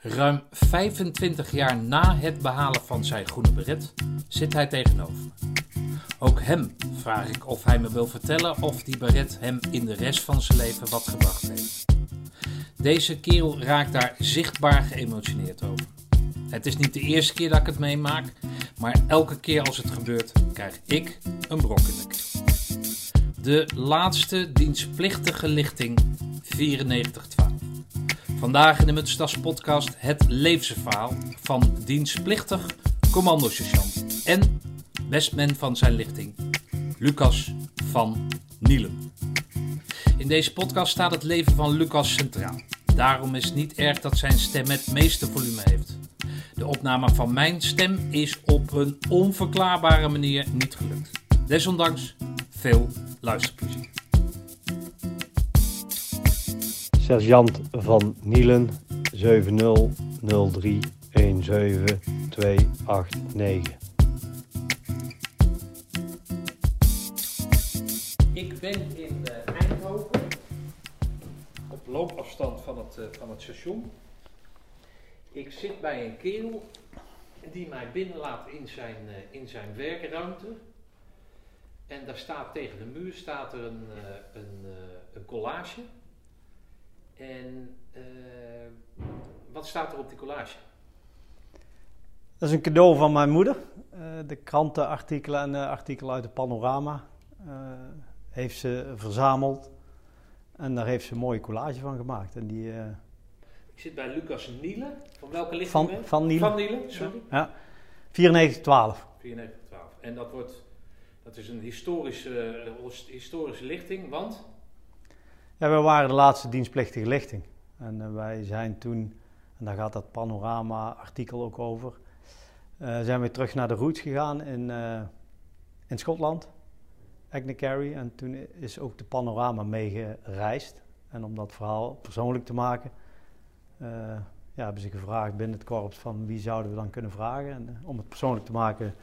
Ruim 25 jaar na het behalen van zijn groene beret zit hij tegenover. Ook hem vraag ik of hij me wil vertellen of die beret hem in de rest van zijn leven wat gebracht heeft. Deze kerel raakt daar zichtbaar geëmotioneerd over. Het is niet de eerste keer dat ik het meemaak, maar elke keer als het gebeurt, krijg ik een brok in de keel. De laatste dienstplichtige lichting 9412. Vandaag in de Mutstas podcast het levensverhaal van dienstplichtig commandosergeant en bestman van zijn lichting, Lucas van Nielen. In deze podcast staat het leven van Lucas centraal. Daarom is het niet erg dat zijn stem het meeste volume heeft. De opname van mijn stem is op een onverklaarbare manier niet gelukt. Desondanks veel luisterplezier. Sergeant van Nielen 70031729. Ik ben in uh, Eindhoven, op loopafstand van het, uh, van het station. Ik zit bij een kerel die mij binnenlaat in zijn, uh, in zijn werkruimte. En daar staat tegen de muur staat er een, een, een collage. En wat staat er op die collage? Dat is een cadeau van mijn moeder. de krantenartikelen en artikelen uit de panorama heeft ze verzameld. En daar heeft ze een mooie collage van gemaakt. En die, ik zit bij Lucas Nielen. Van welke lichting van, van Nielen. Van Nielen, sorry. Ja, 9412. 9412. En dat, wordt, dat is een historische, historische lichting, want? Ja, wij waren de laatste dienstplichtige lichting. En uh, wij zijn toen, en daar gaat dat panorama-artikel ook over, uh, zijn we terug naar de roots gegaan in, in Schotland. Agnecarry. En toen is ook de panorama meegereisd. En om dat verhaal persoonlijk te maken, ja, hebben ze gevraagd binnen het korps van wie zouden we dan kunnen vragen. En om het persoonlijk te maken,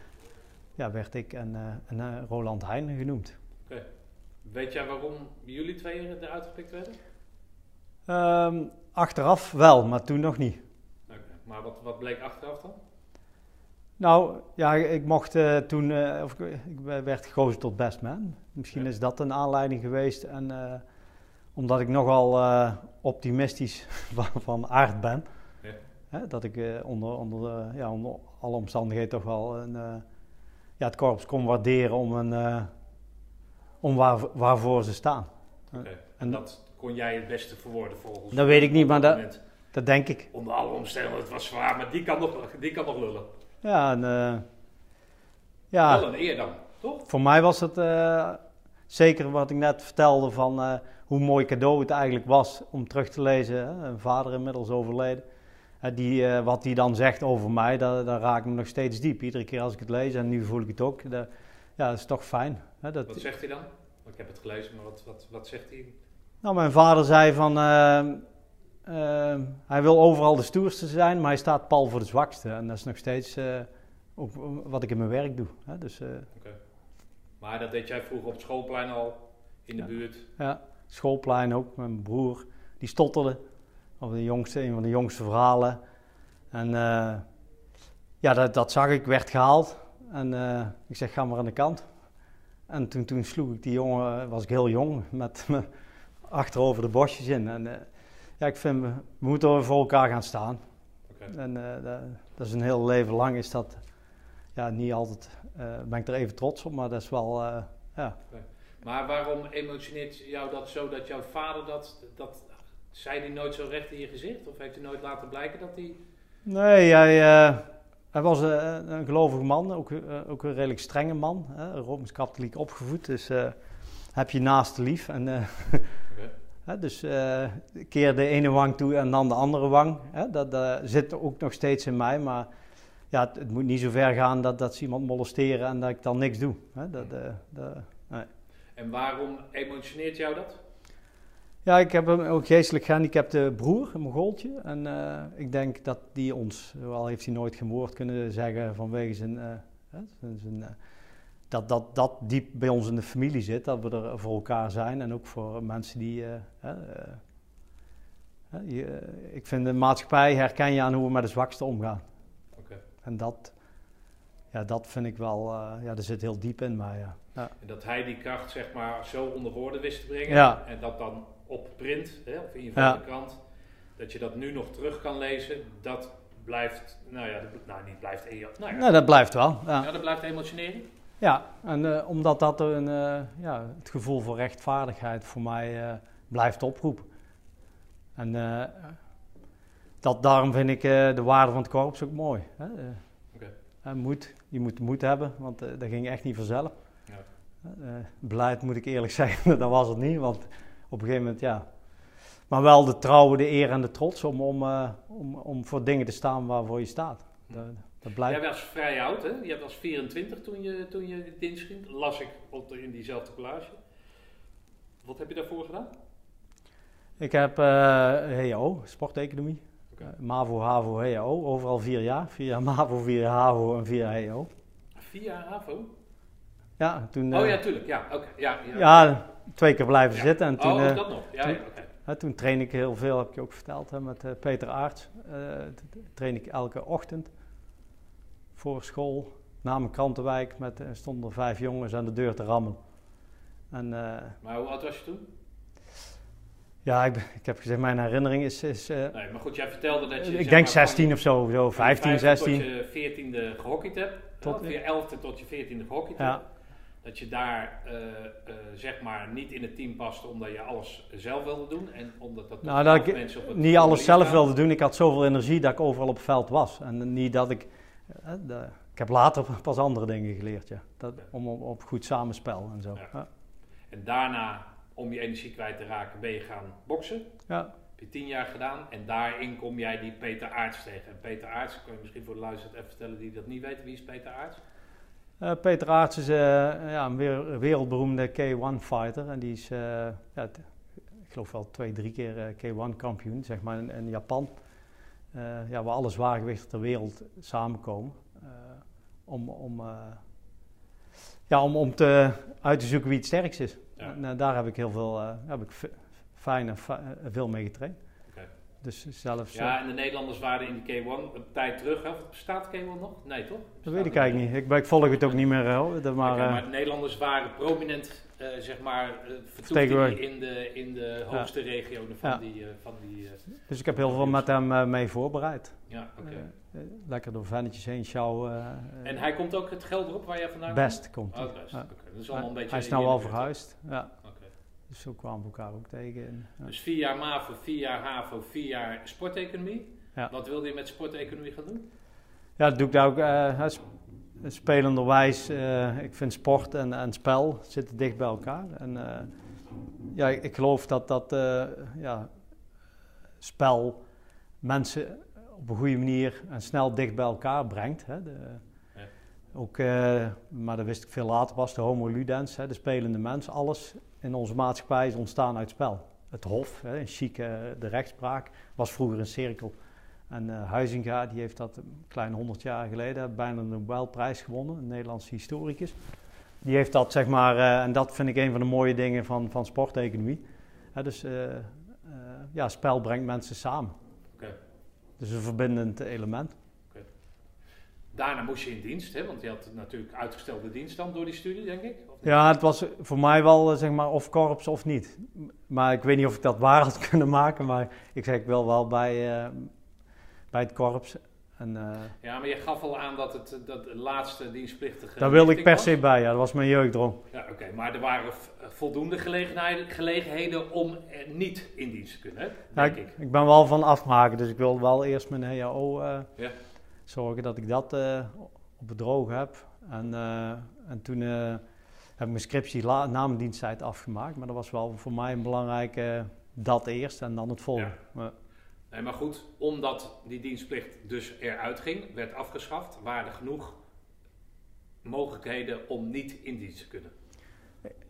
ja, werd ik en, en Roland Heijn genoemd. Weet jij waarom jullie twee eruit gepikt werden? Um, achteraf wel, maar toen nog niet. Okay. Maar wat, wat bleek achteraf dan? Nou, ja, ik mocht uh, toen, uh, of, ik werd gekozen tot best man. Misschien ja. is dat een aanleiding geweest. En uh, omdat ik nogal optimistisch van, van, aard ben, ja. hè, dat ik onder, onder, ja, onder alle omstandigheden toch wel een, ja, het korps kon waarderen om, een, om waar, waarvoor ze staan. Okay. En dat kon jij het beste verwoorden volgens Dat weet ik niet, maar dat, dat denk ik. Onder alle omstandigheden, het was zwaar, maar die kan nog, die kan nog lullen. Ja, en, uh, ja. Wel een eer dan, toch? Voor mij was het uh, zeker wat ik net vertelde van uh, hoe mooi cadeau het eigenlijk was om terug te lezen. Hè? Een vader inmiddels overleden. Die, wat hij dan zegt over mij, dat, dat raakt me nog steeds diep. Iedere keer als ik het lees, en nu voel ik het ook, dat, ja, dat is toch fijn. Hè? Dat, wat zegt hij dan? Ik heb het gelezen, maar wat, wat, wat zegt hij? Nou, mijn vader zei van, uh, hij wil overal de stoerste zijn, maar hij staat pal voor de zwakste. En dat is nog steeds uh, ook wat ik in mijn werk doe. Hè? Dus, okay. Maar dat deed jij vroeger op het schoolplein al, in de ja. buurt? Ja, schoolplein ook. Mijn broer, die stotterde. Of de jongste, een van de jongste verhalen. En ja, dat, dat, zag ik, werd gehaald. En ik zeg, ga maar aan de kant. En toen, toen sloeg ik die jongen, was ik heel jong, met me achterover de bosjes in. En, ja, ik vind, we moeten voor elkaar gaan staan. Okay. En uh, dat, dat, is een heel leven lang is dat, ja, niet altijd, ben ik er even trots op, maar dat is wel, ja. Okay. Maar waarom emotioneert jou dat zo dat jouw vader dat, dat, zei hij nooit zo recht in je gezicht? Of heeft hij nooit laten blijken dat hij... Nee, hij, hij was een, een gelovige man, ook, ook een redelijk strenge man, rooms-katholiek opgevoed, dus heb je naast lief en... okay. Dus keer de ene wang toe en dan de andere wang. Dat uh, zit ook nog steeds in mij, maar ja, het, het, moet niet zo ver gaan dat, dat ze iemand molesteren en dat ik dan niks doe. He, dat, uh, dat, nee. En waarom emotioneert jou dat? Ja, ik heb een ook geestelijk gehandicapte broer, een Mongooltje. En ik denk dat die ons, wel heeft hij nooit geen woord kunnen zeggen vanwege zijn, zijn, zijn dat, dat dat diep bij ons in de familie zit, dat we er voor elkaar zijn en ook voor mensen die, uh, uh, je, eh, ik vind de maatschappij herken je aan hoe we met de zwakste omgaan. En dat, ja, dat vind ik wel, eh, ja, er zit heel diep in mij. Ja. Ja. En dat hij die kracht zeg maar zo onder woorden wist te brengen. Ja. En dat dan op print, hè, of in je Ja. krant, dat je dat nu nog terug kan lezen. Dat blijft, nou ja, dat, nou niet blijft, nou ja, Nou, dat blijft wel. Ja, ja, dat blijft emotioneren. ja en eh, omdat dat een, eh, ja, het gevoel voor rechtvaardigheid voor mij eh, blijft oproepen. En eh, dat, daarom vind ik eh, de waarde van het korps ook mooi. Hè? Oké. eh, moed, je moet moed hebben, want dat ging echt niet vanzelf. Ja. Eh, beleid moet ik eerlijk zeggen, dat was het niet. Want op een gegeven moment, ja. Maar wel de trouw, de eer en de trots om, om, eh, om, om voor dingen te staan waarvoor je staat. Dat, dat blijft. Jij was vrij oud, hè? Je was 24 toen je, toen je dienst ging. Las ik op de- in diezelfde collage. Wat heb je daarvoor gedaan? Ik heb eh HO, sporteconomie. Eh, MAVO, HAVO, HO. Overal vier jaar. Vier jaar MAVO, vier jaar HAVO en vier jaar HO. Via HAVO? Ja, toen, Oh ja, tuurlijk. Ja, oké. Ja, ja. ja, twee keer blijven zitten. En toen, oh, eh, dat nog. Ja, toen- train ik heel veel, heb ik je ook verteld, hè, met eh, Peter Aarts. Eh, train ik elke ochtend voor school. Na mijn krantenwijk met, stonden vijf jongens aan de deur te rammelen. En Maar hoe oud was je toen? ja, ik, ben- ik heb gezegd, mijn herinnering is, is Nee, maar goed, jij vertelde dat je... ik denk maar, 16 of zo, zo van je 15, 15 16. tot je 14e gehockeyd hebt. Tot- Tot je 11e tot je 14e gehockeyd Ja. hebt. Dat je daar eh, eh, zeg maar niet in het team paste omdat je alles zelf wilde doen. En omdat dat Nou, dat ik mensen op het niet alles zelf wilde doen. Ik had zoveel energie dat ik overal op het veld was. En niet dat ik... eh, de- ik heb later pas andere dingen geleerd, ja. Dat, om, op goed samenspel en zo. Ja. Ja. En daarna, om je energie kwijt te raken, ben je gaan boksen. Ja. Heb je tien jaar gedaan. En daarin kom jij die Peter Aarts tegen. En Peter Aarts, kan je misschien voor de luisteraar even vertellen die dat niet weten. Wie is Peter Aarts? Eh, Peter Aarts is eh, ja, een wereldberoemde K1-fighter. En die is, eh, ja, ik geloof wel twee, drie keer eh, K1-kampioen, zeg maar, in, in Japan. Ja, waar alle zwaargewichten ter wereld samenkomen. om, om, ja, om, om te, uit te zoeken wie het sterkst is. Ja. En daar heb ik heel veel, heb ik fijn en veel mee getraind. Dus zelfs... Ja, en de Nederlanders waren in de K1 een tijd terug. Hè? Bestaat K1 nog? Nee, toch? dat weet ik eigenlijk niet. Ik, ik volg het ook niet meer. eh, Maar, maar, eh, maar de Nederlanders waren prominent, eh, zeg maar, uh, Vertegenwoordigd. in de, in de hoogste regionen van Ja. die... eh, van die eh, dus ik heb heel veel met hem eh, mee voorbereid. ja, oké. Eh, eh, lekker door vennetjes heen eh, En hij komt ook het geld erop waar jij vandaan best komt. komt? hij. Oh, best. Ja. Oké, Dat is allemaal een beetje... hij is nou buurt. verhuisd. Ja. Dus zo kwamen we elkaar ook tegen. En, ja. Dus vier jaar MAVO, vier jaar HAVO, vier jaar sporteconomie. Ja. Wat wilde je met sporteconomie gaan doen? Ja, dat doe ik daar ook sp- spelenderwijs. eh, ik vind sport en, en spel zitten dicht bij elkaar. En eh, ja, ik, geloof dat dat ja, spel mensen op een goede manier en snel dicht bij elkaar brengt. Hè. De, Ja. Ook, maar dat wist ik veel later pas, de homo ludens, hè, de spelende mens. Alles in onze maatschappij is ontstaan uit spel. Het hof, hè, een chique, de rechtspraak, was vroeger een cirkel. En eh Huizinga, die heeft dat een klein honderd jaar geleden bijna de Nobelprijs gewonnen, een Nederlandse historicus. Die heeft dat, zeg maar, eh, en dat vind ik een van de mooie dingen van, van sporteconomie. Hè, dus eh, eh, ja, spel brengt mensen samen. Oké. Dus een verbindend element. Daarna moest je in dienst, hè? want je had natuurlijk uitgestelde dienst dan door die studie, denk ik. Ja, het was voor mij wel, eh, zeg maar, of korps of niet. Maar ik weet niet of ik dat waar had kunnen maken, maar ik zeg ik wil wel bij, eh, bij het korps. En, eh, Ja, maar je gaf al aan dat het dat de laatste dienstplichtige... daar wilde ik per se bij, ja, dat was mijn jeugddroom. Ja, oké. Maar er waren voldoende gelegenheden, gelegenheden om niet in dienst te kunnen, hè? Ja, denk ik, ik. ik ben wel van afmaken, dus ik wil wel eerst mijn HAO Ja. zorgen dat ik dat op het droog heb. En, en toen heb ik mijn scriptie la- na mijn diensttijd afgemaakt, maar dat was wel voor mij een belangrijke dat eerst en dan het volgende. Maar- Nee, maar goed, omdat die dienstplicht dus eruit ging, werd afgeschaft, waren er genoeg mogelijkheden om niet in dienst te kunnen.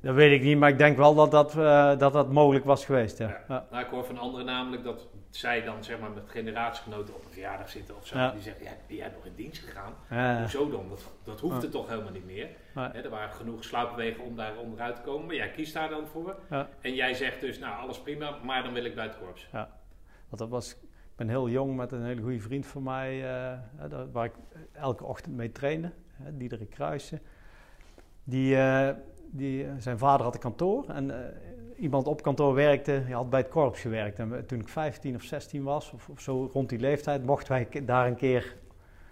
Dat weet ik niet, maar ik denk wel dat dat, eh, dat, dat mogelijk was geweest. Ja. Ja. Ja. Nou, ik hoor van anderen namelijk dat zij dan zeg maar met generatiegenoten op een verjaardag zitten of zo. Ja. Die zeggen, ja, ben jij nog in dienst gegaan? Ja. Hoezo dan? Dat, dat hoeft Ja. er toch helemaal niet meer. Nee. Er waren genoeg sluipwegen om daar onderuit te komen, maar jij kiest daar dan voor. Ja. En jij zegt dus, nou alles prima, maar dan wil ik bij het korps. Dat Want dat was, ik ben heel jong met een hele goede vriend van mij, eh, waar ik elke ochtend mee trainde, hè, Diederik Kruijsen. Die, eh, die, zijn vader had een kantoor en eh, iemand op kantoor werkte, die had bij het korps gewerkt. En toen ik 15 of 16 was, of, of zo rond die leeftijd, mochten wij daar een keer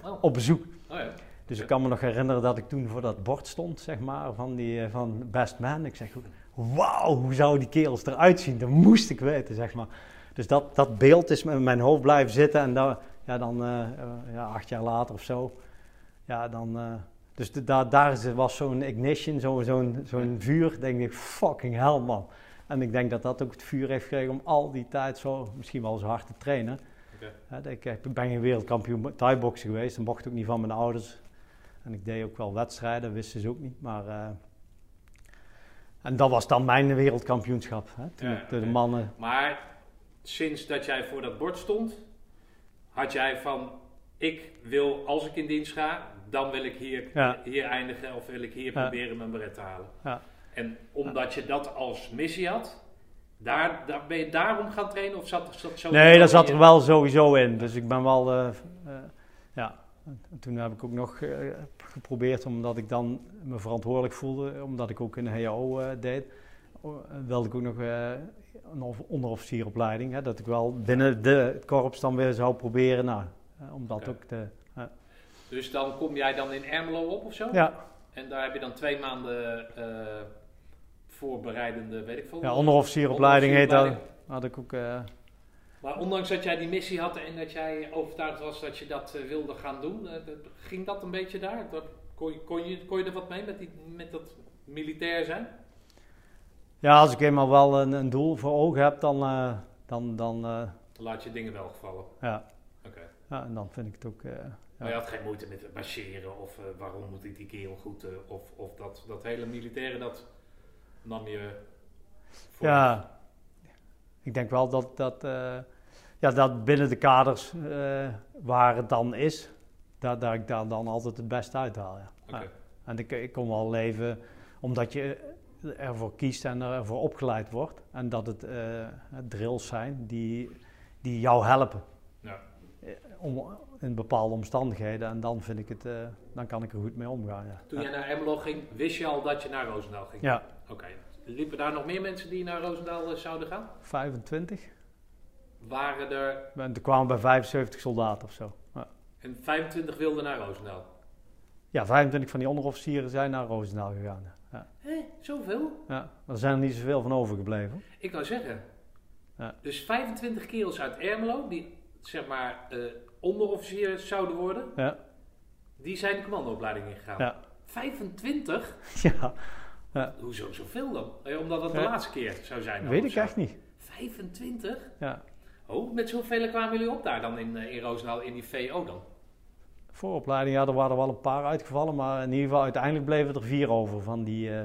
Oh, op bezoek. oh ja. Dus ik kan me nog herinneren dat ik toen voor dat bord stond, zeg maar, van, die, eh, van Best Man. Ik zeg, wauw, hoe zou die kerels eruit zien? Dat moest ik weten, zeg maar. Dus dat, dat beeld is in mijn hoofd blijven zitten. En dan, ja, dan eh, eh, ja, acht jaar later of zo, ja, dan... dus de, daar, was zo'n ignition, zo- zo'n zo'n vuur. denk ik, fucking hell, man. En ik denk dat dat ook het vuur heeft gekregen om al die tijd zo, misschien wel zo hard te trainen. Hè, ik, ik ben geen wereldkampioen thai-boksen geweest. Dat mocht ook niet van mijn ouders. En ik deed ook wel wedstrijden, wisten ze ook niet. Maar, eh, en dat was dan mijn wereldkampioenschap. Hè, toen Ja, ik de, mannen... Maar sinds dat jij voor dat bord stond, had jij van, ik wil, als ik in dienst ga, dan wil ik hier, Ja. hier eindigen of wil ik hier Ja. proberen mijn beret te halen. En omdat je dat als missie had, daar, daar, ben je daarom gaan trainen of zat, zat zo... Nee, dat zat er wel sowieso in. Dus ik ben wel... eh, eh, ja, En toen heb ik ook nog eh, geprobeerd, omdat ik dan me verantwoordelijk voelde, omdat ik ook een HAO eh, deed, wilde ik ook nog een of- onderofficieropleiding. Hè, dat ik wel binnen de, het korps dan weer zou proberen, nou, om dat ook te... Dus dan kom jij dan in Ermelo op of zo? Ja, En daar heb je dan twee maanden voorbereidende, weet ik veel. ja onderofficieropleiding heet dat. Had ik ook... eh, Maar ondanks dat jij die missie had en dat jij overtuigd was dat je dat eh, wilde gaan doen, eh, ging dat een beetje daar? Dat, kon, je, kon, je, kon je er wat mee met, die, met dat militair zijn? ja, als ik eenmaal wel een, een doel voor ogen heb, dan... dan, dan laat je dingen wel gevallen. ja. Oké. ja, en dan vind ik het ook... eh, Maar je had geen moeite met marcheren of waarom moet ik die kerel goed, of, of dat, dat hele militaire, dat nam je voor. Ja, ik denk wel dat, dat, eh, ja, dat binnen de kaders eh, waar het dan is, dat, dat ik daar dan altijd het beste uithaal. Ja. Oké. Ja. En ik, ik kon wel leven omdat je ervoor kiest en ervoor opgeleid wordt. En dat het eh, drills zijn die, die jou helpen. Ja. Eh, Om, in bepaalde omstandigheden. En dan vind ik het, eh, dan kan ik er goed mee omgaan. Ja. Toen jij naar Ermelo ging, wist je al dat je naar Roosendaal ging? ja, Oké. Liepen daar nog meer mensen die naar Roosendaal eh, zouden gaan? 25. Waren er, En er kwamen bij 75 soldaten of zo. Ja. en 25 wilden naar Roosendaal? Ja, 25 van die onderofficieren zijn naar Roosendaal gegaan. Ja. Hé, zoveel? Ja. Er zijn er niet zoveel van overgebleven. Ik wou zeggen. Ja. Dus 25 kerels uit Ermelo, die zeg maar eh onderofficier zouden worden, Ja. die zijn de commandoopleiding ingegaan. Ja. 25? ja. Hoezo zoveel dan? Eh, Omdat het de Ja. laatste keer zou zijn. dan Weet ik zo. echt niet. 25? Ja. Oh, met zoveel kwamen jullie op daar dan in, eh, in Roosendaal in die VO dan? Vooropleiding, ja, er waren wel een paar uitgevallen. Maar in ieder geval, uiteindelijk bleven er vier over van die, eh,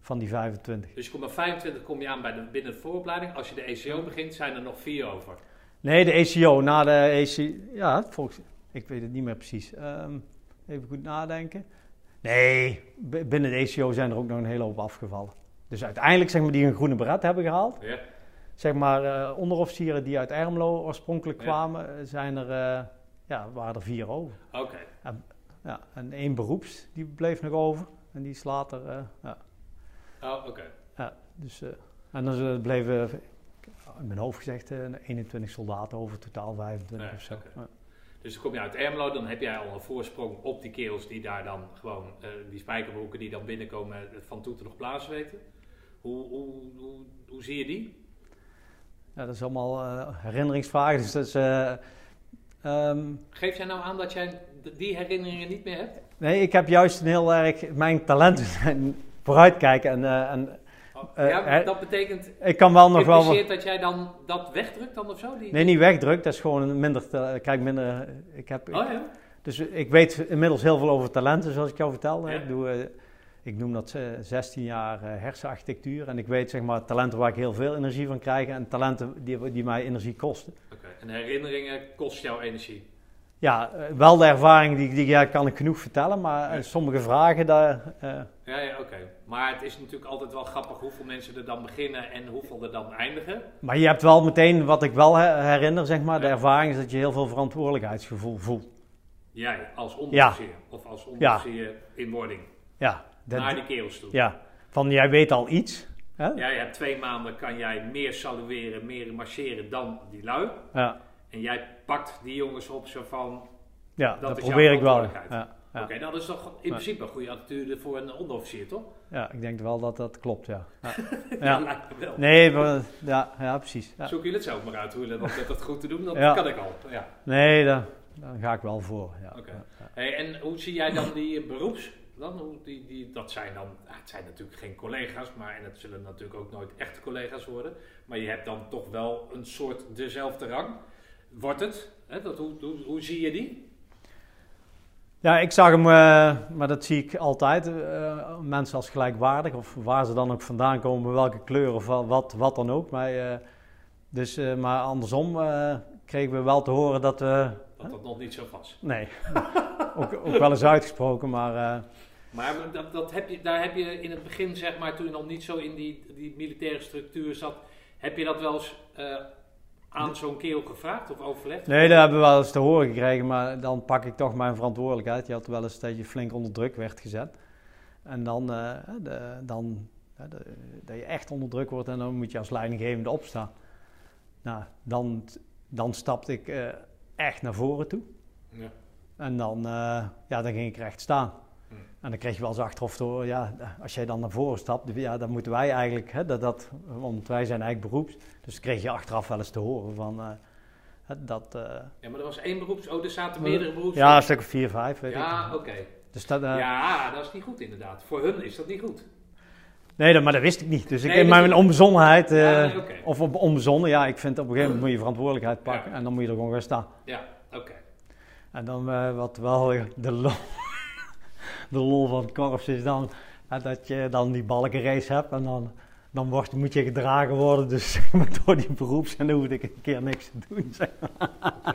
van die 25. Dus je komt bij 25 kom je aan bij de, binnen de vooropleiding. Als je de ECO begint, zijn er nog vier over. Nee, de ECO, na de ECO, ja, volgens, ik weet het niet meer precies. Ehm, even goed nadenken. Nee, binnen de ECO zijn er ook nog een hele hoop afgevallen. Dus uiteindelijk, zeg maar, die een groene beret hebben gehaald. Ja. zeg maar, eh, onderofficieren die uit Ermelo oorspronkelijk Ja. kwamen, eh, zijn er, eh, ja, waren er vier over. Oké. Ja, en één beroeps, die bleef nog over. En die is later, eh, ja, Oh, oké. dus, eh, en dan bleven, in mijn hoofd gezegd, eh, 21 soldaten over, totaal 25 Ja, of zo. Dus dan kom je uit Ermelo, dan heb jij al een voorsprong op die kerels die daar dan gewoon, eh, die spijkerbroeken die dan binnenkomen, eh, van toeter nog plaats weten. Hoe, hoe, hoe, hoe zie je die? Ja, dat is allemaal eh, herinneringsvragen. Dus dat is, ehm, Geef jij nou aan dat jij die herinneringen niet meer hebt? nee, ik heb juist een heel erg, mijn talenten zijn vooruitkijken. En, en Eh, ja, dat betekent, ik kan wel nog wel... wat- dat jij dan dat wegdrukt dan of zo? Die... Nee, niet wegdrukt. Dat is gewoon minder. te- Kijk, minder. Ik heb, Oh ja? Dus ik weet inmiddels heel veel over talenten, zoals ik jou vertelde. Ja. Ik, doe, eh, ik noem dat eh, 16 jaar eh, hersenarchitectuur. En ik weet zeg maar talenten waar ik heel veel energie van krijg en talenten die, die mij energie kosten. Oké. En herinneringen kost jou energie? Ja, eh, wel de ervaring die, die ja, kan ik genoeg vertellen, maar eh, Ja. sommige vragen, daar, eh, Ja, ja oké. Maar het is natuurlijk altijd wel grappig hoeveel mensen er dan beginnen en hoeveel er dan eindigen. Maar je hebt wel meteen, wat ik wel he- herinner, zeg maar, de ervaring is dat je heel veel verantwoordelijkheidsgevoel voelt. Jij als onderofficier of als onderofficier in wording. Ja, dat- Naar die kerels toe. ja. van jij weet al iets. Hè? Ja, je hebt twee maanden kan jij meer salueren, meer marcheren dan die lui. Ja, En jij pakt die jongens op zo van... ja dat, is probeer jouw ik wel. Ja, Oké, nou, dat is toch in principe een goede attitude voor een onderofficier, toch? ja, ik denk wel dat dat klopt, ja. ja. Lijkt me wel. Nee, maar, ja, ja, precies. Ja. Zoek jullie het zelf maar uit hoe je dat, dat, goed te doen, dat kan ik al. Ja. Nee, daar, daar ga ik wel voor. Ja. Oké. Hey, en hoe zie jij dan die beroeps? Dan, hoe die, die, dat zijn dan, het zijn natuurlijk geen collega's, maar en het zullen natuurlijk ook nooit echte collega's worden. Maar je hebt dan toch wel een soort dezelfde rang. Wordt het? Hè, dat, hoe, hoe, hoe zie je die? Ja, ik zag hem, eh, maar dat zie ik altijd, eh, mensen als gelijkwaardig, of waar ze dan ook vandaan komen, welke kleur of wa- wat, wat dan ook. Maar, eh, dus, maar andersom kregen we wel te horen dat we, Dat dat nog niet zo was. nee, ook, ook wel eens uitgesproken, maar Maar dat, dat heb je, daar heb je in het begin, zeg maar, toen je nog niet zo in die, die militaire structuur zat, heb je dat wel eens aan zo'n kerel gevraagd of overlegd? nee, dat hebben we wel eens te horen gekregen, maar dan pak ik toch mijn verantwoordelijkheid. Je had wel eens dat je flink onder druk werd gezet. En dan, eh, de, dan de- dat je echt onder druk wordt en dan moet je als leidinggevende opstaan. Nou, dan, dan stapte ik eh, echt naar voren toe. Ja. En dan, eh, ja, dan ging ik recht staan. Hm. En dan kreeg je wel eens achteraf te horen, ja, als jij dan naar voren stapt, ja, dan moeten wij eigenlijk, hè, dat, dat, want wij zijn eigenlijk beroeps. Dus kreeg je achteraf wel eens te horen van, eh, dat... eh, Ja, maar er was één beroeps, oh, er zaten meerdere beroeps. ja, een stuk of vier, vijf, weet Ja, ik. oké. Dus dat, eh, Ja, dat is niet goed inderdaad. Voor hun is dat niet goed. Nee, dat, maar dat wist ik niet. Dus ik in mijn onbezonnenheid, eh, Ja, nee, oké. of op onbezonnen, ja, ik vind op een gegeven moment moet je verantwoordelijkheid pakken Ja. en dan moet je er gewoon gaan staan. Ja, oké. En dan eh, wat wel de lol, de lol van het korps is dan dat je dan die balkenrace hebt en dan, dan wordt, moet je gedragen worden dus, zeg maar, door die beroeps en dan hoef ik een keer niks te doen. Zeg. maar.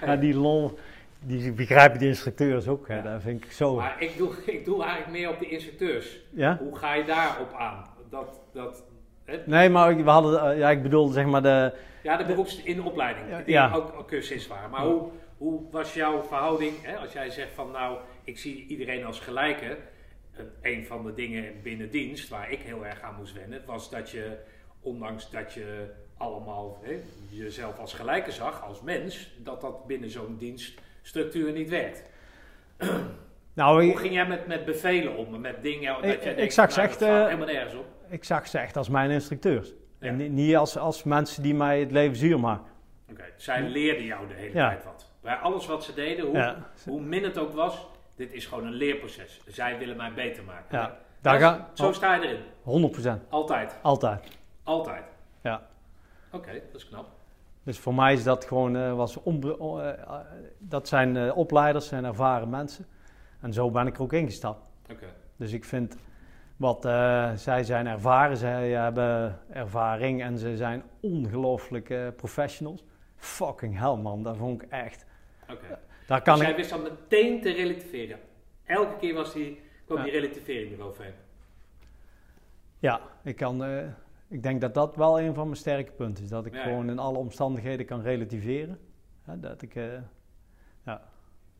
En die lol, die begrijpen die instructeurs ook. Hè. Ja. Dat vind ik zo. Maar ik doe, ik doe eigenlijk meer op de instructeurs. Ja? Hoe ga je daarop aan? Dat, dat, hè? Nee, maar we hadden, eh, ja, ik bedoel zeg maar de, Ja, de beroeps in de opleiding, Ja, die ook, ook cursist waren. Maar hoe, hoe was jouw verhouding, hè, als jij zegt van nou, ik zie iedereen als gelijke. Een- van de dingen binnen dienst waar ik heel erg aan moest wennen, was dat je, ondanks dat je allemaal hè, jezelf als gelijke zag, als mens, dat dat binnen zo'n dienststructuur niet werkt. nou, Hoe ging jij met, met bevelen om, met dingen? dat Ik- ik denkt, zag ze nou, echt, eh, helemaal nergens op. ik zag ze echt als mijn instructeurs. Ja. En ni- niet als, als mensen die mij het leven zuur maken. Oké, zij leerden jou de hele Ja. tijd wat. Bij alles wat ze deden, hoe, Ja. hoe min het ook was, dit is gewoon een leerproces. Zij willen mij beter maken. Ja, daar ga, zo sta je erin. 100%. Altijd. Altijd. Altijd. Ja. Oké, dat is knap. Dus voor mij is dat gewoon, eh, was onbe- o- eh, eh, dat zijn opleiders, zijn ervaren mensen. En zo ben ik er ook ingestapt. Oké. Dus ik vind wat zij zijn ervaren, zij hebben ervaring en ze zijn ongelooflijk eh, professionals. Fucking hell man, dat vond ik echt. Oké. Daar kan Dus ik. wist dan meteen te relativeren. Elke keer was die, kwam Ja. die relativering eroverheen. Ja, ik kan. eh, ik denk dat dat wel een van mijn sterke punten is. Dat ik Ja, ja. gewoon in alle omstandigheden kan relativeren. Hè, dat ik. eh,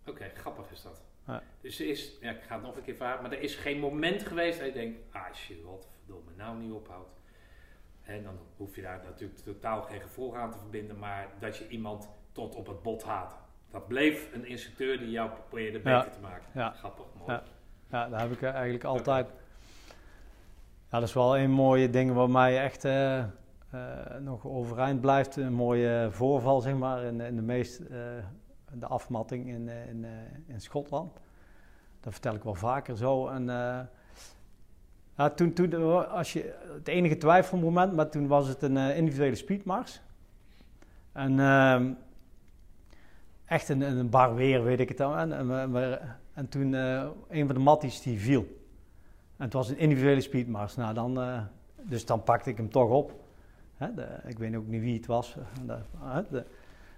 Oké, grappig is dat. Ja. Dus er is, ja, ik ga het nog een keer vragen, maar er is geen moment geweest dat je denkt, ah shit, wat verdomme, nou niet ophoudt. En dan hoef je daar natuurlijk totaal geen gevolg aan te verbinden, maar dat je iemand tot op het bot haat. Dat bleef een instructeur die jou probeerde beter Ja. te maken. Ja. Grappig, mooi. Ja. Ja, dat heb ik eh, eigenlijk altijd. Ja, dat is wel een mooie ding waar mij echt eh, eh, nog overeind blijft. Een mooie voorval, zeg maar, in, in de meest, de afmatting in, in, in Schotland. Dat vertel ik wel vaker zo. En, ja, toen, toen, als je, het enige twijfelmoment, maar toen was het een individuele speedmars. En ehm, echt een, een bar weer, weet ik het dan. En, en, en toen eh, een van de matties die viel. En het was een individuele speedmars. Nou, dan, eh, dus dan pakte ik hem toch op. Hè, de, ik weet ook niet wie het was.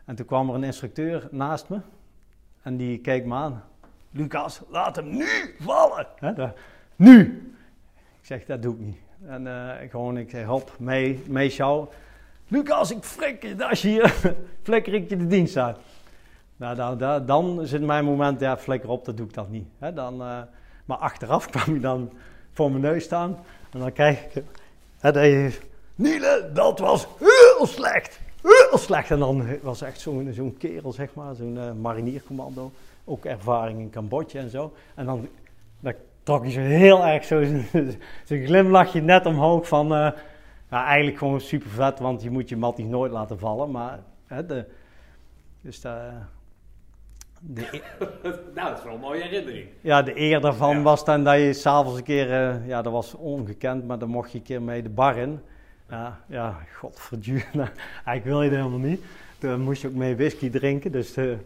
En, toen kwam er een instructeur naast me. En die keek me aan. Lucas, laat hem nu vallen. Hè, nu! Ik zeg, dat doe ik niet. En eh, gewoon, ik zeg, hop, mee, mee. Lucas, ik flikker, als je hier, flikker ik je de dienst uit. Nou, dan, dan, dan het mijn moment, ja, flikker op, dat doe ik dat niet. Hè, dan, uh, maar achteraf kwam hij dan voor mijn neus staan. En dan krijg ik, hè, dat Niele, dat was heel slecht. Heel slecht. En dan was echt zo'n zo'n kerel, zeg maar, zo'n uh, mariniercommando. Ook ervaring in Cambodja en zo. En dan, trok hij zo heel erg zo zijn glimlachje net omhoog van... Uh, ja, eigenlijk gewoon super vet, want je moet je mat niet nooit laten vallen. Maar hè, de, dus de, de, nou, dat is wel een mooie herinnering. Ja, de eer daarvan ja. was dan dat je s'avonds een keer, uh, ja, dat was ongekend, maar dan mocht je een keer mee de bar in. Ja, ja godverduur, nou, eigenlijk wil je dat helemaal niet. Dan moest je ook mee whisky drinken, dus, uh,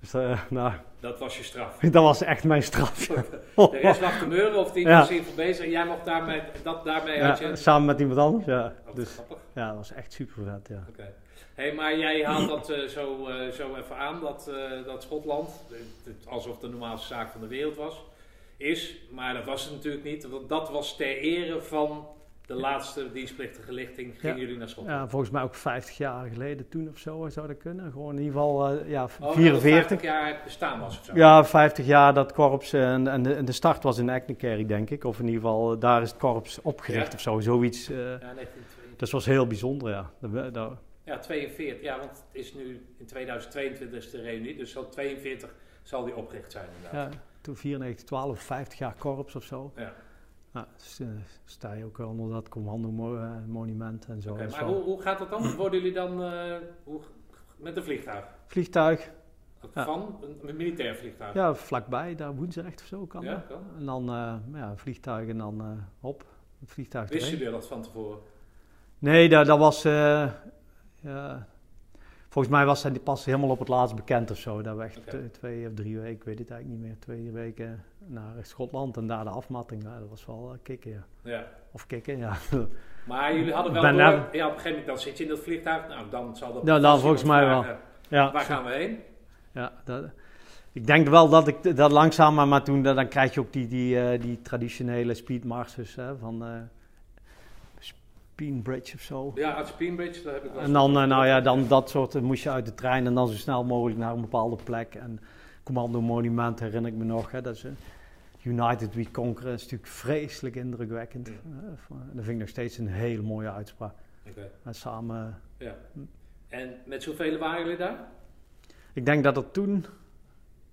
dus uh, nou... Dat was je straf? Dat was echt mijn straf. De rest lag te meuren of die was hiervoor bezig en jij mocht daarmee, dat, daarmee ja, uit je... samen met iemand anders, ja. Oh, dus, grappig. Ja, dat was echt super vet, ja. Oké. Okay. Hey, maar jij haalt dat uh, zo, uh, zo even aan, dat, uh, dat Schotland, alsof de normaalste zaak van de wereld was, is. Maar dat was het natuurlijk niet, want dat was ter ere van de laatste dienstplichtige lichting. Gingen ja. jullie naar Schotland? Ja, volgens mij ook 50 jaar geleden toen of zo zou dat kunnen. Gewoon in ieder geval, ja, oh, 44. 50 jaar bestaan was of zo? Ja, 50 jaar dat korps. En, en, de, en de start was in Eckenkerry, denk ik. Of in ieder geval, daar is het korps opgericht ja. of zo. Zoiets. ja, 1922. Dat was heel bijzonder, ja. Dat, dat, ja, 42. Ja, want het is nu in 2022 is de reunie, dus zo 42 zal die opgericht zijn inderdaad. Ja, toen 94, 12, 50 jaar korps of zo. Ja. Nou, dus, uh, sta je ook onder dat commando-monument en zo. Okay, maar hoe, hoe gaat dat dan? Worden jullie dan uh, hoe, met een vliegtuig? Vliegtuig. Van ja. een, een, militair vliegtuig? Ja, vlakbij, daar Woensrecht of zo kan. Ja, kan. En dan uh, ja, vliegtuig en dan op. Het vliegtuig Wisten jullie dat van tevoren? Nee, dat, dat was volgens mij was hij pas helemaal op het laatst bekend of zo. Dat we echt okay. twee of drie weken, ik weet het eigenlijk niet meer, twee weken naar Schotland en daar de afmatting. Ja, dat was wel uh, kicken, ja. ja. Of kicken, ja. Maar jullie hadden wel door, ja, op een gegeven moment dan zit je in dat vliegtuig, nou dan zal dat... Ja, dan volgens mij vragen, wel. Ja. Waar gaan we heen? Ja, dat, ik denk wel dat ik dat langzaam, maar, maar toen dan krijg je ook die, die, uh, die traditionele speedmarches hè, van... Uh, Speenbridge of zo. Ja, uit Speenbridge, daar heb ik wel En dan, uh, nou ja, dan dat soort, moest je uit de trein en dan zo snel mogelijk naar een bepaalde plek. En Commando Monument herinner ik me nog, hè, dat is United We Conquer, is natuurlijk vreselijk indrukwekkend. Mm. Uh, dat vind ik nog steeds een hele mooie uitspraak. Okay. En samen... Ja. En met zoveel waren jullie daar? Ik denk dat er toen,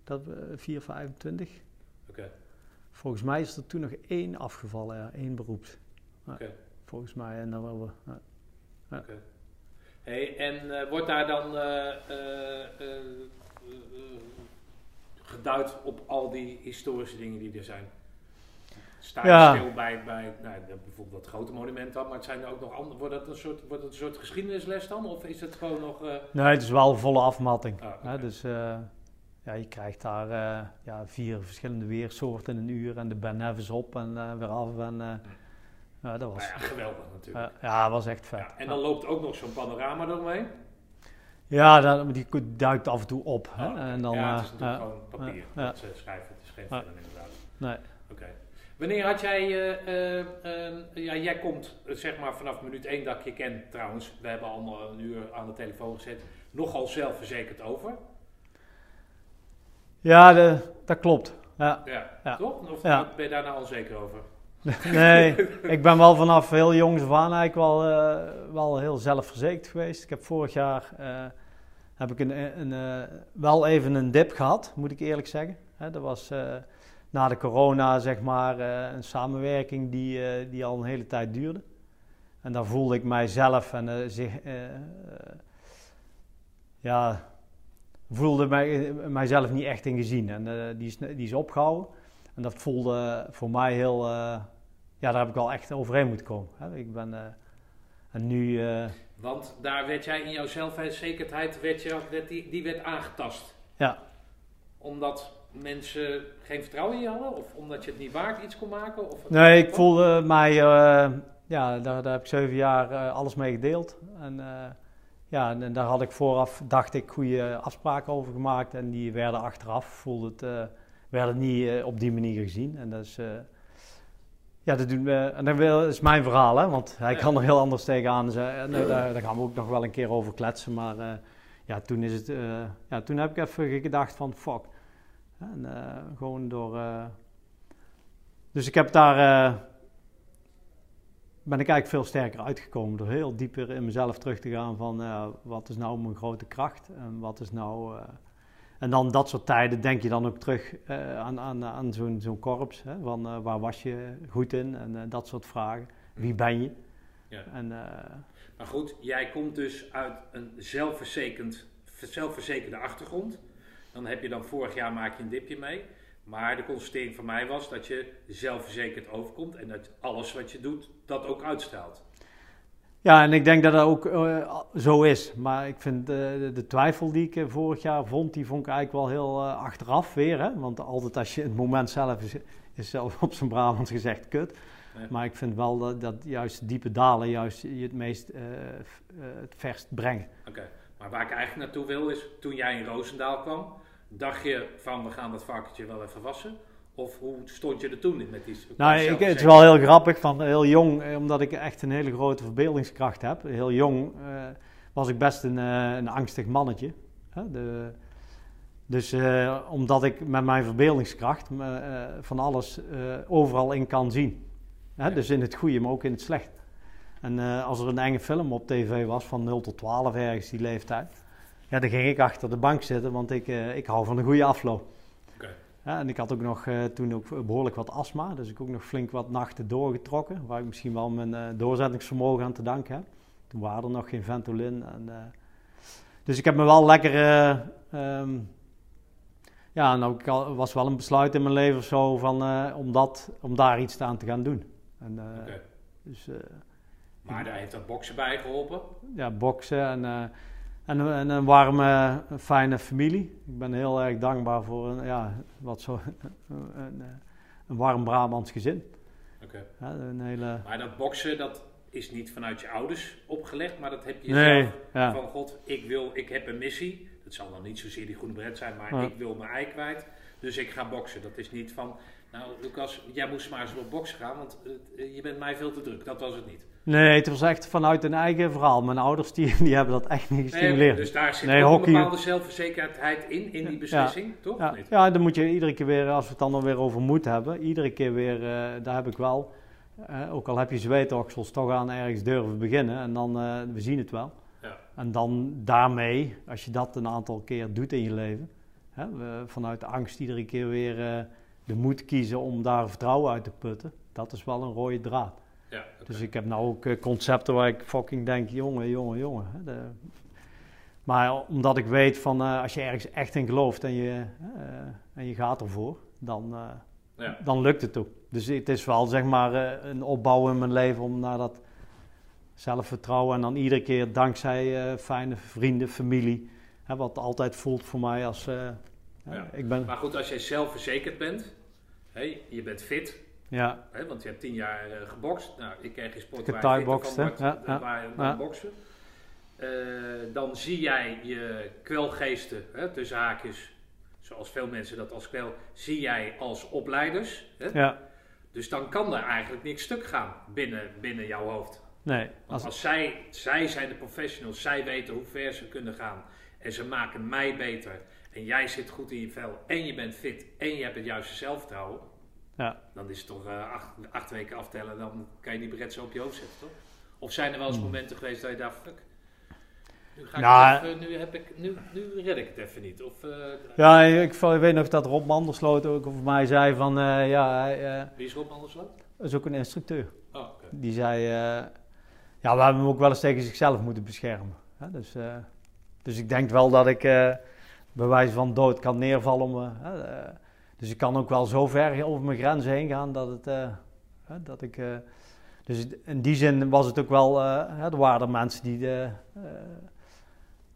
dat we 4, 25. Okay. Volgens mij is er toen nog één afgevallen, ja, één beroeps. Oké. Okay. Volgens mij, en dan wel we. Ja. Okay. Hey, en uh, wordt daar dan uh, geduid op al die historische dingen die er zijn? Sta je Ja. stil bij, bij nou, bijvoorbeeld dat grote monument dan, maar het zijn er ook nog andere. Wordt dat een soort, wordt het een soort geschiedenisles dan? Of is het gewoon nog. eh, Nee, het is wel volle afmatting. Ah, hè, dus eh, ja, je krijgt daar eh, ja, vier verschillende weersoorten in een uur en de Ben Nevis op en eh, weer af. En, eh, ja, dat was, nou ja, geweldig natuurlijk. eh, ja, was echt vet. Ja, en dan loopt ook nog zo'n panorama eromheen. Ja, dat, die duikt af en toe op. Hè? Oh, en dan, ja, het eh, is natuurlijk gewoon papier. Dat ze schrijven, het is geen film inderdaad. nee. Oké. Wanneer had jij, eh, eh, eh, ja, jij komt eh, zeg maar vanaf minuut 1 dat ik je ken trouwens, we hebben allemaal een uur aan de telefoon gezet, nogal zelfverzekerd over. Ja, de, dat klopt. Ja. Ja, Ja. toch? Of Ja. ben je daar nou onzeker over? Nee, ik ben wel vanaf heel jongs af aan eigenlijk wel, eh, wel heel zelfverzekerd geweest. Ik heb vorig jaar eh, heb ik een, een, eh, wel even een dip gehad, moet ik eerlijk zeggen. Hè, dat was na de corona zeg maar een samenwerking die, die al een hele tijd duurde. En daar voelde ik mijzelf en zich, ja, voelde mij, mijzelf niet echt in gezien. En die, is, die is opgehouden. En dat voelde voor mij heel, eh, ja, daar heb ik wel echt overheen moeten komen. Hè. Ik ben, eh, en nu, eh, Want daar werd jij in jouw zelfverzekerdheid, werd je, werd die, die werd aangetast. ja, Omdat mensen geen vertrouwen in je hadden? Of omdat je het niet waard iets kon maken? Of nee, ik voelde mij, ja, daar, daar heb ik zeven jaar alles mee gedeeld. En ja, en, en daar had ik vooraf, dacht ik, goede afspraken over gemaakt. En die werden achteraf, voelde het, werden niet eh, op die manier gezien. En dat is, eh, Ja, dat, doen we, en dat is mijn verhaal, hè, want hij kan er heel anders tegenaan. zijn. En, eh, daar, daar gaan we ook nog wel een keer over kletsen. Maar ja, toen, is het, ja, toen heb ik even gedacht van fuck. En, gewoon door... dus ik heb daar... ben ik eigenlijk veel sterker uitgekomen door heel dieper in mezelf terug te gaan van wat is nou mijn grote kracht en wat is nou... en dan dat soort tijden denk je dan ook terug eh, aan, aan, aan zo'n zo'n korps. Hè, van eh, waar was je goed in en eh, dat soort vragen. Wie ben je? Ja. En, Maar goed, jij komt dus uit een zelfverzekerd, zelfverzekerde achtergrond. Dan heb je dan vorig jaar maak je een dipje mee. Maar de constatering van mij was dat je zelfverzekerd overkomt en dat alles wat je doet, dat ook uitstraalt. Ja, en ik denk dat dat ook eh, zo is. Maar ik vind eh, de, twijfel die ik eh, vorig jaar vond, die vond ik eigenlijk wel heel achteraf weer. Hè? Want altijd als je in het moment zelf is, is zelf op zijn Brabants gezegd kut. Ja. Maar ik vind wel dat, dat juist diepe dalen juist je het meest het verst brengen. Oké, maar waar ik eigenlijk naartoe wil is, toen jij in Roosendaal kwam, dacht je van we gaan dat varkentje wel even wassen? Of hoe stond je er toen in met die Nou, ik, het is wel heel grappig, van heel jong, eh, omdat ik echt een hele grote verbeeldingskracht heb. Heel jong eh, was ik best een, eh, een angstig mannetje. Hè, de, dus omdat ik met mijn verbeeldingskracht van alles overal in kan zien. Hè, Ja. Dus in het goede, maar ook in het slechte. En als er een enge film op tv was, van 0 tot 12 ergens die leeftijd, ja, dan ging ik achter de bank zitten, want ik, ik hou van een goede afloop. Ja, en ik had ook nog eh, toen ook behoorlijk wat astma, dus ik ook nog flink wat nachten doorgetrokken, waar ik misschien wel mijn eh, doorzettingsvermogen aan te danken heb. Toen waren er nog geen Ventolin. En, eh, dus ik heb me wel lekker, eh, ehm, ja, nou, ik al- was wel een besluit in mijn leven of zo van, om, dat, om daar iets aan te gaan doen. En, Oké. Dus Maar daar heeft dat boksen bij geholpen. ja, boksen en, en, en een warme, fijne familie. Ik ben heel erg dankbaar voor een, ja, wat zo, een, een, warm Brabants gezin. Oké. Ja, een hele... Maar dat boksen, dat is niet vanuit je ouders opgelegd, maar dat heb je Nee, zelf ja. van God, ik wil, ik heb een missie. Dat zal dan niet zozeer die groene bret zijn, maar Ja. ik wil mijn ei kwijt. Dus ik ga boksen. Dat is niet van, nou Lucas, jij moest maar eens op boksen gaan, want eh, je bent mij veel te druk. Dat was het niet. Nee, het was echt vanuit een eigen verhaal. Mijn ouders die, die hebben dat echt niet Nee, gestimuleerd. dus daar zit Nee, ook hockey- een bepaalde zelfverzekerdheid in, in die beslissing, toch? Ja, dan moet je iedere keer weer, als we het dan nog weer over moed hebben, iedere keer weer, eh, daar heb ik wel, eh, ook al heb je zweetoksels, toch aan ergens durven beginnen en dan, eh, we zien het wel. Ja. En dan daarmee, als je dat een aantal keer doet in je leven, hè, vanuit de angst iedere keer weer de moed kiezen om daar vertrouwen uit te putten, dat is wel een rode draad. Ja. Dus ik heb nou ook eh, concepten waar ik fucking denk, jongen, jongen, jongen. Hè, de- maar omdat ik weet van eh, als je ergens echt in gelooft en je, eh, en je gaat ervoor, dan, Ja. dan lukt het ook. Dus het is wel zeg maar een opbouw in mijn leven om naar dat zelfvertrouwen en dan iedere keer dankzij fijne vrienden, familie, hè, wat altijd voelt voor mij als Ja. ik ben, Maar goed, als jij zelfverzekerd bent, hè, je bent fit, ja, want je hebt tien jaar eh, gebokst. Nou, ik ken geen sport waar je thai-bokst, van hè? wordt Ja, dan ja, waar je dan ja. boksen. Eh, dan zie jij je kwelgeesten, hè, tussen haakjes, zoals veel mensen dat als kwel, zie jij als opleiders. Hè? ja, Dus dan kan er eigenlijk niks stuk gaan binnen, binnen jouw hoofd. nee. Want Als, als zij, zij zijn de professionals, zij weten hoe ver ze kunnen gaan. En ze maken mij beter. En jij zit goed in je vel. En je bent fit. En je hebt het juiste zelfvertrouwen. Ja. Dan is het toch eh, acht, acht weken aftellen. Dan kan je die bret zo op je hoofd zetten, toch? Of zijn er wel eens Hmm. momenten geweest dat je dacht, fuck. Nu, ga ik Nou, even, nu, heb ik, nu, nu red ik het even niet. Of, eh, Ja, ik, ik weet nog dat Rob Mandersloot ook over mij zei van, eh, ja, hij Wie is Rob Anderslo? is ook een instructeur. Oh. Die zei, ja, we hebben hem ook wel eens tegen zichzelf moeten beschermen. Hè? Dus, dus ik denk wel dat ik bij wijze van dood kan neervallen. Om, dus ik kan ook wel zo ver over mijn grenzen heen gaan dat het, eh, dat ik... eh, dus in die zin was het ook wel, eh, er waren er mensen die, de,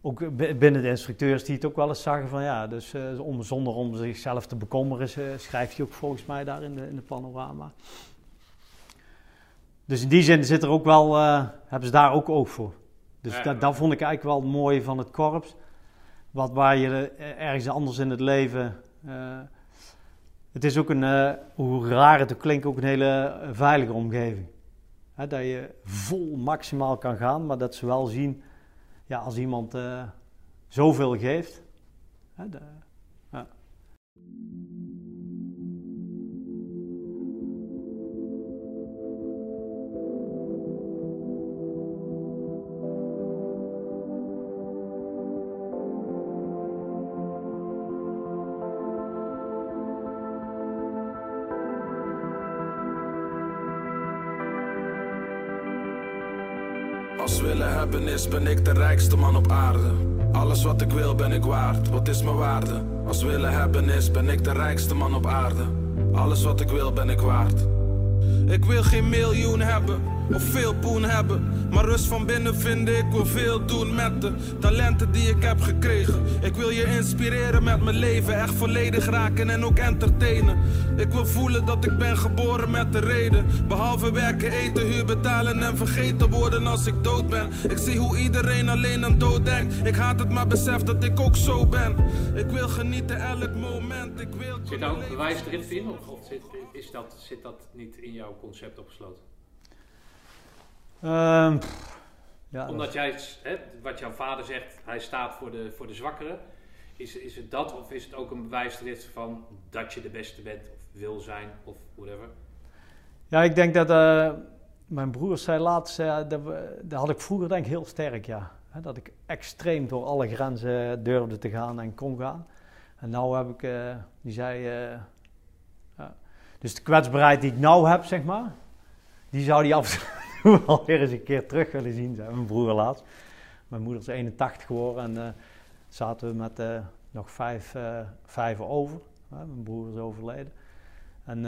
ook bi- binnen de instructeurs, die het ook wel eens zagen van ja, dus om, zonder om zichzelf te bekommeren, schrijft hij ook volgens mij daar in de, in de panorama. Dus in die zin zit er ook wel, hebben ze daar ook oog voor. Dus Ja. dat, dat vond ik eigenlijk wel mooi van het korps. Wat waar je ergens anders in het leven, het is ook een, uh, hoe raar het ook klinkt, ook een hele veilige omgeving. dat je vol maximaal kan gaan, maar dat ze wel zien, ja, als iemand uh, zoveel geeft. Willen hebben is, ben ik de rijkste man op aarde. Alles wat ik wil ben ik waard, wat is mijn waarde? Als willen hebben is, ben ik de rijkste man op aarde. Alles wat ik wil ben ik waard. Ik wil geen miljoen hebben of veel poen hebben. Maar rust van binnen vinden, ik wil veel doen met de talenten die ik heb gekregen. Ik wil je inspireren met mijn leven, echt volledig raken en ook entertainen. Ik wil voelen dat ik ben geboren met de reden. Behalve werken, eten, huur betalen en vergeten worden als ik dood ben. Ik zie hoe iedereen alleen aan dood denkt. Ik haat het, maar besef dat ik ook zo ben. Ik wil genieten elk moment. Ik wil zit daar ook bewijsdrift in? Of, of zit, is dat, zit dat niet in jouw concept opgesloten? Um, ja, Omdat jij, hè, wat jouw vader zegt, hij staat voor de, voor de zwakkeren. Is, is het dat of is het ook een bewijsdrift van dat je de beste bent of wil zijn of whatever? Ja, ik denk dat uh, mijn broers zei laatst, uh, dat, dat, had ik vroeger denk ik heel sterk, ja. dat ik extreem door alle grenzen durfde te gaan en kon gaan. En nu heb ik, uh, die zei, dus de kwetsbaarheid die ik nou heb, zeg maar, die zou die absoluut alweer eens een keer terug willen zien. Zijn mijn broer laatst. Mijn moeder is 81 geworden en uh, zaten we met uh, nog vijf, uh, vijf over. mijn broer is overleden. En,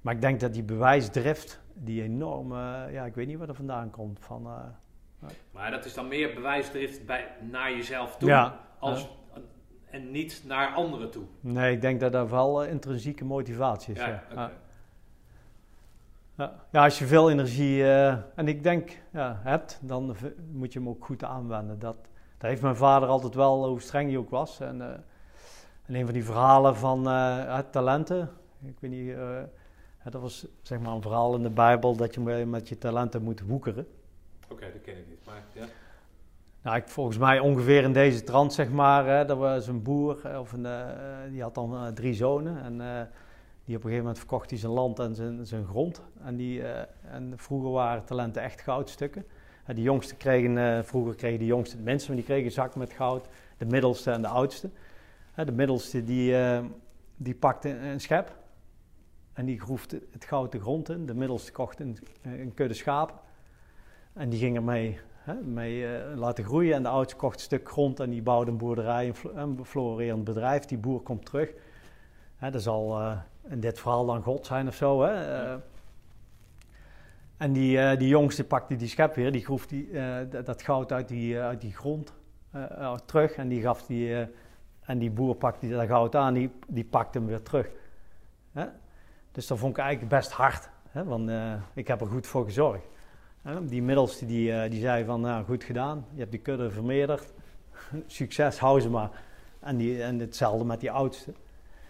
maar ik denk dat die bewijsdrift, die enorme, ja, ik weet niet waar dat vandaan komt. Van, maar dat is dan meer bewijsdrift bij, naar jezelf toe, ja, als, en niet naar anderen toe? Nee, ik denk dat dat wel intrinsieke motivatie is. Ja, ja. Ja, ja als je veel energie, uh, en ik denk, ja, hebt, dan moet je hem ook goed aanwenden. Dat, dat heeft mijn vader altijd wel, hoe streng hij ook was. En, uh, en een van die verhalen van uh, talenten, ik weet niet, dat was zeg maar een verhaal in de Bijbel dat je met je talenten moet woekeren. Oké, dat ken ik niet, maar ja. Nou, ik, volgens mij ongeveer in deze trant, zeg maar, hè, dat was een boer, of een, die had dan drie zonen en die op een gegeven moment verkocht hij zijn land en zijn, zijn grond. En, die, uh, en vroeger waren talenten echt goudstukken. Uh, de jongsten kregen, uh, vroeger kregen de jongsten het minste, maar die kregen een zak met goud. De middelste en de oudste. de middelste die, die pakte een schep. En die groefde het goud de grond in. De middelste kocht een, een kudde schaap. En die ging ermee mee, laten groeien. En de oudste kocht een stuk grond en die bouwde een boerderij, een, florerend bedrijf. Die boer komt terug. dat zal in dit verhaal dan God zijn of zo. Hè? Uh, en die, uh, die jongste pakte die schep weer, die groef die, uh, dat goud uit die, uit die grond terug. En die gaf die, en die boer pakte dat goud aan, die, die pakte hem weer terug. Hè? Dus dat vond ik eigenlijk best hard, hè? want ik heb er goed voor gezorgd. Die middelste die, die zei van, nou goed gedaan, je hebt die kudde vermeerderd, succes, hou ze maar. En, die, en hetzelfde met die oudste.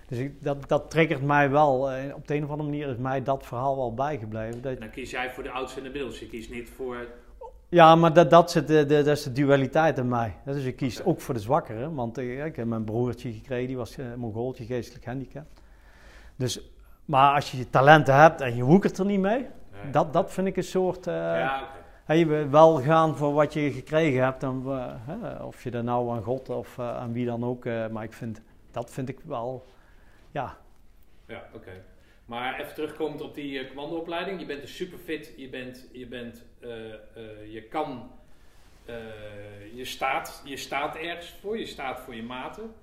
Dus ik, dat, dat triggert mij wel. Uh, op de een of andere manier is mij dat verhaal wel bijgebleven. Dat... En dan kies jij voor de oudste en de middelste. Je kiest niet voor... Ja, maar dat, dat, is, de, de, dat is de dualiteit in mij. Dus ik kies ook voor de zwakkere. Want uh, ik heb mijn broertje gekregen, die was uh, Mongooltje, geestelijk handicapt. Dus, maar als je talenten hebt en je woekert er niet mee, dat, dat vind ik een soort... Uh, ja, okay. je wel gaan voor wat je gekregen hebt. Of je dat nou aan God of aan wie dan ook. maar ik vind, dat vind ik wel ja. Ja, oké. Maar even terugkomend op die uh, commandoopleiding. Je bent er super fit. Je, bent, je, bent, uh, uh, je kan, je, staat, je staat ergens voor. Je staat voor je maten.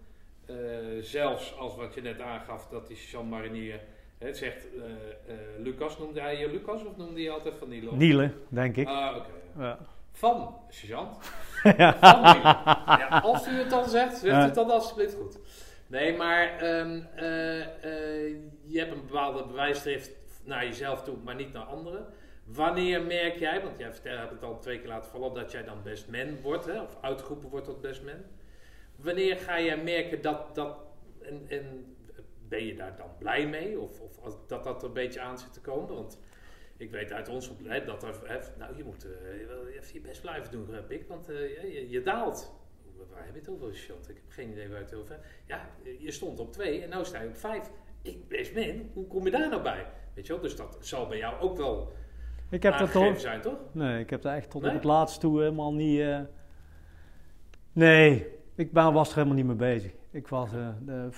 zelfs als wat je net aangaf, dat die Jean Marinier het zegt, Lucas, noemde hij je Lucas of noemde hij altijd van Niele? Niele, denk ik. Ah, oké. Ja. Van sergeant. ja. Van ja, als u het dan zegt, zegt het dan alsjeblieft goed. Nee, maar ehm, eh, eh, je hebt een bepaalde bewijsdrift naar jezelf toe, maar niet naar anderen. Wanneer merk jij, want jij hebt het al twee keer laten vallen, dat jij dan best man wordt, hè, of uitgeroepen wordt tot best man. Wanneer ga jij merken dat, dat en, en ben je daar dan blij mee? Of, of dat dat er een beetje aan zit te komen? Want ik weet uit ons opleiding dat er... nou, je moet wel even je best blijven doen, Pik. Want je, je daalt. Waar heb je het over, Shot? Ik heb geen idee waar het over hebt. Ja, je stond op twee en nu sta je op vijf. Ik best min, hoe kom je daar nou bij? Weet je wel, dus dat zal bij jou ook wel Ik heb dat toch... zijn, toch? Nee, ik heb daar echt tot Nee? op het laatst toe helemaal niet... eh, Nee, ik ben, was er helemaal niet mee bezig. Ik was... eh, de-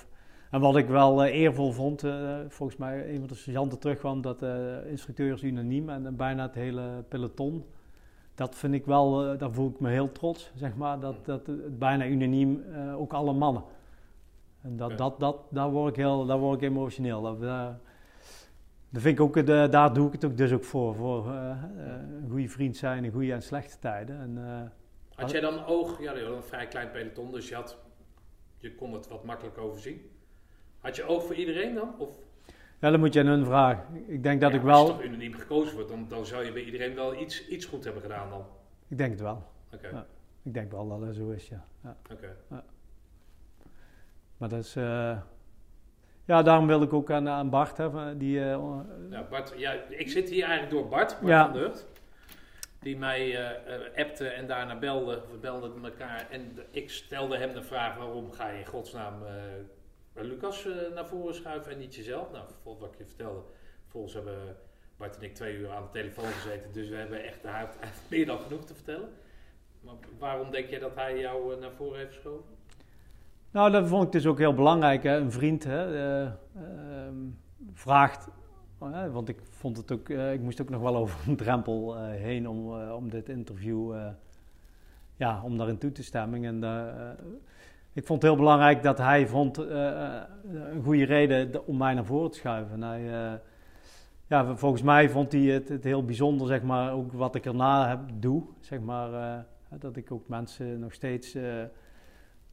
En wat ik wel eh, eervol vond, volgens mij een van de sergeanten terugkwam, dat de instructeurs unaniem en bijna het hele peloton. Dat vind ik wel, eh, daar voel ik me heel trots, zeg maar, dat, dat het bijna unaniem, eh, ook alle mannen. En dat, Ja. dat, dat, daar, word ik heel, daar word ik emotioneel. Dat, daar- dat vind ik ook, eh, daar doe ik het ook dus ook voor. Voor eh, eh, een goede vriend zijn in goede en slechte tijden. En, eh, Had jij dan oog, ja, een vrij klein peloton, dus je, had, je kon het wat makkelijk overzien. Had je oog voor iedereen dan? Of, ja, dan moet je aan hun vragen. Ik denk dat Ja, ik Als wel... je toch unaniem gekozen wordt, dan, dan zou je bij iedereen wel iets, iets goed hebben gedaan dan. Ik denk het wel. Oké, Ja. Ik denk wel dat het zo is, ja. ja. oké. Maar dat is... eh, ja, daarom wil ik ook aan, aan Bart, van die... eh, Ja, Bart, ja, ik zit hier eigenlijk door Bart, Bart Ja. van de Hurt. Die mij eh, appte en daarna belde. We belden elkaar en ik stelde hem de vraag waarom ga je in godsnaam Lucas eh, naar voren schuiven en niet jezelf. Nou, volgens wat ik je vertelde, volgens hebben Bart en ik twee uur aan de telefoon gezeten. Dus we hebben echt, meer dan genoeg te vertellen. Maar waarom denk jij dat hij jou eh, naar voren heeft geschoven? Nou, dat vond ik dus ook heel belangrijk. Hè. Een vriend hè, eh, ehm, vraagt, eh, want ik vond het ook, ik moest ook nog wel over een drempel heen om, om dit interview, ja, om daarin toe te stemmen. En ik vond het heel belangrijk dat hij vond eh, eh, een goede reden de- om mij naar voren te schuiven. En hij, eh, ja, volgens mij vond hij het, het heel bijzonder, zeg maar, ook wat ik erna heb, doe. Zeg maar, dat ik ook mensen nog steeds...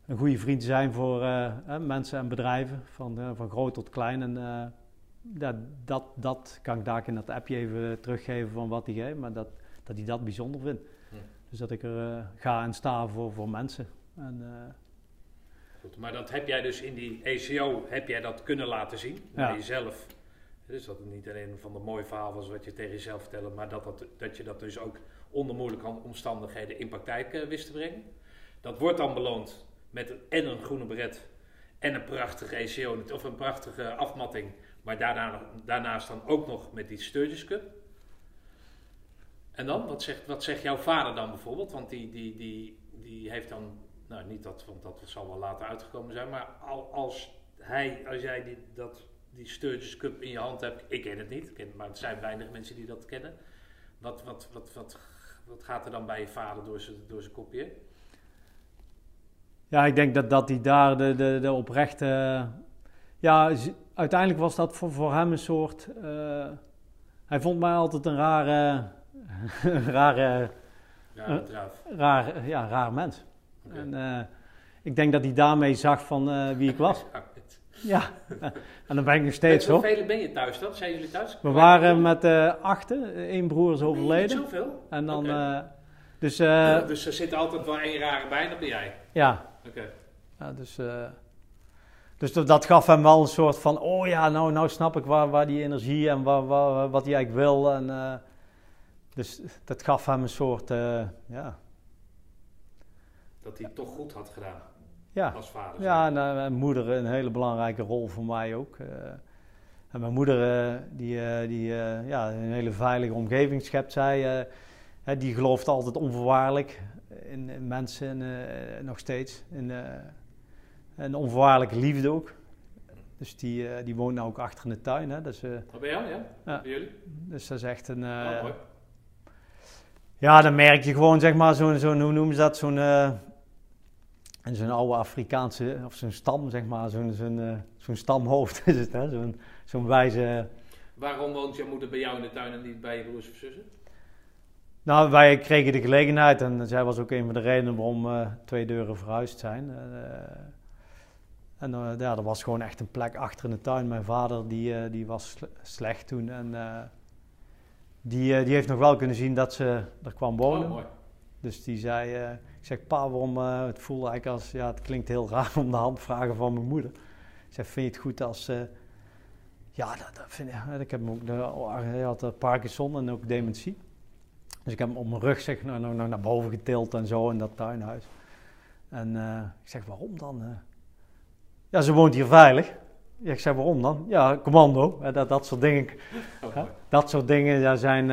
een goede vriend zijn voor mensen en bedrijven, van, van groot tot klein. En ja, dat, dat kan ik daar in dat appje even teruggeven van wat hij geeft, maar dat, dat hij dat bijzonder vindt. Dus dat ik er ga en sta voor, voor mensen. En, Goed, maar dat heb jij dus in die ECO heb jij dat kunnen laten zien naar Ja. jezelf. Dus dat het niet alleen van de mooie verhaal was wat je tegen jezelf vertelde, maar dat, dat, dat je dat dus ook onder moeilijke omstandigheden in praktijk eh, wist te brengen. Dat wordt dan beloond met een, en een groene beret en een prachtige ECO, of een prachtige afmatting, maar daarna, daarnaast dan ook nog met die Sturgis Cup. En dan, wat zegt, wat zegt jouw vader dan bijvoorbeeld? Want die, die, die, die heeft dan nou, niet dat, want dat zal wel later uitgekomen zijn. Maar al, als hij, als jij die, dat, die Sturgis Cup in je hand hebt, ik ken het niet, ken, maar er zijn weinig mensen die dat kennen. Wat, wat, wat, wat, wat gaat er dan bij je vader door zijn, door zijn kopje? ja, ik denk dat, dat hij daar de, de, de oprechte... ja, uiteindelijk was dat voor, voor hem een soort... eh, hij vond mij altijd een rare... rare Ja, Eh. dat druif. raar, ja, raar mens. En eh, ik denk dat hij daarmee zag van eh, wie ik was. Ja, en dan ben ik nog steeds hoor. hoeveel ben je thuis dan? Zijn jullie thuis? We waren met eh achten, één broer is Niet overleden. zoveel? En dan, dus dus er zit altijd wel één rare bij, dat ben jij. ja, Oké. ja, dus, dus dat, gaf hem wel een soort van, oh ja, nou, nou snap ik waar, waar die energie en waar, waar, wat hij eigenlijk wil. En, dus dat gaf hem een soort, ja, Dat hij het toch goed had gedaan ja, als vader. Ja, en eh, mijn moeder een hele belangrijke rol voor mij ook. eh. en mijn moeder, eh, die, eh, die ja, een hele veilige omgeving schept zij. hè, die gelooft altijd onvoorwaardelijk in, in mensen, en, nog steeds. In, een onvoorwaardelijke liefde ook. Dus die, die woont nou ook achter in de tuin. Hè? Dus, eh, Wat ben jou, ja? Bij jullie? dus dat is echt een... Oh, ja, dan merk je gewoon, zeg maar, zo'n, zo'n hoe noemen ze dat, zo'n, en zo'n oude Afrikaanse, of zo'n stam, zeg maar, zo'n, zo'n, eh, zo'n stamhoofd is het, hè? Zo'n, zo'n wijze... Waarom woont jouw moeder bij jou in de tuin en niet bij je broers of zussen? Nou, wij kregen de gelegenheid en zij was ook een van de redenen waarom eh, twee deuren verhuisd zijn. Eh, en ja, er was gewoon echt een plek achter in de tuin. Mijn vader, die, die was sle- slecht toen en die, die heeft nog wel kunnen zien dat ze er kwam wonen. Oh, mooi. Dus die zei, eh, ik zeg, pa, waarom, eh, het voelde eigenlijk als, ja, het klinkt heel raar om de hand te vragen van mijn moeder. Ik zeg, vind je het goed als... eh, ja, dat, dat vind ik... Ik heb hem ook... Hij had Parkinson en ook dementie. Dus ik heb hem op mijn rug zeg, nou, nou, nou, naar boven getild en zo in dat tuinhuis. En ik zeg, waarom dan? Ja, ze woont hier veilig. Ja, ik zeg, waarom dan? Ja, commando. hè, dat, dat soort dingen. Oh, dat soort dingen, daar zijn...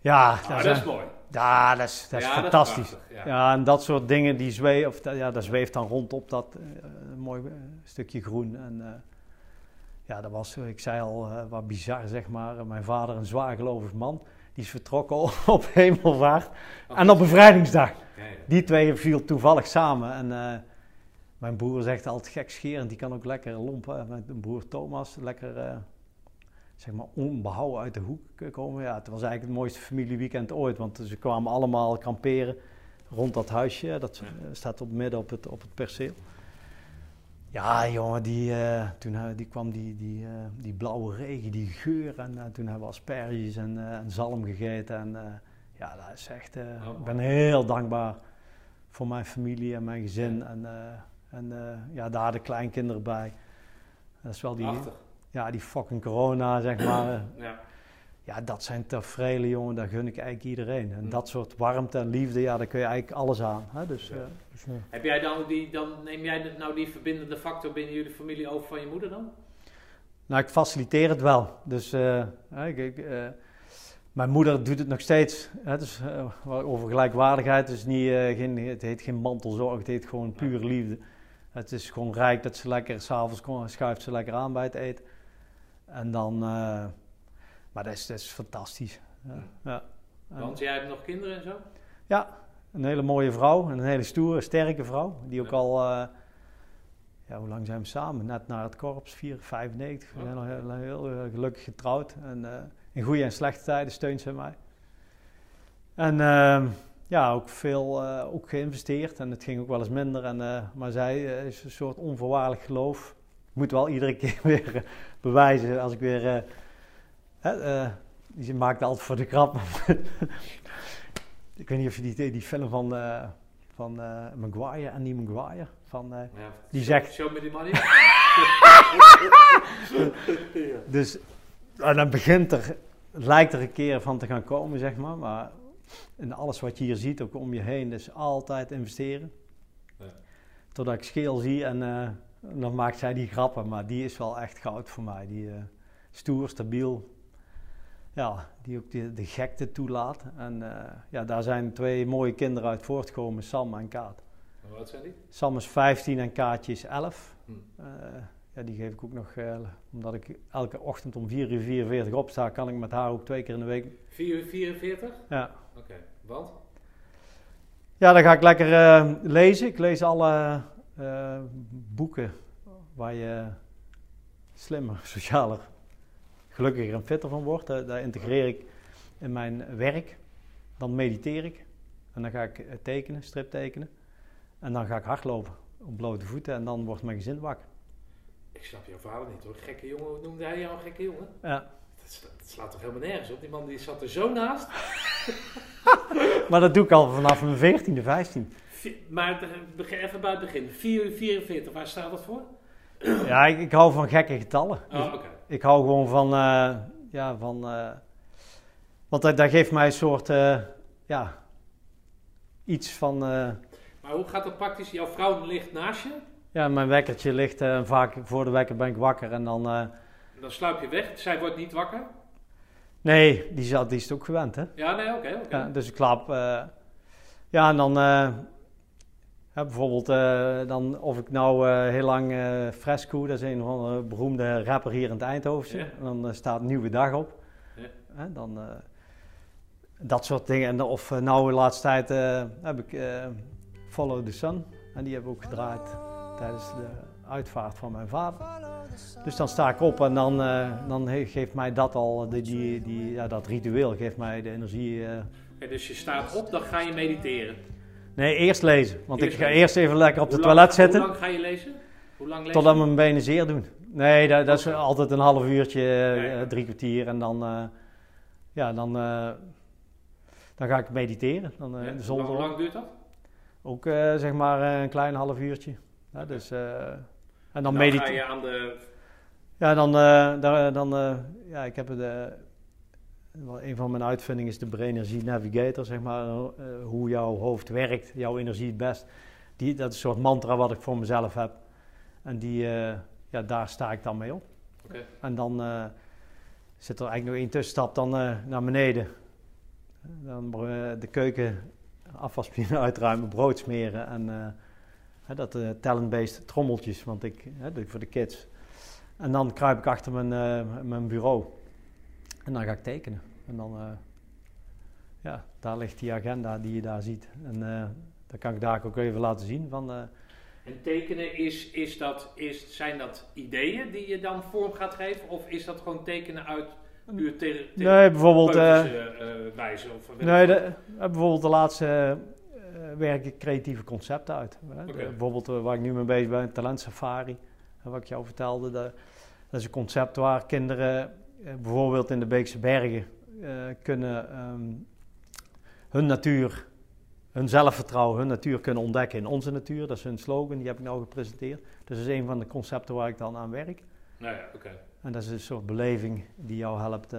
ja, Ah, dat zijn, is mooi. Ja, dat is, dat is Ja, fantastisch. prachtig, ja. ja. en dat soort dingen, die zweven, of, dat- ja, dat zweeft dan rond op dat eh, mooi eh, stukje groen. En eh, ja, dat was, ik zei al, wat bizar zeg maar. Mijn vader, een zwaargelovig man, die is vertrokken op hemelvaart en op bevrijdingsdag. Ja. Die twee viel toevallig samen. En mijn broer zegt altijd gekscherend, die kan ook lekker lompen. Mijn broer Thomas, lekker zeg maar onbehouden uit de hoek komen. Ja, het was eigenlijk het mooiste familieweekend ooit, want ze kwamen allemaal kamperen rond dat huisje. Dat Ja. eh, staat op midden op het, op het perceel. Ja, jongen, die, eh, toen hij- die kwam die, die, die blauwe regen, die geur. En toen hebben we asperges en, en zalm gegeten. En ja, dat is echt... Oh, ik ben heel dankbaar voor mijn familie en mijn gezin. En, en ja, daar de kleinkinderen bij. Dat is wel die. Ja, die fucking corona, zeg maar. Ja. ja, dat zijn tafereelen, jongen, daar gun ik eigenlijk iedereen. En Mm. dat soort warmte en liefde, ja, daar kun je eigenlijk alles aan. Hè? Dus, Ja. eh, dus, Heb jij dan die, dan neem jij nou die verbindende factor binnen jullie familie over van je moeder dan? nou, ik faciliteer het wel. Dus eh, hè, ik, ik, eh, mijn moeder doet het nog steeds. Hè? Dus, over gelijkwaardigheid. Dus niet, eh, geen, het heet geen mantelzorg, het heet gewoon puur liefde. Het is gewoon rijk dat ze lekker, s'avonds schuift ze lekker aan bij het eten. En dan, eh, maar dat is, dat is fantastisch. Ja. Want jij hebt nog kinderen en zo? Ja, een hele mooie vrouw. Een hele stoere, sterke vrouw. Die ook Ja. al, eh, ja, hoe lang zijn we samen? Net naar het korps, 4, 95. We zijn al heel, heel, gelukkig getrouwd. En eh, in goede en slechte tijden steunt ze mij. En ehm, ja, ook veel ook geïnvesteerd. En het ging ook wel eens minder. En, maar zij is een soort onvoorwaardelijk geloof. Ik moet wel iedere keer weer bewijzen als ik weer... eh, hè, eh, die maakte altijd voor de grap. ik weet niet of je die, die film van, eh, van eh, Maguire, Andy Maguire, van... eh, Ja. Die zegt- Show me the money. Dus en dan begint er, lijkt er een keer van te gaan komen, zeg maar. Maar in alles wat je hier ziet, ook om je heen, is altijd investeren. Ja. Totdat ik scheel zie en eh, dan maakt zij die grappen. Maar die is wel echt goud voor mij. Die eh, stoer, stabiel. Ja, die ook de, de gekte toelaat. En eh, ja, daar zijn twee mooie kinderen uit voortgekomen, Sam en Kaat. Oud zijn die? Sam is 15 en Kaatje is 11. Hm. Eh, ja, die geef ik ook nog, omdat ik elke ochtend om 4 uur 44 opsta, kan ik met haar ook twee keer in de week. 4 uur 44? Ja, Oké. Want? ja dan ga ik lekker lezen. Ik lees alle eh, boeken waar je slimmer, socialer, gelukkiger en fitter van wordt. Daar integreer ik in mijn werk. Dan mediteer ik. En dan ga ik eh, tekenen, strip tekenen. En dan ga ik hardlopen op blote voeten en dan wordt mijn gezin wakker. Ik snap jouw vader niet hoor. Gekke jongen, hoe noemde hij jou een gekke jongen? Ja. Dat, sla- dat slaat toch helemaal nergens op? Die man die zat er zo naast. Maar dat doe ik al vanaf mijn 14e, 15. Maar even bij het begin. 4 uur 44, waar staat dat voor? Ja, ik, ik hou van gekke getallen. Oh, oké. Ik hou gewoon van, eh, ja, van, eh, want dat, dat geeft mij een soort, eh, ja, iets van, Maar hoe gaat dat praktisch? Jouw vrouw ligt naast je. ja, mijn wekkertje ligt vaak voor de wekker ben ik wakker en dan, Dan sluip je weg. Zij wordt niet wakker. nee, die, zat, die is het ook gewend, hè. Ja, nee, oké. oké. Ja, dus ik eh, ja, en dan, ja, bijvoorbeeld, eh, dan, of ik nou eh, heel lang eh Fresco, dat is een van de beroemde rapper hier in het Eindhoven, Ja. dan staat Nieuwe Dag op. Ja. Dan, dat soort dingen. En, of nou de laatste tijd heb ik Follow the Sun, en die hebben we ook gedraaid tijdens de uitvaart van mijn vader. Dus dan sta ik op en dan, dan geeft mij dat al, die, die, die, ja, dat ritueel geeft mij de energie... dus je staat op, dan ga je mediteren. Nee, eerst lezen. Want Eerst ik ga lezen. eerst even lekker op de lang- toilet zitten. Hoe lang ga je lezen? Hoe lang lezen? Totdat mijn benen zeer doen. Nee, dat, dat is altijd een half uurtje, eh, ja. drie kwartier. En dan, eh, ja, dan, eh, dan ga ik mediteren. Dan, eh, Ja, de zon hoe lang, duurt dat? Ook eh, zeg maar eh, een klein half uurtje. Ja, dus, eh, En dan Dan medit- ga je aan de... Ja, dan, eh, dan eh, ja, ik heb eh, wel een van mijn uitvindingen is de Brain Energy Navigator, zeg maar, eh, hoe jouw hoofd werkt, jouw energie het best. Die, dat is een soort mantra wat ik voor mezelf heb. En die, eh, ja, daar sta ik dan mee op. En dan eh, zit er eigenlijk nog één tussenstap dan naar beneden. Dan de keuken afwasmachine uitruimen, brood smeren en dat talent-based trommeltjes, want ik, hè, doe ik voor de kids. En dan kruip ik achter mijn, mijn bureau en dan ga ik tekenen. En dan, eh, ja, daar ligt die agenda die je daar ziet. En eh dat kan ik daar ook even laten zien van... eh, En tekenen, is, is dat, is, zijn dat ideeën die je dan vorm gaat geven? Of is dat gewoon tekenen uit puur te, te- nee, bijvoorbeeld... wijze? Of, Nee, de, bijvoorbeeld de laatste werk ik creatieve concepten uit. hè. Bijvoorbeeld waar ik nu mee bezig ben, Talent Safari, wat ik jou vertelde. de- dat is een concept waar kinderen bijvoorbeeld in de Beekse Bergen eh, kunnen ehm, hun natuur, hun zelfvertrouwen, hun natuur kunnen ontdekken in onze natuur. Dat is hun slogan, die heb ik nou gepresenteerd. Dus dat is een van de concepten waar ik dan aan werk. Nou ja, oké. En dat is een soort beleving die jou helpt.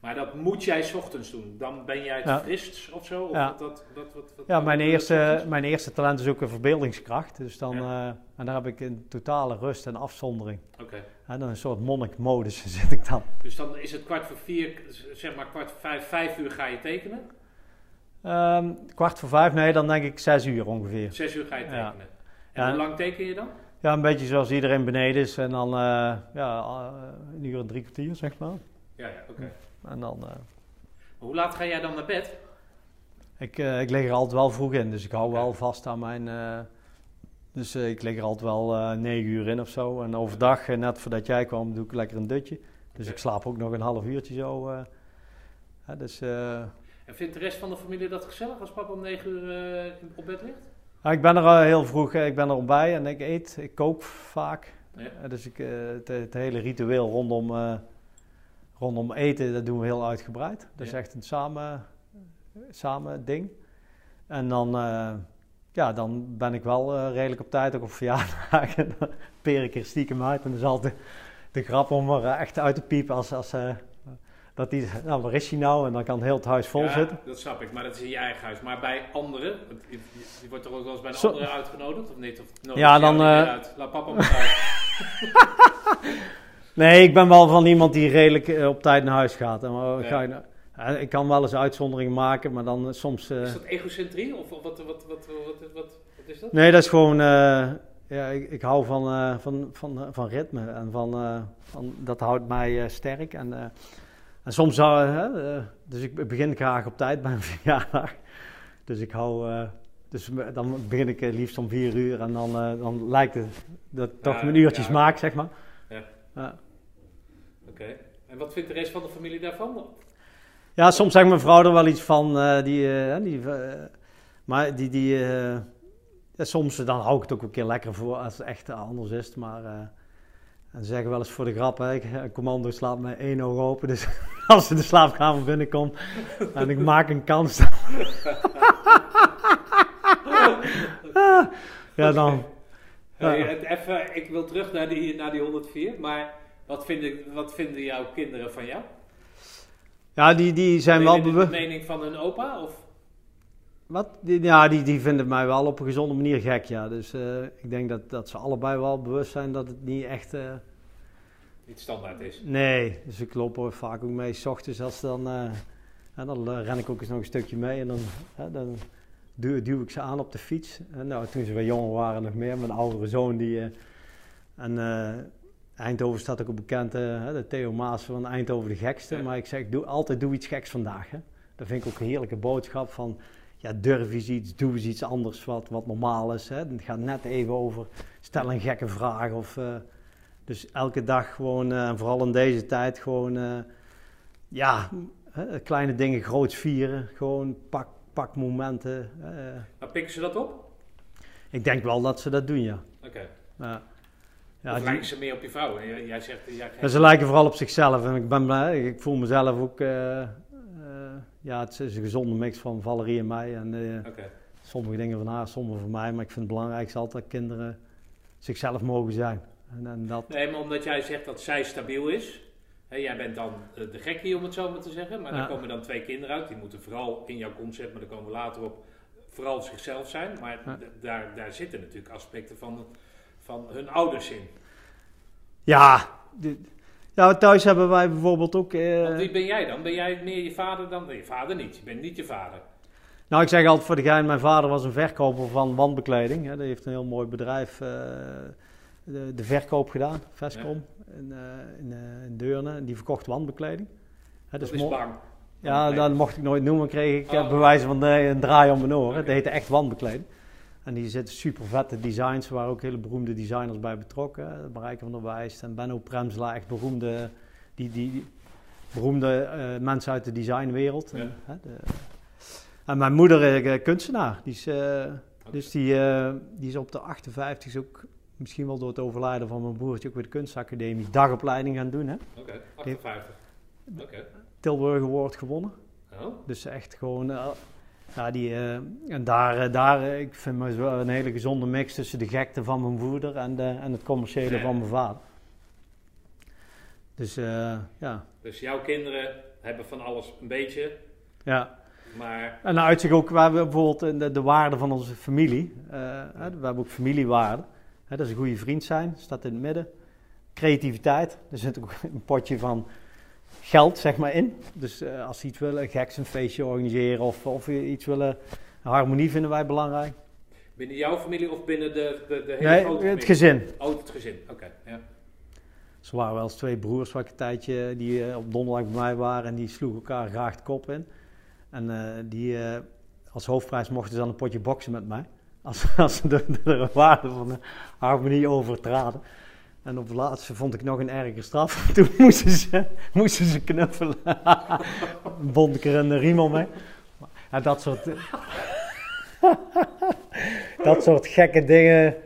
Maar dat moet jij 's ochtends doen. Dan ben jij het Ja. frisst of zo? Of Ja. dat, dat, dat, wat, wat- Ja, mijn eerste, mijn eerste talent is ook een verbeeldingskracht. Dus dan, Ja. eh, en daar heb ik een totale rust en afzondering. Oké. En dan een soort monnikmodus zit ik dan. Dus dan is het kwart voor vier, zeg maar kwart voor vijf, vijf uur ga je tekenen. Ehm, kwart voor vijf, nee, dan denk ik zes uur ongeveer. Zes uur ga je Ja. tekenen. En hoe lang teken je dan? Ja, een beetje zoals iedereen beneden is. En dan eh, ja, eh, een uur en drie kwartier, zeg maar. Ja, ja, oké. En dan, eh, Hoe laat ga jij dan naar bed? ik, eh, ik lig er altijd wel vroeg in. Dus ik hou wel vast aan mijn... eh, dus ik lig er altijd wel eh, negen uur in of zo. En overdag, net voordat jij kwam, doe ik lekker een dutje. Dus ik slaap ook nog een half uurtje zo. eh. Hè, dus... eh, En vindt de rest van de familie dat gezellig als papa om negen uur op bed ligt? Ja, ik ben er al heel vroeg, ik ben er al bij en ik eet, ik kook vaak. Ja. Dus ik, eh, het, het hele ritueel rondom, eh, rondom eten, dat doen we heel uitgebreid. Dat is echt een samen, samen ding. En dan, eh, ja, dan ben ik wel eh, redelijk op tijd, ook op verjaardagen. Dan peer ik er stiekem uit en dat is altijd de grap om er echt uit te piepen als... als eh, dat die, nou, waar is hij nou? En dan kan heel het huis vol ja, zitten. dat snap ik. Maar dat is in je eigen huis. Maar bij anderen, je, wordt er ook wel eens bij een andere uitgenodigd of niet? Of Ja, dan, uit? Laat papa maar uit. Nee, ik ben wel van iemand die redelijk eh, op tijd naar huis gaat. En, Ja. ga je nou- eh, ik kan wel eens uitzonderingen maken, maar dan eh, soms... Is dat egocentrie? Of wat, wat, wat, wat, wat, is dat? Nee, dat is gewoon... ja, ik, ik hou van, van, van, van ritme en van, van... Dat houdt mij sterk. En, en soms zou... dus ik begin graag op tijd bij een verjaardag. Dus ik hou... dus dan begin ik liefst om vier uur en dan, dan lijkt het dat ik toch mijn uurtjes ja. maak, zeg maar. Ja. Oké. En wat vindt de rest van de familie daarvan? Ja, soms zegt mijn vrouw er wel iets van. eh, die, eh, die, eh, maar die, die, ja, soms dan hou ik het ook een keer lekker voor als het echt anders is. Maar en ze zeggen wel eens voor de grap, hè, ik- een commando slaat met één oog open. Dus als ze de slaapkamer binnenkomt en ik maak een kans. ja, dan. Even, ik wil terug naar die, naar die 104, maar wat vinden, wat vinden jouw kinderen van jou? Ja, die, die zijn wel bewust. de mening van hun opa? Of? Wat? Die, ja, die, die vinden mij wel op een gezonde manier gek, ja. Dus eh, ik denk dat, dat ze allebei wel bewust zijn dat het niet echt... eh, Niet standaard is. nee, dus ik loop er vaak ook mee, s ochtends als dan... en dan eh, ren ik ook eens nog een stukje mee en dan, dan duw, duw ik ze aan op de fiets. En nou, toen ze wat jonger waren nog meer, mijn oudere zoon die... eh, en eh, Eindhoven staat ook op bekend, eh, de Theo Maas van Eindhoven de gekste. Ja. Maar ik zeg, doe, altijd doe iets geks vandaag. Hè. Dat vind ik ook een heerlijke boodschap van... Ja, durf eens iets, doe eens iets anders wat, wat normaal is. Hè. Het gaat net even over, stel een gekke vraag. Of, eh, dus elke dag gewoon, eh, en vooral in deze tijd, gewoon... eh, ja, kleine dingen groots vieren. Gewoon pak, pak momenten. eh. Maar pikken ze dat op? ik denk wel dat ze dat doen, ja. Oké. ja. of die- lijken ze meer op je vrouw? En Jij, jij zegt... Jij, Ja, ze lijken vooral op zichzelf en ik ben blij. Ik voel mezelf ook. eh, eh, ja, het is een gezonde mix van Valerie en mij. En sommige dingen van haar, sommige van mij. Maar ik vind het belangrijkste altijd dat kinderen zichzelf mogen zijn. En, en dat, Nee, maar omdat jij zegt dat zij stabiel is. Jij bent dan eh, de gekkie, om het zo maar te zeggen. Maar Ja. dan komen dan twee kinderen uit. Die moeten vooral in jouw concept, maar daar komen we later op, vooral zichzelf zijn. Maar Ja. daar, daar zitten natuurlijk aspecten van, van hun ouders in. ja, ja, thuis hebben wij bijvoorbeeld ook... eh, Want wie ben jij dan? Ben jij meer je vader dan? Nee, je vader niet. Je bent niet je vader. Nou, ik zeg altijd voor de gein, mijn vader was een verkoper van wandbekleding. Hè. Die heeft een heel mooi bedrijf, eh, de, de verkoop gedaan, Vescom, in, eh, in, eh, in Deurne. En die verkocht wandbekleding. Hè, Dat dus is bang. Ja, dat mocht ik nooit noemen. Kreeg ik Oh. bewijzen van nee, een draai om mijn oren. Het heette echt wandbekleding. En die zitten super vette designs. Er waren ook hele beroemde designers bij betrokken. Marijke van der Wijst en Benno Premsla. Echt beroemde, die, die, die beroemde eh, mensen uit de designwereld. Ja. En, hè, de- en mijn moeder eh, kunstenaar. Die is, Dus die, die is op de 58 ook misschien wel door het overlijden van mijn broertje ook weer de kunstacademie dagopleiding gaan doen. Hè? Oké, 58. Oké. Tilburg Award gewonnen. Oh, Dus echt gewoon, eh, ja, die, eh, en daar, eh, daar ik vind me wel een hele gezonde mix tussen de gekte van mijn moeder en, de, en het commerciële Ja. van mijn vader. Dus ja, dus jouw kinderen hebben van alles een beetje, ja. maar En uitzicht ook, we hebben bijvoorbeeld de, de waarde van onze familie. we hebben ook familiewaarden. Dat is een goede vriend zijn, staat in het midden. Creativiteit, er zit ook een potje van geld zeg maar in. Dus eh, als ze iets willen, geks een feestje organiseren of, of iets willen, harmonie vinden wij belangrijk. binnen jouw familie of binnen de, de, de hele Nee, grote het familie? gezin. Oh, het gezin, oké. ja. Ze waren wel eens twee broers waar ik een tijdje die eh, op donderdag bij mij waren en die sloegen elkaar graag de kop in. En eh, die als hoofdprijs mochten ze dan een potje boksen met mij. Als, als ze de, de waarde van de harmonie overtraden. En op het laatste vond ik nog een erger straf. Toen moesten ze, moesten ze knuffelen. Bond ik er een riem om mee. Ja, dat soort... dat soort gekke dingen.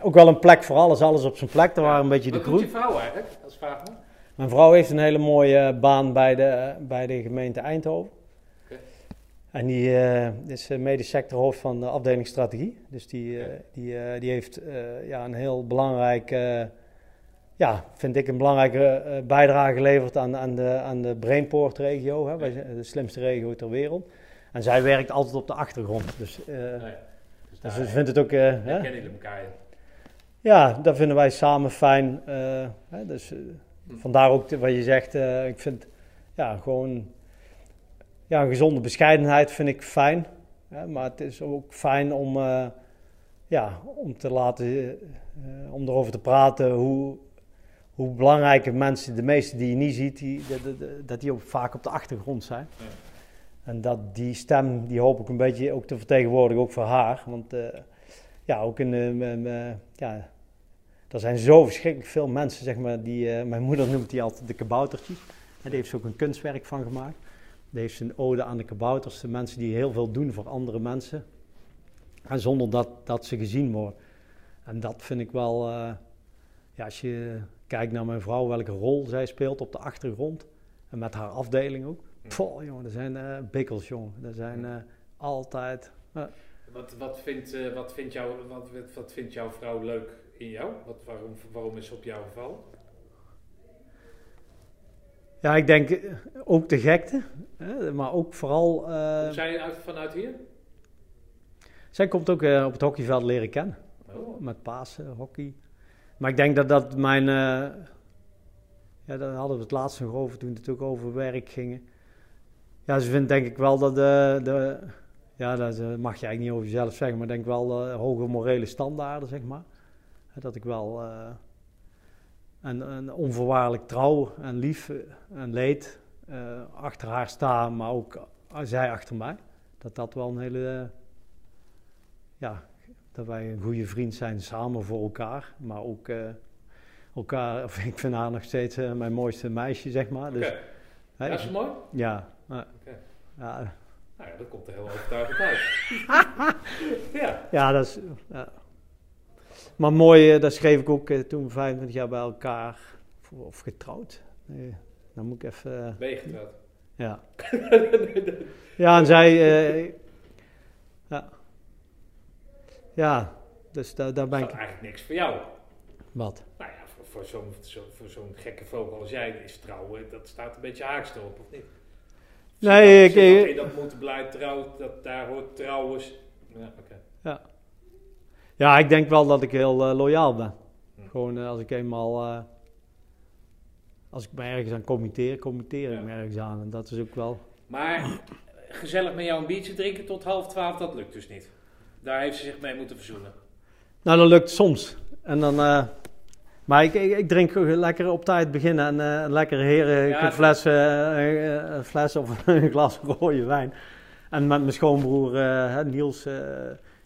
Ook wel een plek voor alles, alles op zijn plek. Daar waren een beetje de Wat doet groei. je vrouw eigenlijk, als vraag me? Mijn vrouw heeft een hele mooie baan bij de, bij de gemeente Eindhoven. En die eh, is eh, medisch sectorhoofd van de afdeling strategie. Dus die, eh, die, die heeft ja, een heel belangrijk, eh, ja, vind ik een belangrijke bijdrage geleverd aan, aan de, aan de Brainport-regio. Hè. Wij zijn de slimste regio ter wereld. En zij werkt altijd op de achtergrond. Dus, Nee. Dus dus ik vind het ook... hè? kennen jullie elkaar. Ja, dat vinden wij samen fijn. hè, dus, Hm. vandaar ook wat je zegt. ik vind ja, gewoon ja, een gezonde bescheidenheid vind ik fijn. Hè, maar het is ook fijn om, eh, ja, om te laten, eh, eh, om erover te praten hoe, hoe belangrijke mensen, de meeste die je niet ziet, die, de- de- de- dat die ook vaak op de achtergrond zijn. Ja. En dat die stem, die hoop ik een beetje ook te vertegenwoordigen, ook voor haar. Want ja, ook in ja, er zijn zo verschrikkelijk veel mensen, zeg maar, die, mijn moeder noemt die altijd de kaboutertjes. En daar heeft ze ook een kunstwerk van gemaakt. Heeft een ode aan de kabouters, de mensen die heel veel doen voor andere mensen. En zonder dat, dat ze gezien worden. En dat vind ik wel, eh, ja, als je kijkt naar mijn vrouw, welke rol zij speelt op de achtergrond. En met haar afdeling ook. Poh, jongen, er zijn eh bikkels, jongen. Er zijn eh, altijd... Wat, wat, vindt, eh, wat, vindt jou, wat, wat, wat vindt jouw vrouw leuk in jou? Wat, waarom, waarom is ze op jou gevallen? Ja, ik denk eh, ook de gekte, hè, maar ook vooral... eh, Komt zij uit, vanuit hier? zij komt ook eh, op het hockeyveld leren kennen. Oh. Met Pasen, hockey. Maar ik denk dat dat mijn... eh, ja, daar hadden we het laatst nog over toen het ook over werk ging. Ja, ze vindt denk ik wel dat de... de ja, dat eh, mag je eigenlijk niet over jezelf zeggen, maar ik denk wel eh, hoge morele standaarden, zeg maar. Dat ik wel... en, en onvoorwaardelijk trouw en lief eh, en leed eh, achter haar sta, maar ook zij achter mij. Dat dat wel een hele... ja, dat wij een goede vriend zijn samen voor elkaar. Maar ook eh, elkaar, of ik vind haar nog steeds mijn mooiste meisje, zeg maar. Oké, Dus, dat is mooi. ja, ja, Nou ja, dat komt er heel overtuigend uit. ja. ja, dat is... Ja. Maar mooi, eh, dat schreef ik ook eh, toen we 25 jaar bij elkaar, of, getrouwd. Nee, dan moet ik even... eh, Ben je getrouwd? ja. ja, en zij... ja. Ja, dus daar, daar ben Dat ik... is eigenlijk niks voor jou. Wat? Nou ja, voor zo'n zo, voor zo'n gekke vogel als jij is trouwen, dat staat een beetje haaks erop, of niet? Nee, ik- dat- dat dat moeten blij trouw, dat daar hoort trouwens. Ja, oké. Ja, ik denk wel dat ik heel eh, loyaal ben. Hm. Gewoon eh, als ik eenmaal... eh, als ik me ergens aan committeer, committeer ik Ja. me ergens aan. En dat is ook wel... Maar gezellig met jou een biertje drinken tot half twaalf, dat lukt dus niet. Daar heeft ze zich mee moeten verzoenen. Nou, dat lukt soms. En dan... maar ik, ik, ik drink lekker op tijd beginnen en eh, een lekkere heren Ja, een fles, een fles of een glas rode wijn. En met mijn schoonbroer Niels,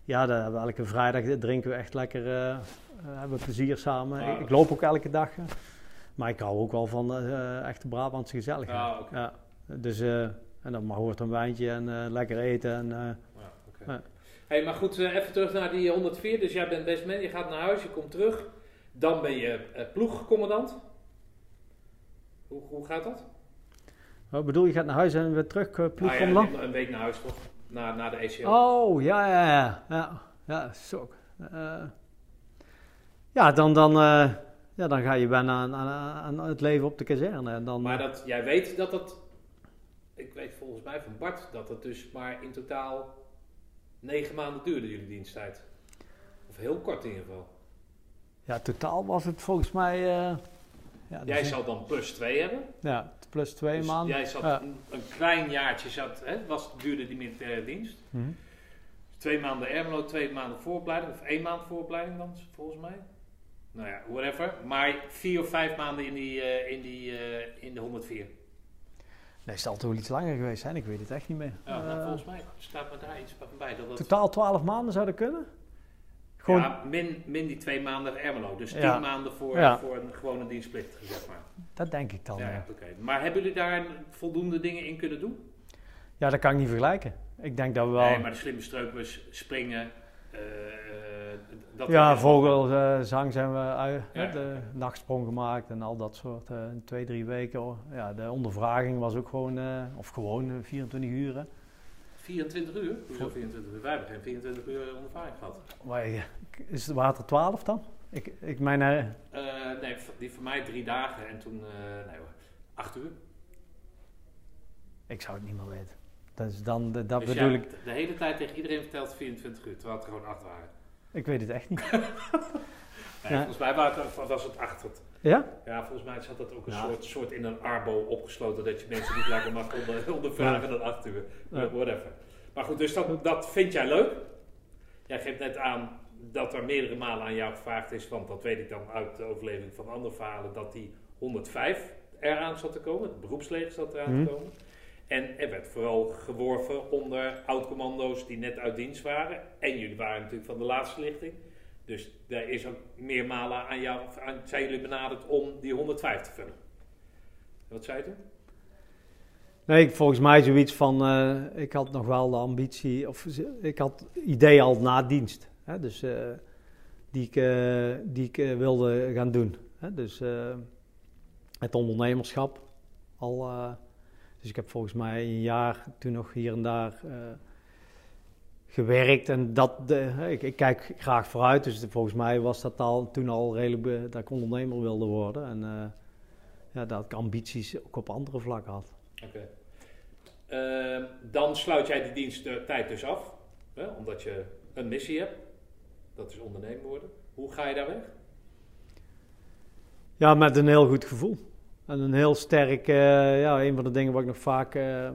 ja, daar hebben we elke vrijdag drinken we echt lekker, eh, eh, hebben we plezier samen. Ah, ik, ik loop ook elke dag. maar ik hou ook wel van eh echte Brabantse gezelligheid. Ah. Ja. Dus, en dan maar hoort een wijntje en lekker eten. En. Ja. Hey, maar goed, even terug naar die 104. Dus jij bent best man, je gaat naar huis, je komt terug. Dan ben je ploegcommandant. Hoe, hoe gaat dat? wat bedoel je, gaat naar huis en weer terug, uh, Ah, ja, een week naar huis toch? Na, na de ECO. Oh, ja, ja, ja. Ja, ja zo. Eh, ja, dan, dan, eh, ja, dan ga je bijna aan, aan, aan het leven op de kazerne. En dan, Maar dat, jij weet dat dat... Ik weet volgens mij van Bart dat het dus maar in totaal negen maanden duurde, jullie diensttijd. Of heel kort in ieder geval. ja, totaal was het volgens mij... eh, ja, Jij zal dan plus twee hebben. Ja, plus twee Dus maanden. Jij zat Ja. een, klein jaartje, zat, hè, was, duurde die militaire dienst. Mhm. Twee maanden Ermelo, twee maanden vooropleiding. Of één maand vooropleiding dan, volgens mij. Nou ja, whatever. Maar vier of vijf maanden in, die, eh, in, die, eh, in de 104. Nee, het zal toch wel iets langer geweest zijn, ik weet het echt niet meer. Ja, nou, Eh, volgens mij staat me daar iets van bij. Dat totaal twaalf maanden zou dat kunnen? Gewoon, Ja, min, min die twee maanden Ermelo. Dus tien Ja. maanden voor, Ja. voor een gewone dienstplichtige, zeg maar. dat denk ik dan. ja. Maar hebben jullie daar voldoende dingen in kunnen doen? ja, dat kan ik niet vergelijken. Ik denk dat we wel... Nee, maar de slimme streupers, springen, eh, eh, dat ja, vogelzang zijn we uit, Ja. de nachtsprong gemaakt en al dat soort. eh, twee, drie weken. Ja, de ondervraging was ook gewoon, eh, of gewoon eh, 24 uur. Hè. 24 uur? Hoezo 24 uur? Wij hebben geen 24 uur ondervaring gehad. Waar- Is het water 12 dan? Ik, ik mijn, eh, Eh, nee, die voor mij drie dagen en toen, eh, nee acht uur. ik zou het niet meer weten. Dus dan, de- dat dus bedoel ik, de hele tijd tegen iedereen verteld 24 uur, terwijl het er gewoon acht waren. ik weet het echt niet. Nee, Ja. Volgens mij waren het, was het acht. Ja? Ja, volgens mij zat dat ook een Ja. soort, soort in een arbo opgesloten dat je mensen niet langer mag onder, ondervragen dan acht uur. Ja. Whatever. Maar goed, dus dat, dat vind jij leuk. Jij geeft net aan dat er meerdere malen aan jou gevraagd is, want dat weet ik dan uit de overleving van andere verhalen, dat die 105 eraan zat te komen, het beroepsleger zat eraan Mhm. te komen. En er werd vooral geworven onder oud-commando's die net uit dienst waren. En jullie waren natuurlijk van de laatste lichting. Dus daar is ook meermalen aan jou, aan, jullie benaderd om die 105 te vullen. Wat zei je toen? Nee, volgens mij zoiets van, eh, ik had nog wel de ambitie, of ik had idee al na dienst. Hè, dus eh, die ik, eh, die ik wilde gaan doen. Hè, dus het ondernemerschap al. dus ik heb volgens mij een jaar toen nog hier en daar gewerkt. En dat, de, ik, ik kijk graag vooruit. Dus de- volgens mij was dat al, toen al redelijk be- dat ik ondernemer wilde worden. En eh, ja, dat ik ambities ook op andere vlakken had. Oké. Ehm, dan sluit jij die diensttijd dus af, hè, omdat je een missie hebt. Dat is ondernemer worden. Hoe ga je daar weg? Ja, met een heel goed gevoel. En een heel sterk, eh, ja, een van de dingen waar ik nog vaak, eh,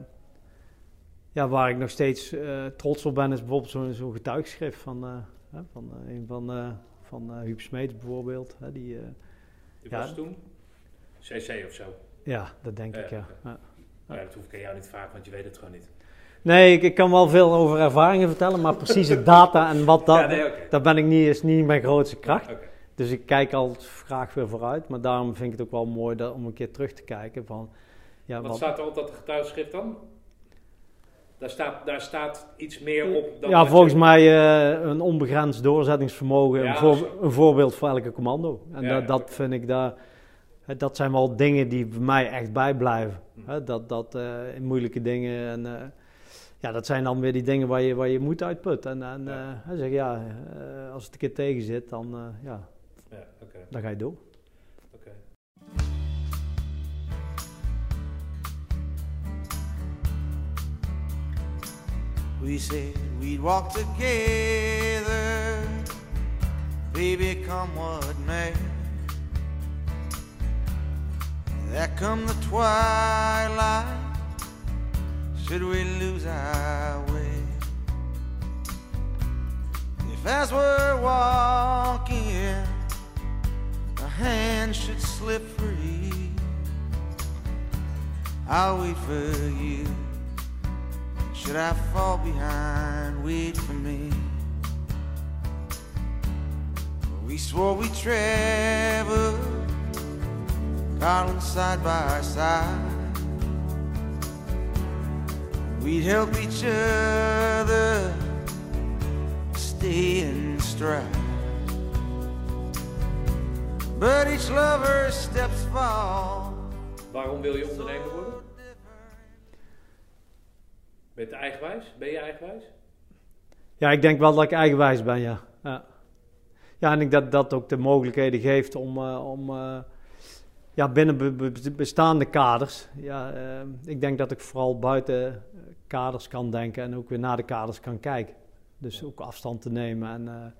ja, waar ik nog steeds eh, trots op ben, is bijvoorbeeld zo'n zo'n getuigschrift van, eh, van eh, een van, van Huub Smeets bijvoorbeeld. Die, Die Ja. was toen CC of zo. ja, dat denk ik, Ja, ja. dat hoef ik aan jou niet te vragen, want je weet het gewoon niet. Nee, ik, ik kan wel veel over ervaringen vertellen, maar precieze data en wat dat, ja, nee, daar ben ik niet, is niet mijn grootste kracht. Dus ik kijk altijd graag weer vooruit, maar daarom vind ik het ook wel mooi dat, om een keer terug te kijken van, ja, Wat wat, staat er op dat getuigschrift dan? Daar staat, daar staat iets meer op dan ja, je- volgens mij eh, een onbegrensd doorzettingsvermogen, Ja, een, voor- een voorbeeld voor elke commando. En Ja, dat, dat vind ik daar, dat zijn wel dingen die bij mij echt bijblijven. Hm. Dat dat eh, moeilijke dingen en eh, ja, dat zijn dan weer die dingen waar je, waar je moed uitput. En, en zegt ja, als het een keer tegen zit, dan, ja, dan ga je door. We said we'd walk together, baby, come what may. There come the twilight, should we lose our way? If as we're walking, a hand should slip free, I'll wait for you. Should I fall behind, wait for me. We swore we'd travel, darling, side by side. We'd help each other stay in stride. But each lover's steps fall. Waarom wil je ondernemer worden? Ben je eigenwijs? Ben je eigenwijs? Ja, ik denk wel dat ik eigenwijs ben, ja. Ja, ja en ik dat dat ook de mogelijkheden geeft om, eh, om eh, ja, binnen be- be- bestaande kaders. Ja, eh, ik denk dat ik vooral buiten kaders kan denken en ook weer naar de kaders kan kijken. Dus ook afstand te nemen en,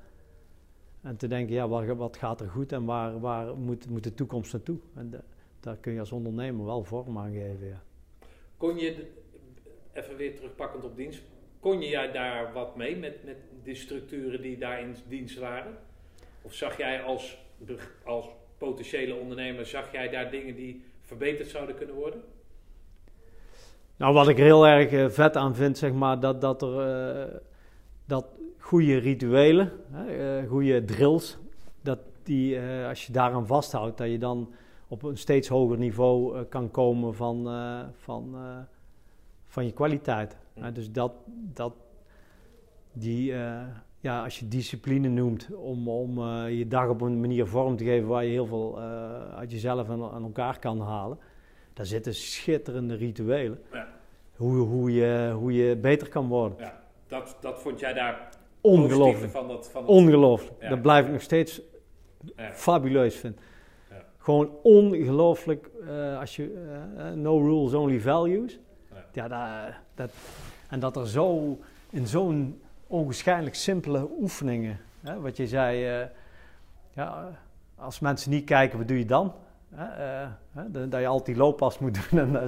en te denken, ja, wat, wat gaat er goed en waar, waar moet, moet de toekomst naartoe? En de- daar kun je als ondernemer wel vorm aan geven, ja. Kon je, de- even weer terugpakkend op dienst, kon je jij daar wat mee met, met die structuren die daar in dienst waren? Of zag jij als, als potentiële ondernemer, zag jij daar dingen die verbeterd zouden kunnen worden? Nou, wat ik er heel erg eh, vet aan vind, zeg maar, dat, dat er eh, dat goede rituelen, eh, goede drills, dat die, als je daaraan vasthoudt, dat je dan op een steeds hoger niveau kan komen van, van, van je kwaliteit. Hè, dus dat, dat die, eh, ja, als je discipline noemt om, om eh, je dag op een manier vorm te geven waar je heel veel eh, uit jezelf en aan elkaar kan halen, daar zitten schitterende rituelen. Ja. Hoe, hoe, je, hoe je beter kan worden. Ja, dat, dat vond jij daar Ongelooflijk. van dat, van dat Ongelooflijk. Ja. Dat blijf ik nog steeds fabuleus vinden. Ja. Gewoon ongelooflijk. als je, no rules, only values. Ja. Dat, dat, en dat er zo in zo'n onwaarschijnlijk simpele oefeningen. Hè, wat je zei, eh, ja, als mensen niet kijken, wat doe je dan? Eh, dat je altijd looppas moet doen. En dat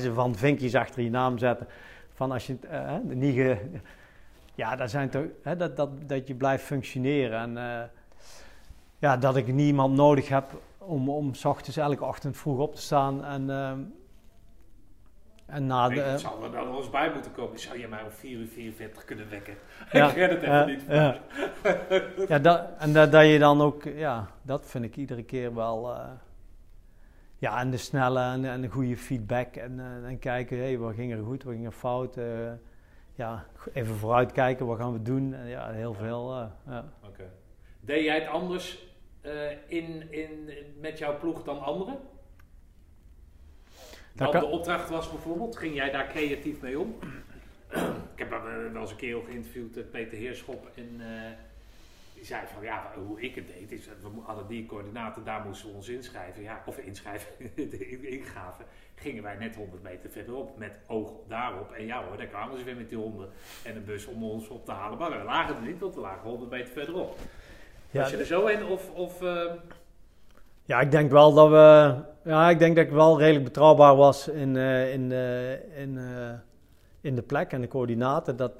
is van vinkjes achter je naam zetten. Van als je het, eh, niet ja, dat, zijn toch, hè, dat, dat, dat je blijft functioneren. En ja, dat ik niemand nodig heb om, om s ochtends elke ochtend vroeg op te staan. En, ehm, en na de, dat zou er dan wel eens bij moeten komen. Zou je mij om 4 uur 44 kunnen wekken? Ja, ik red het even niet. ja. Ja, dat, en dat, dat je dan ook, ja, dat vind ik iedere keer wel. eh, ja, en de snelle en, en de goede feedback. En, eh, en kijken, hé, wat ging er goed, wat ging er fout. eh, ja, even vooruitkijken, wat gaan we doen. En ja, heel veel. eh, ja. Oké. Deed jij het anders in, in, met jouw ploeg dan anderen? Kan- de opdracht was bijvoorbeeld, ging jij daar creatief mee om? Ik heb eh, wel eens een keer geïnterviewd, Peter Heerschop. En eh, die zei van, ja, hoe ik het deed, is dat we hadden die coördinaten, daar moesten we ons inschrijven. Ja, of inschrijven, ingaven. Gingen wij net 100 meter verderop, met oog daarop. En ja hoor, daar kwamen ze weer met die honden en een bus om ons op te halen. Maar we lagen er niet, want we lagen 100 meter verderop. Ja, Was je er zo in of... of eh, Ja, ik denk wel dat we. Ja, ik denk dat ik wel redelijk betrouwbaar was in, eh, in, eh, in, eh, in de plek en de coördinaten. Dat,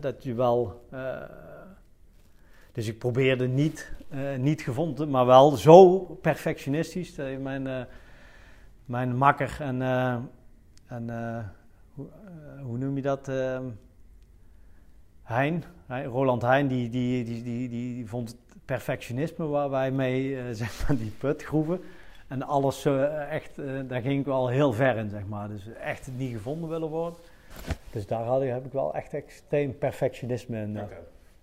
dat je wel. dus ik probeerde niet, niet gevonden, maar wel zo perfectionistisch. Mijn, mijn makker en. en hoe, hoe noem je dat? Hein, Hein, Roland Heijn, die, die, die, die, die vond het perfectionisme waar wij mee, eh, zeg maar, die put groeven. En alles eh, echt, eh, daar ging ik wel heel ver in, zeg maar. Dus echt niet gevonden willen worden. Dus daar had ik, heb ik wel echt extreem perfectionisme in. oké.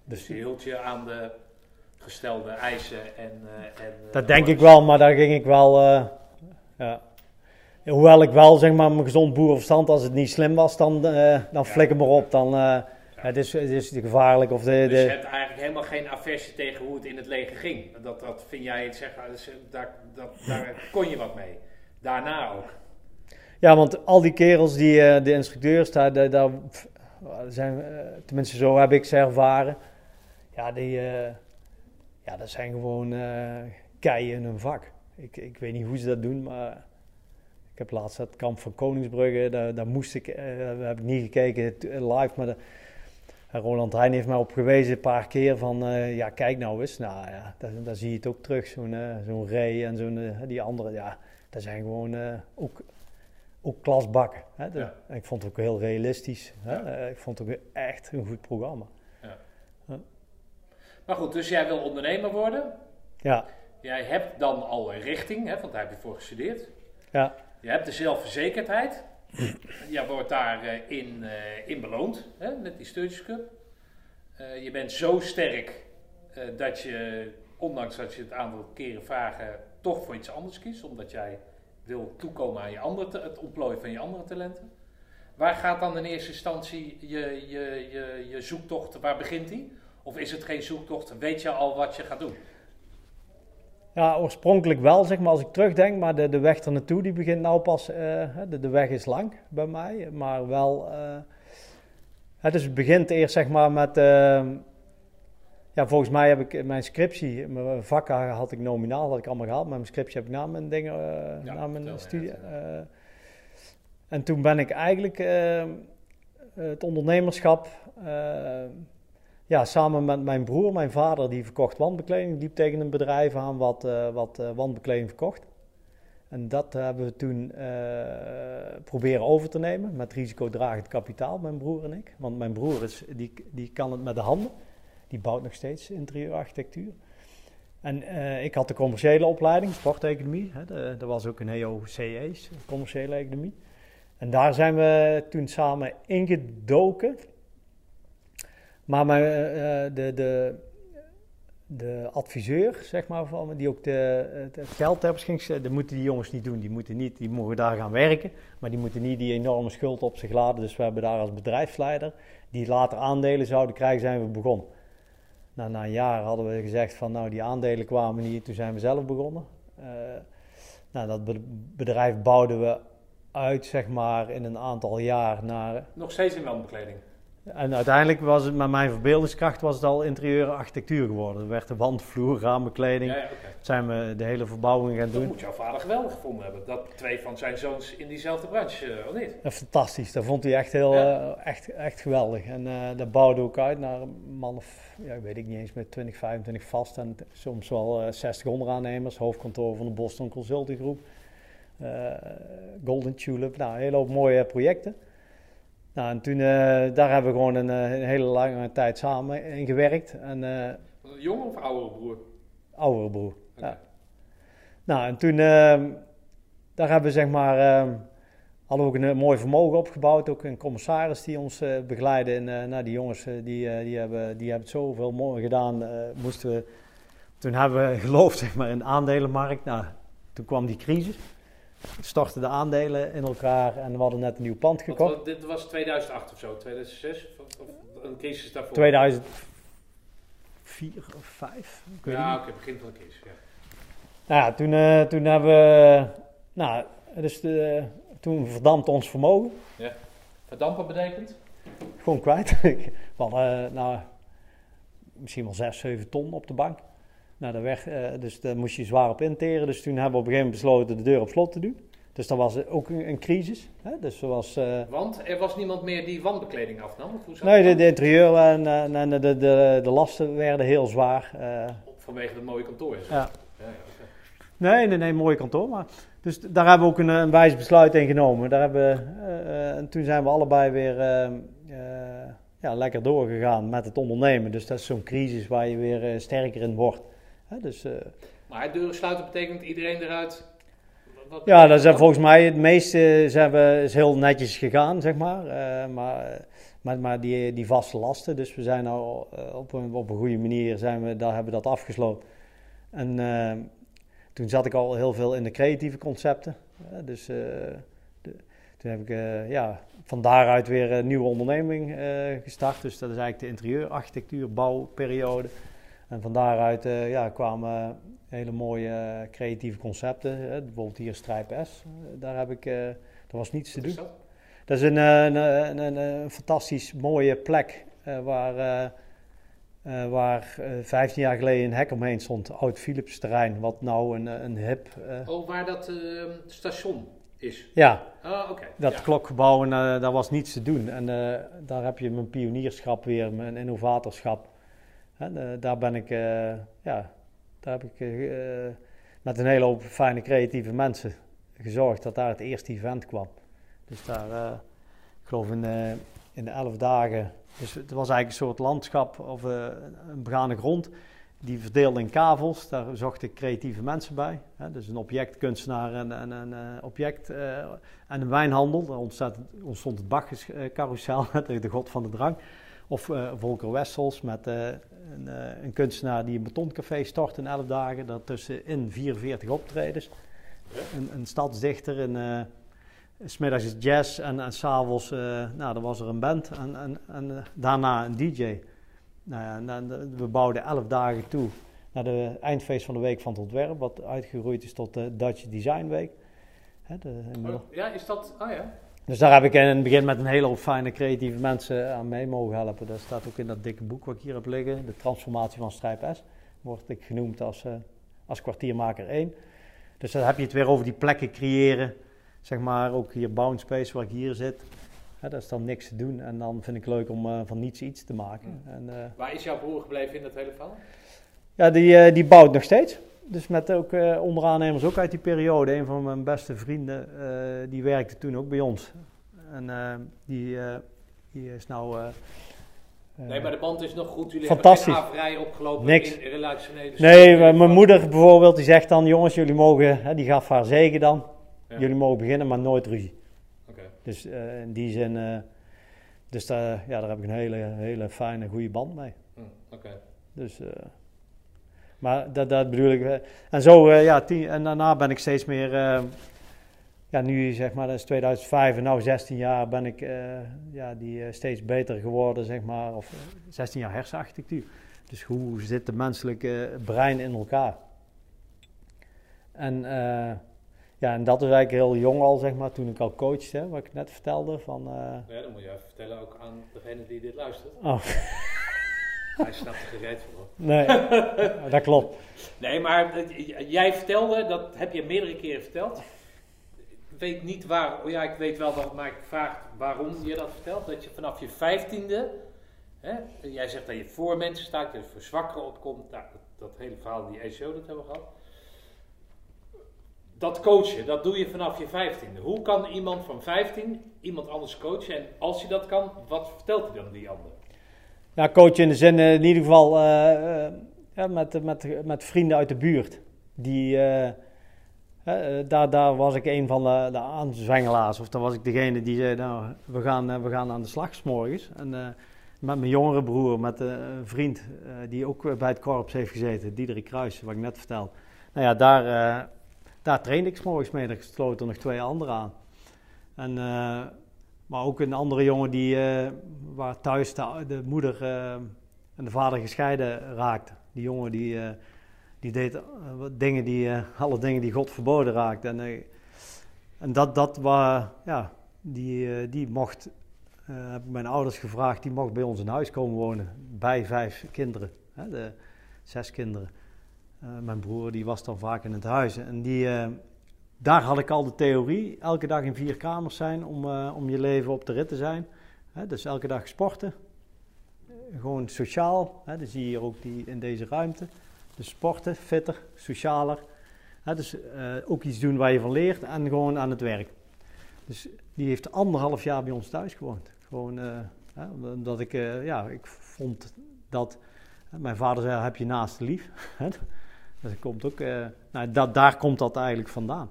Dus je hield je aan de gestelde eisen en... en Dat denk ik wel, maar daar ging ik wel, ja. Hoewel ik wel, zeg maar, mijn gezond boerenverstand, als het niet slim was, dan, eh dan flikker maar op. Dan, het, is, het is gevaarlijk. Of de, Dus je de, hebt eigenlijk helemaal geen aversie tegen hoe het in het leger ging. Dat, dat vind jij, zeg, dus, eh, daar, dat, daar kon je wat mee. Daarna ook. Ja, want al die kerels, die, eh, de instructeurs, daar, daar, daar zijn, uh, tenminste, zo heb ik ze ervaren. Ja, die, ja dat zijn gewoon keien in hun vak. Ik, ik weet niet hoe ze dat doen, maar ik heb laatst het kamp van Koningsbrugge, daar, daar moest ik, daar heb ik niet gekeken live, maar Roland Heijn heeft mij op gewezen een paar keer van, ja kijk nou eens, nou ja, daar, daar zie je het ook terug, zo'n zo'n Ray en zo'n, die andere, ja, dat zijn gewoon ook ook klasbakken. Hè? De, ja. Ik vond het ook heel realistisch. Hè? Ja. ik vond het ook echt een goed programma. Ja. Maar goed, dus jij wil ondernemer worden. Ja. Jij hebt dan al een richting, hè, want daar heb je voor gestudeerd. Ja. Je hebt de zelfverzekerdheid. Jij wordt daarin in, uh, in beloond, hè, met die Sturgis. Uh, je bent zo sterk dat je, ondanks dat je het aantal keren vragen, toch voor iets anders kiest. Omdat jij wil toekomen aan je andere het ontplooien van je andere talenten. Waar gaat dan in eerste instantie je, je, je, je zoektocht, waar begint die? Of is het geen zoektocht? Weet je al wat je gaat doen? Ja, oorspronkelijk wel, zeg maar, als ik terugdenk. Maar de, de weg er naartoe, die begint nou pas... Uh, de, de weg is lang bij mij, maar wel... Uh, dus het begint eerst, zeg maar, met... Uh, ja, volgens mij heb ik mijn scriptie, mijn vakken had ik nominaal, had ik allemaal gehaald. Maar mijn scriptie heb ik na mijn dingen, uh, na mijn studie. Uh, en toen ben ik eigenlijk het ondernemerschap, ja, samen met mijn broer, mijn vader, die verkocht wandbekleding, liep tegen een bedrijf aan wat, wat wandbekleding verkocht. En dat hebben we toen proberen over te nemen met risicodragend kapitaal, mijn broer en ik. Want mijn broer is, die, die kan het met de handen. Die bouwt nog steeds interieurarchitectuur. En ik had de commerciële opleiding, sporteconomie. Er was ook een EOCE, commerciële economie. En daar zijn we toen samen ingedoken. Maar mijn, uh, de, de, de adviseur, zeg maar, van, die ook de, het, geld hebben ging dat moeten die jongens niet doen. Die, moeten niet, die mogen daar gaan werken, maar die moeten niet die enorme schuld op zich laden. Dus we hebben daar als bedrijfsleider, die later aandelen zouden krijgen, zijn we begonnen. Nou, na een jaar hadden we gezegd van nou die aandelen kwamen niet, toen zijn we zelf begonnen. Uh, nou, dat bedrijf bouwden we uit zeg maar in een aantal jaar naar... Nog steeds in wandbekleding? En uiteindelijk was het met mijn verbeeldingskracht was het al interieur architectuur geworden. Er werd de wandvloer, raambekleding. Ja, ja, okay. Zijn we de hele verbouwing gaan doen. Dat moet jouw vader geweldig gevonden hebben. Dat twee van zijn zoons in diezelfde branche, uh, of niet? Ja, fantastisch. Dat vond hij echt heel uh, echt, echt geweldig. En uh, dat bouwde ook uit naar een man of, ja, weet ik niet eens, met 20, 25 vast. En soms wel 60 onderaannemers. Hoofdkantoor van de Boston Consulting Groep. Golden Tulip. Nou, een hele hoop mooie projecten. Nou, en toen, uh, daar hebben we gewoon een, een, hele lange tijd samen in gewerkt. En, uh, Jonge of oudere broer? Oudere broer, okay. ja. Nou, en toen, uh, daar hebben we zeg maar, hadden we ook een mooi vermogen opgebouwd. Ook een commissaris die ons begeleidde. En nou, die jongens, die, die, hebben, die hebben het zoveel mooi gedaan. moesten we, toen hebben we geloofd zeg maar, in de aandelenmarkt. Nou, toen kwam die crisis stortten de aandelen in elkaar en we hadden net een nieuw pand gekocht. Wat, dit was 2008 of zo, 2006? Of, of een crisis daarvoor? 2004 of 5. Ja, oké, okay, begin van de crisis, ja. Nou ja, toen, uh, toen hebben we, nou, dus de, toen verdampt ons vermogen. Ja. Verdampen betekent? Gewoon kwijt. we hadden, uh, nou, misschien wel 6, 7 ton op de bank. Nou, de weg, uh, dus daar moest je zwaar op interen. Dus toen hebben we op een gegeven moment besloten de deur op slot te doen. Dus dat was ook een, een crisis. Hè? Dus was, uh, Want er was niemand meer die wandbekleding afnam? Of nee, de, de, interieur en, en de, de, de, de, lasten werden heel zwaar. Uh, Vanwege het mooie kantoor? Is ja. ja, ja okay. Nee, nee, nee, mooi kantoor. Maar, dus daar hebben we ook een, een wijs besluit in genomen. Daar hebben, en toen zijn we allebei weer ja, lekker doorgegaan met het ondernemen. Dus dat is zo'n crisis waar je weer sterker in wordt. Hè, dus, uh, maar deuren sluiten betekent iedereen eruit? Wat ja, dat is volgens mij het meeste zijn we, is heel netjes gegaan, zeg maar. Uh, maar, maar, maar die, die vaste lasten, dus we zijn nou op, een, op een goede manier, zijn we, daar hebben we dat afgesloten. En toen zat ik al heel veel in de creatieve concepten. dus de, toen heb ik ja, van daaruit weer een nieuwe onderneming gestart. Dus dat is eigenlijk de interieurarchitectuur, bouwperiode. En van daaruit uh, ja, kwamen hele mooie uh, creatieve concepten. bijvoorbeeld hier Strijp S. daar, heb ik, daar was niets te doen. Dat is een, eh, een, een, fantastisch mooie plek eh, waar, eh, eh, waar eh, 15 jaar geleden een hek omheen stond. Oud Philips terrein, wat nou een, een hip... eh, Oh, waar dat eh, station is. ja, Oh, dat Ja. klokgebouw, en eh, daar was niets te doen. En eh, daar heb je mijn pionierschap weer, mijn innovatorschap. En, daar ben ik, eh, ja, daar heb ik eh, met een hele hoop fijne creatieve mensen gezorgd dat daar het eerste event kwam. Dus daar, eh, ik geloof in, in de elf dagen, dus het was eigenlijk een soort landschap of een begane grond. Die verdeelde in kavels, daar zocht ik creatieve mensen bij. Hè, dus een objectkunstenaar en een, een, object en een wijnhandel. Daar ontstaat, ontstond het Bacchus-carousel, de god van de drank. Of Volker Wessels met een, eh, een kunstenaar die een betoncafé stort in 11 dagen. Daartussenin 44 optredens. Een, een stadsdichter, een, eh, smiddags jazz en, en s'avonds eh nou, dan was er een band en, en, en daarna een DJ. Nou ja, we bouwden 11 dagen toe naar de eindfeest van de Week van het Ontwerp, wat uitgegroeid is tot de Dutch Design Week. De, Oh, ja, is dat... Oh ja. Dus daar heb ik in het begin met een hele hoop fijne creatieve mensen aan mee mogen helpen. Dat staat ook in dat dikke boek wat ik hier heb liggen. De transformatie van Strijp S. Word ik genoemd als, eh, als kwartiermaker 1. Dus dan heb je het weer over die plekken creëren. Zeg maar ook hier Bound Space waar ik hier zit. Dat is dan niks te doen. En dan vind ik leuk om eh, van niets iets te maken. En, eh, Waar is jouw broer gebleven in dat hele verhaal? ja, die, eh, die bouwt nog steeds. Dus met ook eh onderaannemers ook uit die periode. Een van mijn beste vrienden, eh, die werkte toen ook bij ons. En eh, die, die is nou... Nee, maar de band is nog goed. Jullie Fantastisch. hebben geen averij opgelopen Niks. in relationele... Nee, mijn moeder bijvoorbeeld, die zegt dan... Jongens, jullie mogen... Hè, die gaf haar zegen dan. Ja. Jullie mogen beginnen, maar nooit ruzie. Oké. Dus in die zin... dus daar, ja, daar heb ik een hele, hele fijne, goede band mee. Hm, Oké. Dus, maar dat, dat bedoel ik. eh, en zo, eh, ja, tien, en daarna ben ik steeds meer, eh, ja, nu zeg maar, dat is 2005 en nu 16 jaar ben ik ja, die, steeds beter geworden, zeg maar. Of eh, 16 jaar hersenarchitectuur. Dus hoe zit het menselijke brein in elkaar? En, ja, en dat is eigenlijk heel jong al, zeg maar, toen ik al coachte, wat ik net vertelde. Van, eh, Ja, dan moet je even vertellen ook aan degene die dit luistert. oh, Hij snapt er gereed voor. nee, dat klopt. Nee, maar jij vertelde, dat heb je meerdere keren verteld. Ik weet niet waar, oh ja, ik weet wel dat, maar ik vraag waarom je dat vertelt. Dat je vanaf je vijftiende, hè, jij zegt dat je voor mensen staat, dat je voor zwakkeren opkomt. Nou, dat, dat hele verhaal, die ECO, dat hebben we gehad. Dat coachen, dat doe je vanaf je vijftiende. Hoe kan iemand van 15 iemand anders coachen? En als hij dat kan, wat vertelt hij dan die ander? Ja, coach in de zin eh, in ieder geval eh, eh, ja, met, met, met vrienden uit de buurt. Die, daar, daar was ik een van de, aanzwengelaars. Of dan was ik degene die zei, nou, we gaan, we gaan aan de slag 's morgens. En met mijn jongere broer, met een vriend die ook bij het korps heeft gezeten, Diederik Kruis, wat ik net vertelde. Nou ja, daar, eh, daar trainde ik 's morgens mee. Er nog twee anderen aan. En... maar ook een andere jongen die, eh, waar thuis de, de moeder eh, en de vader gescheiden raakte. Die jongen die, eh, die deed dingen die, alle dingen die God verboden raakte. En, en dat, dat waar, ja, die, die mocht, heb ik mijn ouders gevraagd, die mocht bij ons in huis komen wonen. Bij vijf kinderen, hè, de, zes kinderen. Mijn broer die was dan vaak in het huis. En die, daar had ik al de theorie. Elke dag in vier kamers zijn om, eh, om je leven op de rit te zijn. Dus elke dag sporten. Gewoon sociaal. Hè, dan zie je hier ook die, in deze ruimte. Dus sporten, fitter, socialer. Hè, dus eh, ook iets doen waar je van leert en gewoon aan het werk. Dus die heeft anderhalf jaar bij ons thuis gewoond. Gewoon eh, hè, omdat ik, ja, ik vond dat. mijn vader zei: heb je naast lief. Hè, dat komt ook, nou, dat, daar komt dat eigenlijk vandaan.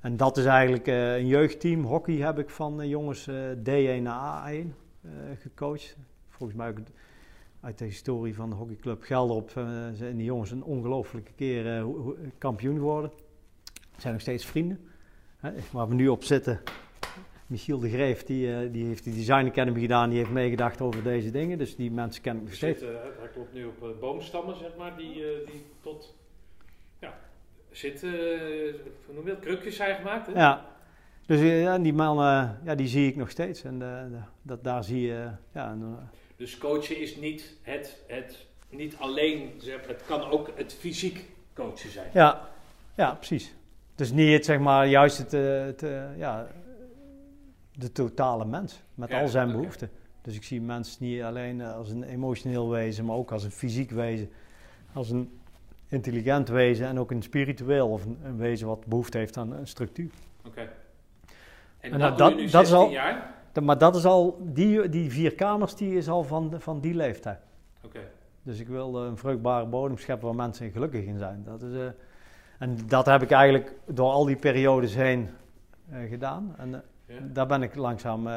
En dat is eigenlijk eh, een jeugdteam. Hockey heb ik van eh, jongens eh, D1 naar A1 eh, gecoacht. Volgens mij uit de historie van de hockeyclub Gelderop eh, zijn die jongens een ongelofelijke keer kampioen geworden. Zijn nog steeds vrienden. Waar we nu op zitten. Michiel de Greef, die, die heeft de Design Academy gedaan. Die heeft meegedacht over deze dingen. Dus die mensen ken ik steeds. hij klopt nu op boomstammen, zeg maar, die, die tot, zitten, eh, hoe noem je dat, krukjes zijn gemaakt, hè? Ja, Dus eh, ja, die mannen, ja, die zie ik nog steeds. En eh, dat, daar zie je, ja, en, Dus coachen is niet, het, het, niet alleen, zeg, het kan ook het fysiek coachen zijn. ja, ja, precies. Dus niet het, zeg maar, juist het, het, ja, de totale mens met Ja, al zijn behoeften. Dus ik zie mensen niet alleen als een emotioneel wezen, maar ook als een fysiek wezen, als een intelligent wezen en ook een spiritueel of een, een wezen wat behoefte heeft aan een structuur. Oké. En, En dat, dat- nu dat is 16 al- jaar? Maar dat is al, die, die vier kamers, die is al van, van die leeftijd. Oké. Dus ik wil eh, een vruchtbare bodem scheppen waar mensen gelukkig in zijn. Dat is, eh, en dat heb ik eigenlijk door al die periodes heen eh, gedaan. En Ja. daar ben ik langzaam,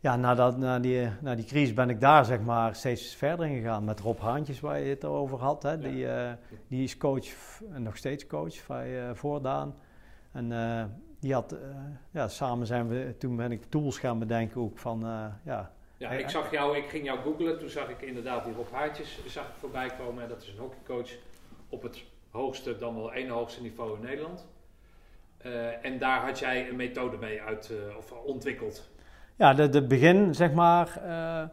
ja, na, dat, na, die, na die crisis ben ik daar zeg maar steeds verder in gegaan. Met Rob Haantjes, waar je het over had. Hè. Die, eh, die is coach en nog steeds coach bij eh Voordaan. En eh, die had, eh, ja, samen zijn we, toen ben ik tools gaan bedenken ook van, eh, ja, Ja, ik zag jou, ik ging jou googlen, toen zag ik inderdaad die Rob Haartjes zag ik voorbij komen. En dat is een hockeycoach op het hoogste, dan wel één hoogste niveau in Nederland. Eh, en daar had jij een methode mee uit, eh, of ontwikkeld. Ja, de, de begin, zeg maar, eh,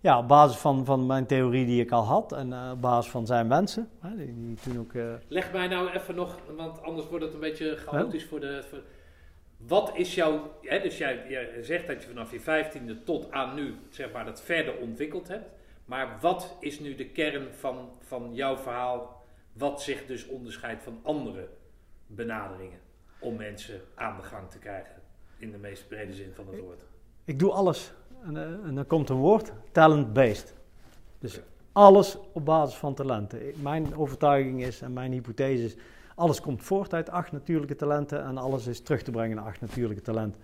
ja, op basis van, van mijn theorie die ik al had en eh, op basis van zijn wensen, hè, die, die toen ook... eh, Leg mij nou even nog, want anders wordt het een beetje chaotisch voor de... Voor, wat is jouw... Hè, dus jij, jij zegt dat je vanaf je vijftiende tot aan nu, zeg maar, dat verder ontwikkeld hebt. Maar wat is nu de kern van, van jouw verhaal, wat zich dus onderscheidt van andere benaderingen om mensen aan de gang te krijgen? In de meest brede zin van het woord. Ik doe alles, en, eh, en dan komt een woord, talent-based. Dus alles op basis van talenten. Mijn overtuiging is en mijn hypothese is, alles komt voort uit acht natuurlijke talenten en alles is terug te brengen naar acht natuurlijke talenten.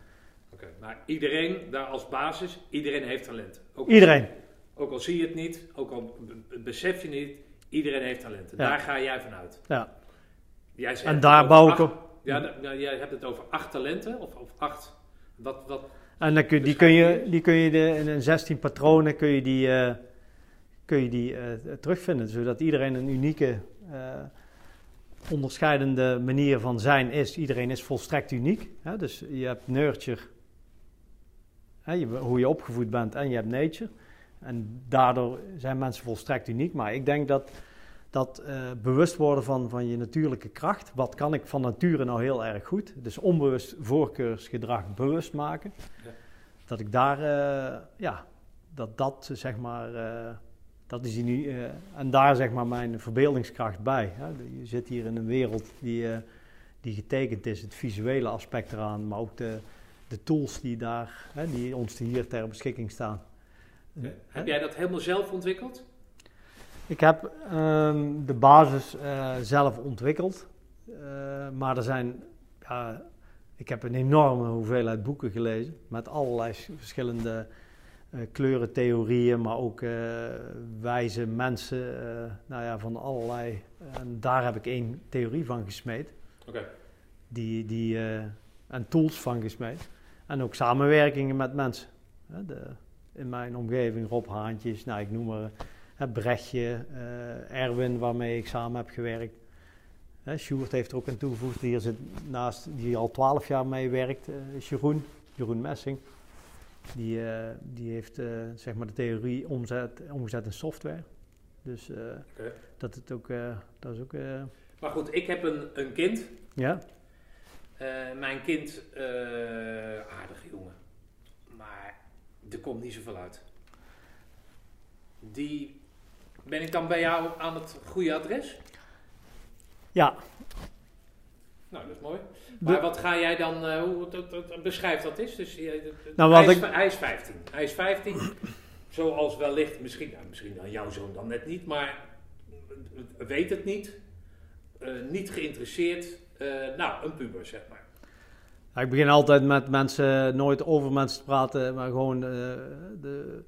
Oké, maar iedereen daar als basis, iedereen heeft talent. Ook al- Iedereen. Ook al zie je het niet, ook al besef je niet, iedereen heeft talenten. Ja. Daar ga jij vanuit. Ja. Jij zegt En daar bouw ik op. Ja, nou, jij hebt het over acht talenten, of, of acht. Wat, wat, En dan kun, die, kun je, die kun je de, in een 16 patronen kun je die, eh, kun je die eh, terugvinden. Zodat iedereen een unieke, eh, onderscheidende manier van zijn is. Iedereen is volstrekt uniek. Hè? Dus je hebt nurture, hè, je- hoe je opgevoed bent, en je hebt nature. En daardoor zijn mensen volstrekt uniek. Maar ik denk dat dat eh, bewust worden van, van je natuurlijke kracht. Wat kan ik van nature nou heel erg goed? Dus onbewust voorkeursgedrag bewust maken. Ja. Dat ik daar, eh, ja, dat dat zeg maar, eh, dat is die nu, en daar zeg maar mijn verbeeldingskracht bij. Hè. Je zit hier in een wereld die, die getekend is, het visuele aspect eraan, maar ook de, de tools die daar, hè, die ons hier ter beschikking staan. Heb jij dat helemaal zelf ontwikkeld? Ik heb ehm, de basis eh, zelf ontwikkeld. Eh, maar er zijn. ik heb een enorme hoeveelheid boeken gelezen. Met allerlei verschillende eh kleurentheorieën. Maar ook wijze mensen. eh, nou ja, van allerlei. En daar heb ik één theorie van gesmeed. Oké. Die, die, en tools van gesmeed. En ook samenwerkingen met mensen. De, in mijn omgeving, Rob Haantjes, nou ik noem maar Brechtje, eh, Erwin, waarmee ik samen heb gewerkt. Hè, Sjoerd heeft er ook aan toegevoegd, die, hier zit naast, die al twaalf jaar mee werkt, eh, is Jeroen, Jeroen Messing. Die, eh, die heeft zeg maar de theorie omzet, omgezet in software. Dus dat, het ook, dat is ook, Maar goed, ik heb een, een kind. ja. Mijn kind, eh aardige jongen. Maar er komt niet zoveel uit. Die, ben ik dan bij jou aan het goede adres? Ja, Nou, dat is mooi. De- Maar wat ga jij dan, eh, hoe dat, dat, beschrijf dat is? Dus, eh, Nou, hij, is, ik- hij is 15. Hij is 15. Zoals wellicht, misschien, nou, misschien dan jouw zoon dan net niet, maar weet het niet. Eh, niet geïnteresseerd. Nou, een puber, zeg maar. Ja, ik begin altijd met mensen, nooit over mensen te praten, maar gewoon de,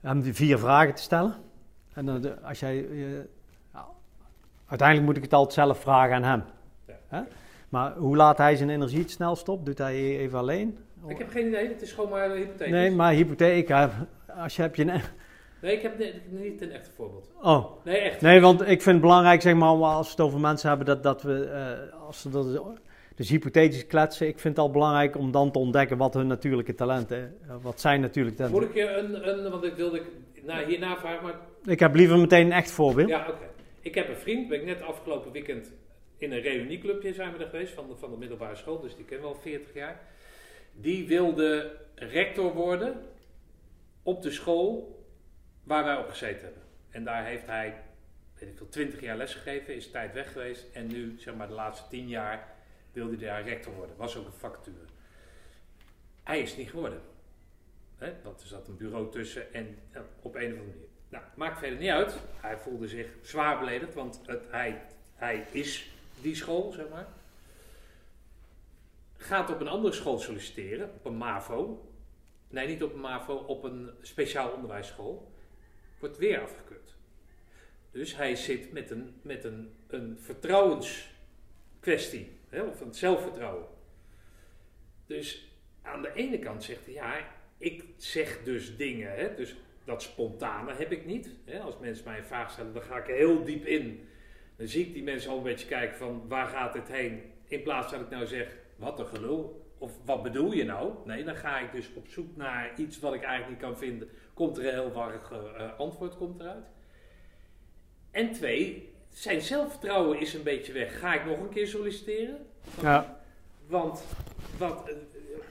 hem die vier vragen te stellen. En dan, de- als jij, eh, nou, uiteindelijk moet ik het altijd zelf vragen aan hem. Ja. Hè? Maar hoe laat hij zijn energie het snelst op? Doet hij even alleen? Ik heb geen idee, het is gewoon maar een hypothetisch. Nee, maar hypotheek, als je heb je een... Nee, ik heb ne- niet een echt voorbeeld. Oh, Nee, echt. nee, want ik vind het belangrijk, zeg maar, als we het over mensen hebben, dat, dat we, eh, als ze dat, Dus hypothetisch kletsen, ik vind het al belangrijk om dan te ontdekken wat hun natuurlijke talenten, eh, wat zijn natuurlijke Moet talenten. ik je een, een want ik wilde nou, hierna vragen, maar Ik heb liever meteen een echt voorbeeld. ja, oké. Ik heb een vriend, ben ik net afgelopen weekend in een reunieclubje zijn we er geweest van de, van de middelbare school, dus die ken we al 40 jaar. Die wilde rector worden op de school waar wij op gezeten hebben. En daar heeft hij, weet ik veel, 20 jaar lesgegeven, is tijd weg geweest. En nu, zeg maar de laatste 10 jaar, wilde hij daar rector worden. Was ook een vacature. Hij is niet geworden. Hè? Want er zat een bureau tussen en op een of andere manier. Nou, maakt verder niet uit. Hij voelde zich zwaar beledigd, want het, hij, hij is die school, zeg maar. Gaat op een andere school solliciteren, op een MAVO. Nee, niet op een MAVO, op een speciaal onderwijsschool. Wordt weer afgekeurd. Dus hij zit met een, met een, een vertrouwenskwestie, hè, of een zelfvertrouwen. Dus aan de ene kant zegt hij, ja, ik zeg dus dingen, hè, dus dat spontane heb ik niet. Hè. Als mensen mij een vraag stellen, dan ga ik er heel diep in. Dan zie ik die mensen al een beetje kijken van, waar gaat het heen? In plaats dat ik nou zeg, wat een gelul. Of wat bedoel je nou? Nee, dan ga ik dus op zoek naar iets wat ik eigenlijk niet kan vinden. Komt er een heel warrig eh, antwoord komt eruit. En twee, zijn zelfvertrouwen is een beetje weg. Ga ik nog een keer solliciteren? Ja. Want wat, eh,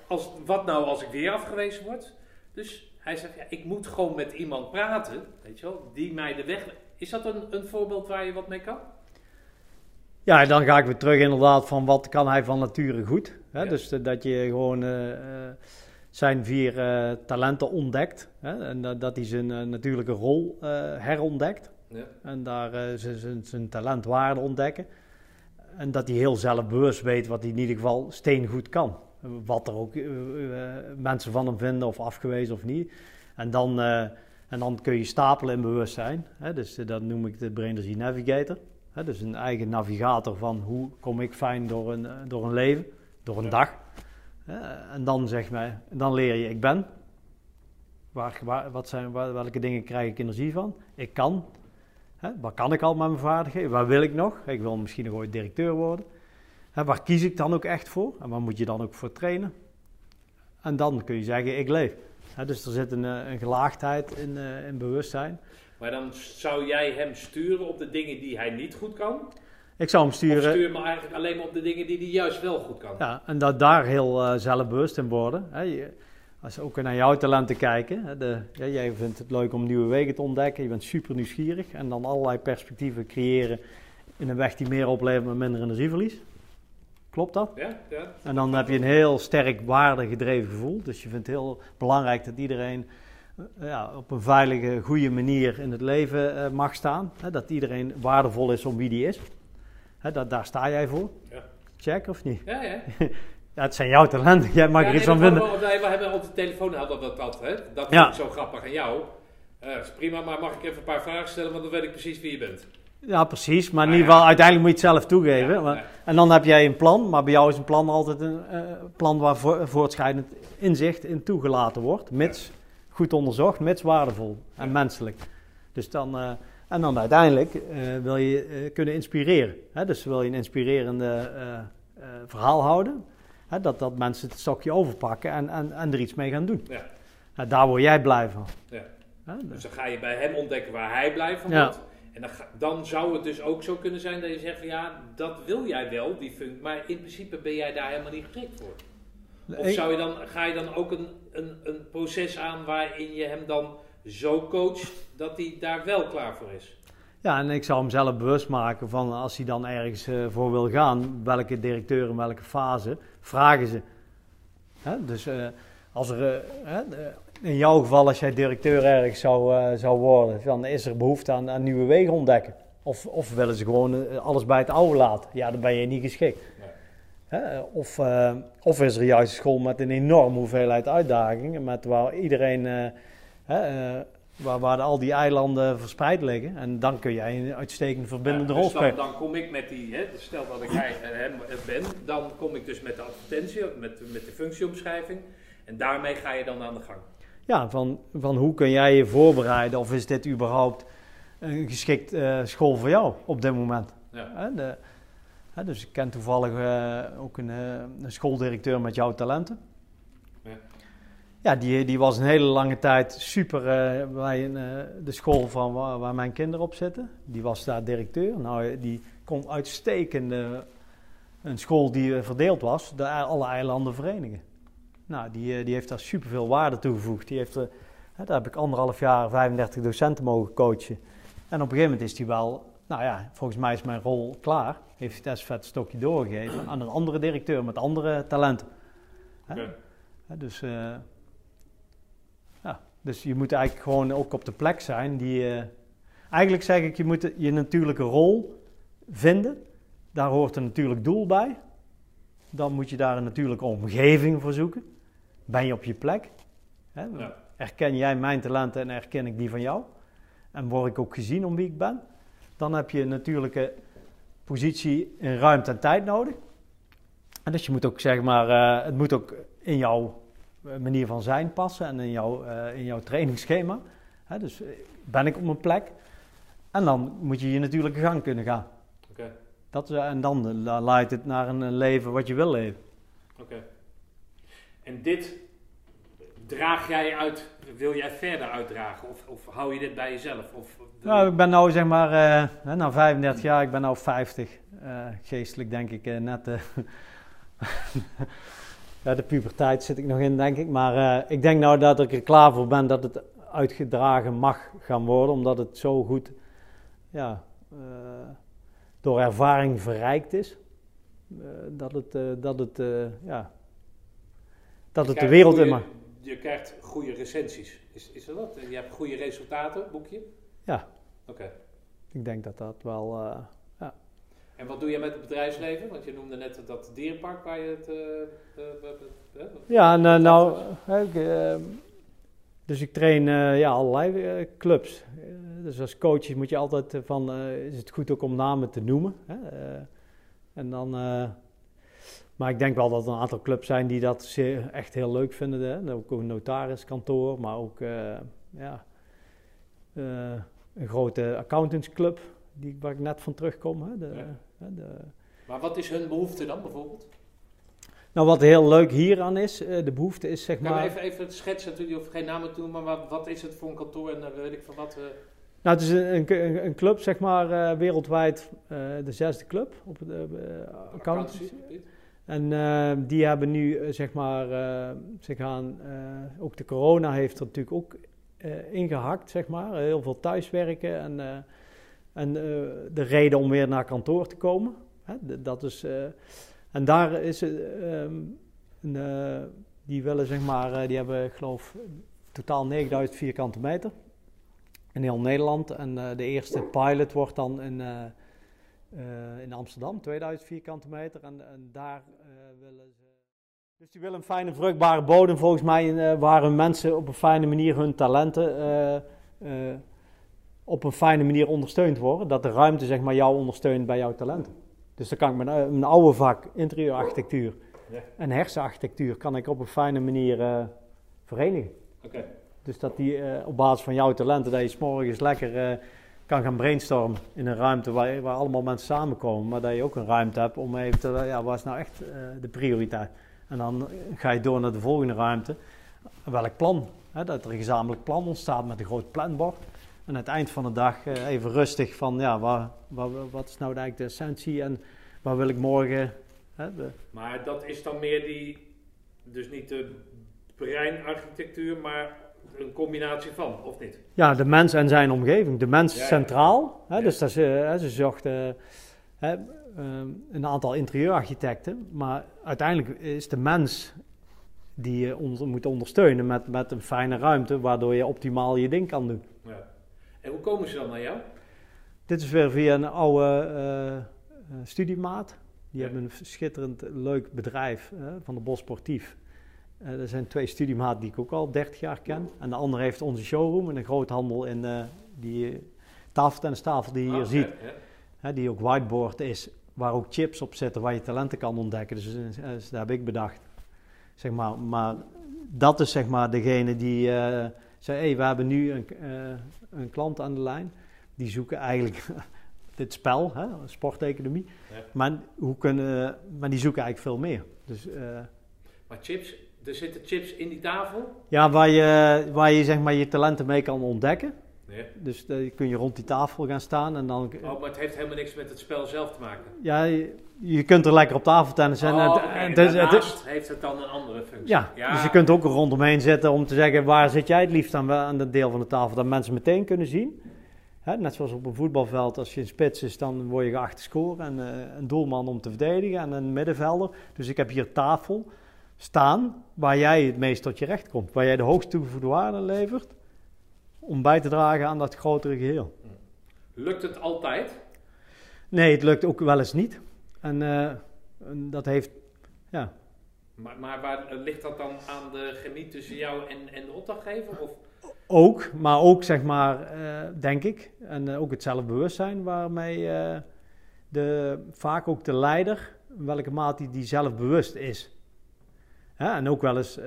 als, wat nou als ik weer afgewezen word? Dus hij zegt, ja, ik moet gewoon met iemand praten, weet je wel, die mij de weg... Is dat een, een voorbeeld waar je wat mee kan? Ja, dan ga ik weer terug inderdaad van wat kan hij van nature goed. Hè? Ja. Dus eh, dat je gewoon eh, eh, zijn vier talenten ontdekt. Hè? En dat, dat hij zijn natuurlijke rol herontdekt. Ja. En daar zijn- zijn, zijn talentwaarde ontdekken. En dat hij heel zelfbewust weet wat hij in ieder geval steengoed kan. Wat er ook eh, eh, mensen van hem vinden of afgewezen of niet. En dan, eh, en dan kun je stapelen in bewustzijn. Hè? Dus dat noem ik de Brain Energy Navigator. Hè? Dus een eigen navigator van hoe kom ik fijn door een, door een leven, door een Ja. dag. En dan, zeg maar, dan leer je ik ben. Waar, waar, wat zijn, waar- welke dingen krijg ik energie van? Ik kan. Hè? Waar kan ik al met mijn vaardigheden? Waar wil ik nog? Ik wil misschien nog ooit directeur worden. Waar kies ik dan ook echt voor? En waar moet je dan ook voor trainen? En dan kun je zeggen, ik leef. Dus er zit een, eh, een gelaagdheid in, eh, in bewustzijn. Maar dan zou jij hem sturen op de dingen die hij niet goed kan? Ik zou hem Of sturen. stuur je hem eigenlijk alleen maar op de dingen die hij juist wel goed kan? Ja, en dat daar heel eh, zelfbewust in worden. Je- als we ook naar jouw talenten kijken. De, ja, jij vindt het leuk om nieuwe wegen te ontdekken. Je bent super nieuwsgierig. En dan allerlei perspectieven creëren in een weg die meer oplevert met minder energieverlies. Klopt dat? Ja? ja? En dan heb je een heel sterk waardegedreven gevoel. Dus je vindt het heel belangrijk dat iedereen eh, ja, op een veilige, goede manier in het leven eh, mag staan. Dat iedereen waardevol is om wie die is. Dat, daar sta jij voor. Ja. Check of niet? Ja, ja. Ja, het zijn jouw talenten. Jij mag er iets nee, van vinden. We, hebben op de telefoon hadden dat, dat, hè? dat ik zo grappig aan jou. Eh, is prima, maar mag ik even een paar vragen stellen, want dan weet ik precies wie je bent. Ja, precies. Maar in Ah, ieder geval, uiteindelijk moet je het zelf toegeven. Ja, ja. En dan heb jij een plan. Maar bij jou is een plan altijd een eh, plan waar vo- voortschrijdend inzicht in toegelaten wordt. Mits goed onderzocht, mits waardevol en Ja. menselijk. Dus dan, eh, en dan uiteindelijk eh, wil je kunnen inspireren. Hè? Dus wil je een inspirerende verhaal houden. Hè? Dat, dat mensen het stokje overpakken en, en, en er iets mee gaan doen. Ja. Nou, daar word jij blij van. Dus dan ga je bij hem ontdekken waar hij blij van Ja. wordt. En dan, ga- dan zou het dus ook zo kunnen zijn dat je zegt van ja, dat wil jij wel, die functie, maar in principe ben jij daar helemaal niet geschikt voor. Of zou je dan, ga je dan ook een, een, een proces aan waarin je hem dan zo coacht dat hij daar wel klaar voor is? Ja, en ik zou hem zelf bewust maken van als hij dan ergens eh, voor wil gaan, welke directeur in welke fase, vragen ze. Hè? Dus eh, als er, eh, in jouw geval, als jij directeur ergens zou, eh, zou worden, dan is er behoefte aan, aan nieuwe wegen ontdekken. Of, of willen ze gewoon eh, alles bij het oude laten? Ja, dan ben je niet geschikt. Nee. Hè? Of, eh, of is er juist een school met een enorme hoeveelheid uitdagingen, met waar iedereen, hè, eh, waar, waar al die eilanden verspreid liggen. En dan kun jij een uitstekend verbindende Ja, rol dus dan, spelen. dan kom ik met die, hè, dus stel dat ik hij hem ben, dan kom ik dus met de advertentie, met, met de functieomschrijving. En daarmee ga je dan aan de gang. Ja, van, van hoe kun jij je voorbereiden of is dit überhaupt een geschikt eh, school voor jou op dit moment? Ja. Hè, de- Hè, dus ik ken toevallig eh, ook een, eh, een schooldirecteur met jouw talenten. Ja. Ja, die, die was een hele lange tijd super bij een, de school van waar, waar mijn kinderen op zitten. Die was daar directeur. Nou, die kon uitstekend eh, een school die verdeeld was, de, alle eilanden verenigen. Nou, die, eh, die heeft daar superveel waarde toegevoegd. Die heeft, eh, daar heb ik anderhalf jaar 35 docenten mogen coachen. En op een gegeven moment is hij wel, nou ja, volgens mij is mijn rol klaar. Heeft hij het estafette stokje doorgegeven aan een andere directeur met andere talenten. Dus, eh, ja, dus je moet eigenlijk gewoon ook op de plek zijn die... eigenlijk zeg ik, je moet je natuurlijke rol vinden. Daar hoort een natuurlijk doel bij. Dan moet je daar een natuurlijke omgeving voor zoeken. Ben je op je plek? Hè? Ja. Erken jij mijn talenten en erken ik die van jou? En word ik ook gezien om wie ik ben? Dan heb je een natuurlijke positie in ruimte en tijd nodig. En dus je moet ook zeg maar, eh, het moet ook in jouw eh, manier van zijn passen en in jouw, eh, in jouw trainingsschema. Hè, dus ben ik op mijn plek? En dan moet je je natuurlijke gang kunnen gaan. Dat, en dan leidt het naar een leven wat je wil leven. oké. En dit draag jij uit, wil jij verder uitdragen? Of, of hou je dit bij jezelf? Of, Nou, ik ben nou zeg maar, eh, na 35 jaar, ik ben nou 50. Eh, geestelijk denk ik eh, net, ja, de puberteit zit ik nog in denk ik. Maar ik denk nou dat ik er klaar voor ben dat het uitgedragen mag gaan worden. Omdat het zo goed, ja, door ervaring verrijkt is. Dat het, dat het, ja, dat het de wereld in mag. Je krijgt goede recensies. Is, is dat wat? Je hebt goede resultaten, boekje? Ja. Oké. Ik denk dat dat wel... eh, En wat doe je met het bedrijfsleven? Want je noemde net dat dierenpark waar je het... eh, eh, Ja, en, nou, ik, dus ik train ja, allerlei clubs. Dus als coach moet je altijd van, is het goed ook om namen te noemen. Hè? En dan, maar ik denk wel dat er een aantal clubs zijn die dat zeer, echt heel leuk vinden. Hè? Ook een notariskantoor, maar ook eh, ja, eh, een grote accountantsclub die, waar ik net van terugkom. Hè? De, Ja. de, Maar wat is hun behoefte dan bijvoorbeeld? nou, wat heel leuk hieraan is, eh, de behoefte is zeg Kan maar... even, even schetsen, natuurlijk, hoeft geen namen noemen, maar wat, wat is het voor een kantoor en weet ik van wat... eh, Nou, het is een, een, een club, zeg maar, wereldwijd de zesde club op uh, accountancy. En eh, die hebben nu, eh, zeg maar, eh, ze gaan, ook de corona heeft er natuurlijk ook eh, ingehakt, zeg maar. Heel veel thuiswerken en, en de reden om weer naar kantoor te komen. Hè, dat is, en daar is ehm, een, die willen, zeg maar, die hebben, geloof, totaal 9000 vierkante meter in heel Nederland. En de eerste pilot wordt dan in, eh, in Amsterdam, 2000 vierkante meter. En, en daar eh, willen ze. Dus die willen een fijne, vruchtbare bodem, volgens mij, eh, waar hun mensen op een fijne manier hun talenten op een fijne manier ondersteund worden. Dat de ruimte, zeg maar, jou ondersteunt bij jouw talenten. Dus dan kan ik mijn, mijn oude vak, interieurarchitectuur Ja. en hersenarchitectuur, kan ik op een fijne manier verenigen. Oké, Dus dat die op basis van jouw talenten, dat je 's morgens lekker kan gaan brainstormen in een ruimte waar, waar allemaal mensen samenkomen. Maar dat je ook een ruimte hebt om even te, ja, wat is nou echt eh, de prioriteit? En dan ga je door naar de volgende ruimte. Welk plan? Hè, dat er een gezamenlijk plan ontstaat met een groot planbord. En aan het eind van de dag eh, even rustig van, ja, waar, waar- wat is nou eigenlijk de essentie en waar wil ik morgen... Hè, de- maar dat is dan meer die, dus niet de breinarchitectuur, maar een combinatie van, of niet? Ja, de mens en zijn omgeving. De mens Ja, ja. centraal. Hè, Ja. Dus dat ze, hè, ze zochten hè, ehm, een aantal interieurarchitecten. Maar uiteindelijk is de mens die je onder, moet ondersteunen met, met een fijne ruimte, waardoor je optimaal je ding kan doen. Ja. En hoe komen ze dan naar jou? Dit is weer via een oude eh, eh, studiemaat. Die hebben een schitterend leuk bedrijf eh, van de Bos Sportief. Eh, er zijn twee studiematen die ik ook al 30 jaar ken. En de andere heeft onze showroom in een groothandel in eh, die tafeltennistafel die je hier Ah, ziet. ja, ja. Hè, die ook whiteboard is, waar ook chips op zitten, waar je talenten kan ontdekken. Dus, eh, dus dat heb ik bedacht. Zeg maar, maar dat is zeg maar degene die eh, zei, hey, we hebben nu een, eh, een klant aan de lijn. Die zoeken eigenlijk dit spel, hè, sporteconomie. Ja. Maar, hoe kunnen, maar die zoeken eigenlijk veel meer. Dus, eh, Maar chips, er zitten chips in die tafel. ja, waar je, waar je zeg maar, je talenten mee kan ontdekken. Nee. Dus eh, kun je rond die tafel gaan staan en dan... Oh, maar het heeft helemaal niks met het spel zelf te maken. Ja, je, je kunt er lekker op tafel tennissen. oh, en, oké, het- en daarnaast heeft het dan een andere functie. ja, dus je kunt ook er rondomheen zitten om te zeggen... waar zit jij het liefst aan, aan dat deel van de tafel? Dat mensen meteen kunnen zien. Hè, net zoals op een voetbalveld, als je in spits is... dan word je geacht te scoren. En eh, een doelman om te verdedigen en een middenvelder. Dus ik heb hier tafel staan... waar jij het meest tot je recht komt. Waar jij de hoogste toegevoegde waarde levert... om bij te dragen aan dat grotere geheel. Lukt het altijd? Nee, het lukt ook wel eens niet. En, eh, en dat heeft... Ja, Maar, maar waar, ligt dat dan aan de chemie tussen jou en, en de opdrachtgever? Of? Ook, maar ook zeg maar, eh, denk ik, en eh, ook het zelfbewustzijn waarmee eh, de, vaak ook de leider, in welke mate die, die zelfbewust is. Hè, en ook wel eens eh,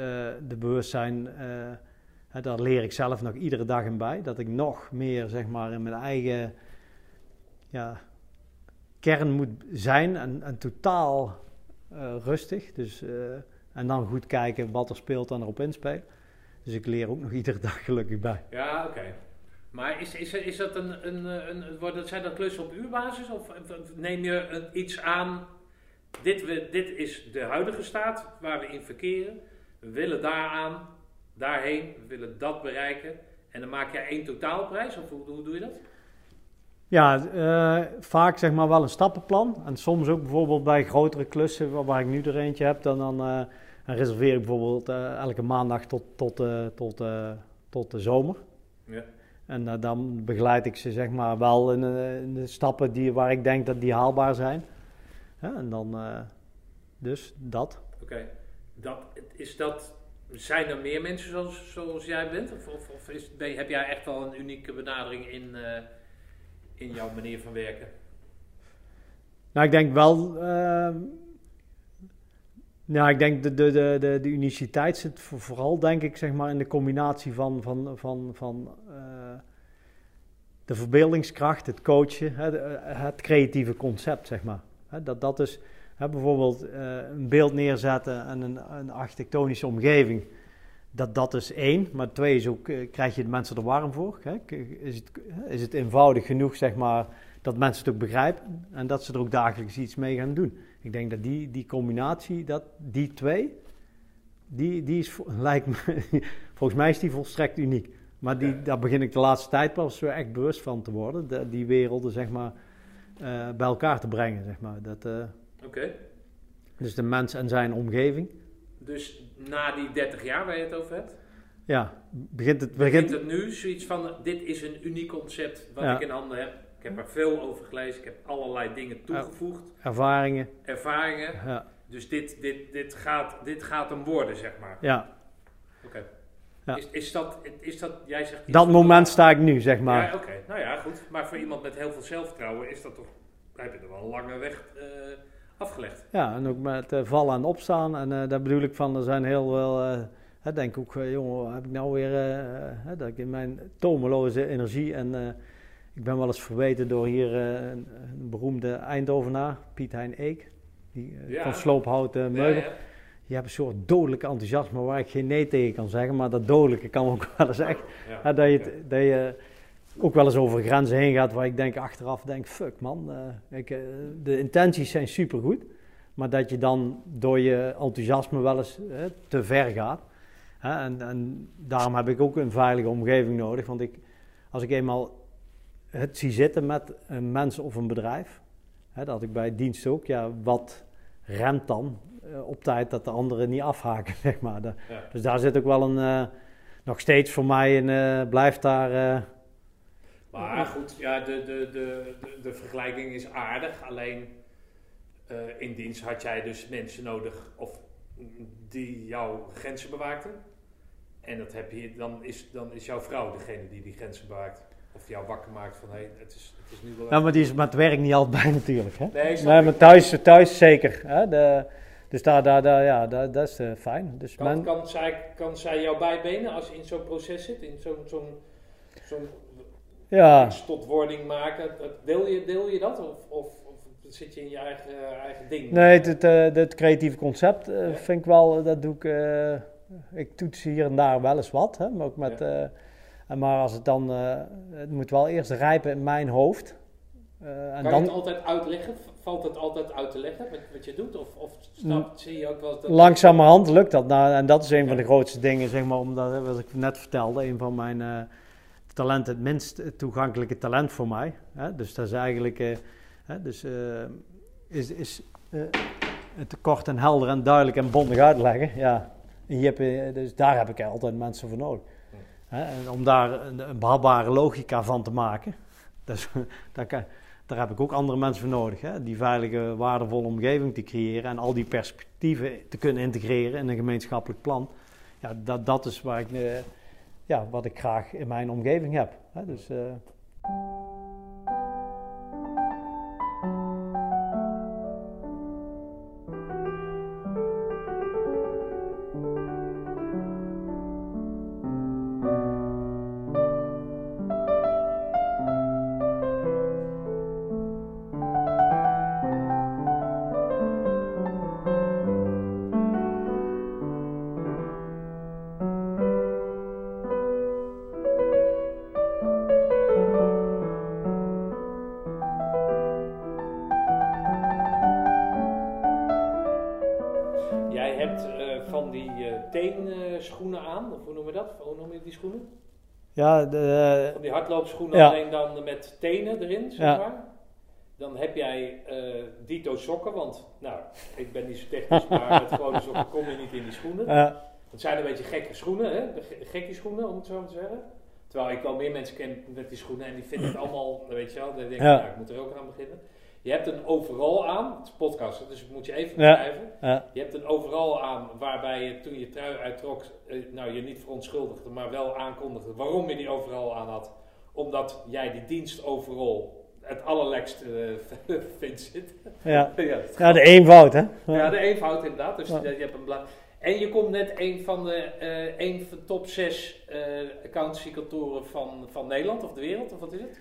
de bewustzijn, hè, daar leer ik zelf nog iedere dag in bij, dat ik nog meer zeg maar in mijn eigen ja, kern moet zijn en, en totaal eh, rustig. Dus, en dan goed kijken wat er speelt en erop inspelen. Dus ik leer ook nog iedere dag gelukkig bij. Ja, oké. Maar is, is, is dat een, een, een, worden- zijn dat klussen op uurbasis? Of, neem je iets aan, dit, we, dit is de huidige staat waar we in verkeren. We willen daaraan, daarheen, we willen dat bereiken. En dan maak jij één totaalprijs? Of hoe, hoe doe je dat? Ja, eh, vaak zeg maar wel een stappenplan. En soms ook bijvoorbeeld bij grotere klussen, waar, waar ik nu er eentje heb, dan, dan, eh, dan reserveer ik bijvoorbeeld eh, elke maandag tot, tot, tot, tot de zomer. Ja. En dan begeleid ik ze zeg maar wel in, in de stappen die, waar ik denk dat die haalbaar zijn. En dan, eh, dus dat. Oké. Dat, is dat, zijn er meer mensen zoals, zoals jij bent? Of, of, of is, ben, heb jij echt wel een unieke benadering in, eh, in jouw manier van werken? Nou, ik denk wel. ehm, nou, ik denk de, de, de, de, de uniciteit zit voor- vooral, denk ik, zeg maar, in de combinatie van, van, van, van eh, de verbeeldingskracht, het coachen, het creatieve concept, zeg maar. Dat, dat is hè, bijvoorbeeld eh, een beeld neerzetten en een, een architectonische omgeving. Dat, dat is één, maar twee is ook, eh, krijg je de mensen er warm voor? Is, het, is het eenvoudig genoeg, zeg maar, dat mensen het ook begrijpen en dat ze er ook dagelijks iets mee gaan doen. Ik denk dat die, die combinatie, dat, die twee, die, die is, lijkt me, volgens mij is die volstrekt uniek. Maar die, daar begin ik de laatste tijd pas zo echt bewust van te worden. De- die werelden, zeg maar, bij elkaar te brengen, zeg maar. Dat, eh, Oké. dus de mens en zijn omgeving. Dus na die 30 jaar waar je het over hebt, Ja, begint het... begint Begint, het nu zoiets van: dit is een uniek concept wat Ja. ik in handen heb. Ik heb er veel over gelezen, ik heb allerlei dingen toegevoegd, ervaringen. ervaringen. Ja, Dus dit, dit, dit, gaat, dit gaat hem worden, zeg maar. ja. Oké. Ja. Is, is, dat, is dat, jij zegt... dat moment sta ik nu, zeg maar. Ja, oké. Nou ja, goed. Maar voor iemand met heel veel zelfvertrouwen is dat toch... Heb je er wel een lange weg eh, afgelegd. Ja, en ook met eh, vallen en opstaan. En eh, daar bedoel ik van, er zijn heel veel... eh, hè, denk ook, jongen, heb ik nou weer... dat ik in mijn tomeloze energie... En ik ben wel eens verweten door hier een, een beroemde Eindhovenaar, Piet Hein Eek. Die, Ja. Van sloophouten Ja, meubel. ja. Je hebt een soort dodelijk enthousiasme waar ik geen nee tegen kan zeggen. Maar dat dodelijke kan ook wel eens echt... Ja. dat, je het- dat je ook wel eens over grenzen heen gaat waar ik denk achteraf denk, fuck man, eh, ik, eh, de intenties zijn supergoed. Maar dat je dan door je enthousiasme wel eens eh, te ver gaat. En, en daarom heb ik ook een veilige omgeving nodig. Want ik, als ik eenmaal het zie zitten met een mens of een bedrijf, dat had ik bij dienst ook, ja, wat remt dan op tijd dat de anderen niet afhaken, zeg maar. Ja. dus daar zit ook wel een, eh, nog steeds voor mij een, eh, blijft daar... eh, Maar goed, ja, de, de, de, de, de vergelijking is aardig. Alleen eh, in dienst had jij dus mensen nodig of, die jouw grenzen bewaakten. En dat heb je, dan, is, dan is jouw vrouw degene die die grenzen bewaakt. Of jou wakker maakt van hé, hey, het, is, het is nu wel. Ja, maar die is met het werk niet altijd bij natuurlijk. Hè? Nee, maar thuis, thuis zeker. Hè? De, dus daar, daar, daar, ja, daar, dat is eh, fijn. Dus Kan, kan, zij, kan zij jou bijbenen als je in zo'n proces zit? In zo'n. zo'n zo'n Ja, Stotwording maken. Deel je, deel je dat? Of, of, of zit je in je eigen, eigen ding? nee, het, het, eh, het creatieve concept eh, Ja. vind ik wel, dat doe ik, ik toets hier en daar wel eens wat, hè, maar ook met, Ja. maar als het dan, het moet wel eerst rijpen in mijn hoofd. En kan dan, je het altijd uitleggen? Valt het altijd uit te leggen wat, wat je doet? Of, of snap, zie je ook wel dat... Langzamerhand lukt dat. Nou, en dat is een van de grootste dingen, zeg maar, omdat, wat ik net vertelde, een van mijn eh, talenten, het minst toegankelijke talent voor mij. Hè? Dus dat is eigenlijk, eh, hè, dus, eh, is, is het kort en helder en duidelijk en bondig uitleggen. Ja, je eh, dus daar heb ik altijd mensen voor nodig. Hè? En om daar een, een behapbare logica van te maken, dus, daar, kan- daar heb ik ook andere mensen voor nodig. Hè? Die veilige, waardevolle omgeving te creëren en al die perspectieven te kunnen integreren in een gemeenschappelijk plan. Ja, dat, dat is waar ik, eh, ja, wat ik graag in mijn omgeving heb. Hè? Dus, eh, ja, de, Van die hardloopschoenen, Ja. alleen dan met tenen erin, zeg Ja. maar. Dan heb jij eh dito sokken, want nou, ik ben niet zo technisch, maar met gewone sokken kom je niet in die schoenen. eh, Het zijn een beetje gekke schoenen, hè? Ge- Gekke schoenen, om het zo maar te zeggen. Terwijl ik wel meer mensen ken met die schoenen en die vinden het allemaal, weet je wel, dan denk ik, Ja. nou, ik moet er ook aan beginnen. Je hebt een overal aan, het is podcast, dus ik moet je even beschrijven. ja, Je hebt een overal aan waarbij je toen je trui uittrok, eh, nou je niet verontschuldigde, maar wel aankondigde waarom je die overal aan had. Omdat jij die dienst overal het allerlekst eh, vindt zitten. ja. ja, ja, de eenvoud, hè? ja, de eenvoud inderdaad. Dus Ja. je hebt een en je komt net een van de, eh een van top 6 eh accountancykantoren van, van Nederland of de wereld, of wat is het?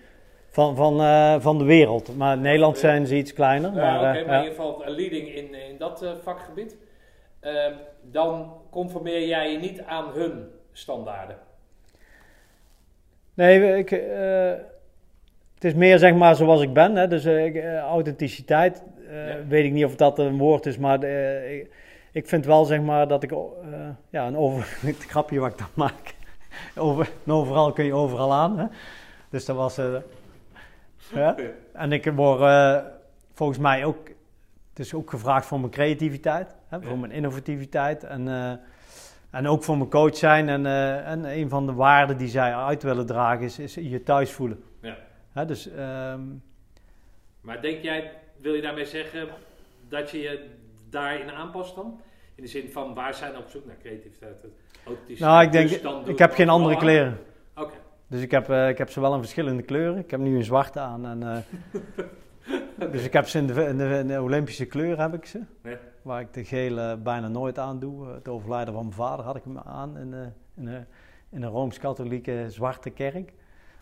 Van, van, eh, van de wereld. Maar in Nederland zijn ze iets kleiner. Maar, oké, eh, maar in ieder geval een leading in, in dat eh, vakgebied. Ehm, dan conformeer jij je niet aan hun standaarden. Nee, ik, eh, het is meer zeg maar zoals ik ben. Hè? Dus eh, eh, authenticiteit, eh, Ja. weet ik niet of dat een woord is, maar eh, ik, ik vind wel zeg maar dat ik, eh, ja, een over, het grapje wat ik dan maak, over, overal kun je overal aan. Hè? Dus dat was, eh, ja. En ik word eh, volgens mij ook, het is ook gevraagd voor mijn creativiteit, hè? voor mijn innovativiteit en... eh, en ook voor mijn coach zijn. En, eh, en een van de waarden die zij uit willen dragen is, is je thuis voelen. Ja. Hè, dus ehm, Maar denk jij, wil je daarmee zeggen dat je je daarin aanpast dan? In de zin van waar zijn we op zoek naar creativiteit, nou, ik denk, Dus ik heb geen andere kleren. Oké. Dus ik heb, eh, ik heb ze wel in verschillende kleuren. Ik heb nu een zwarte aan. En, eh, dus ik heb ze in de, in, de, in de Olympische kleur heb ik ze. Ja. Waar ik de gele bijna nooit aan doe. Het overlijden van mijn vader had ik hem aan in, eh, in, een- in een Rooms-Katholieke zwarte kerk. En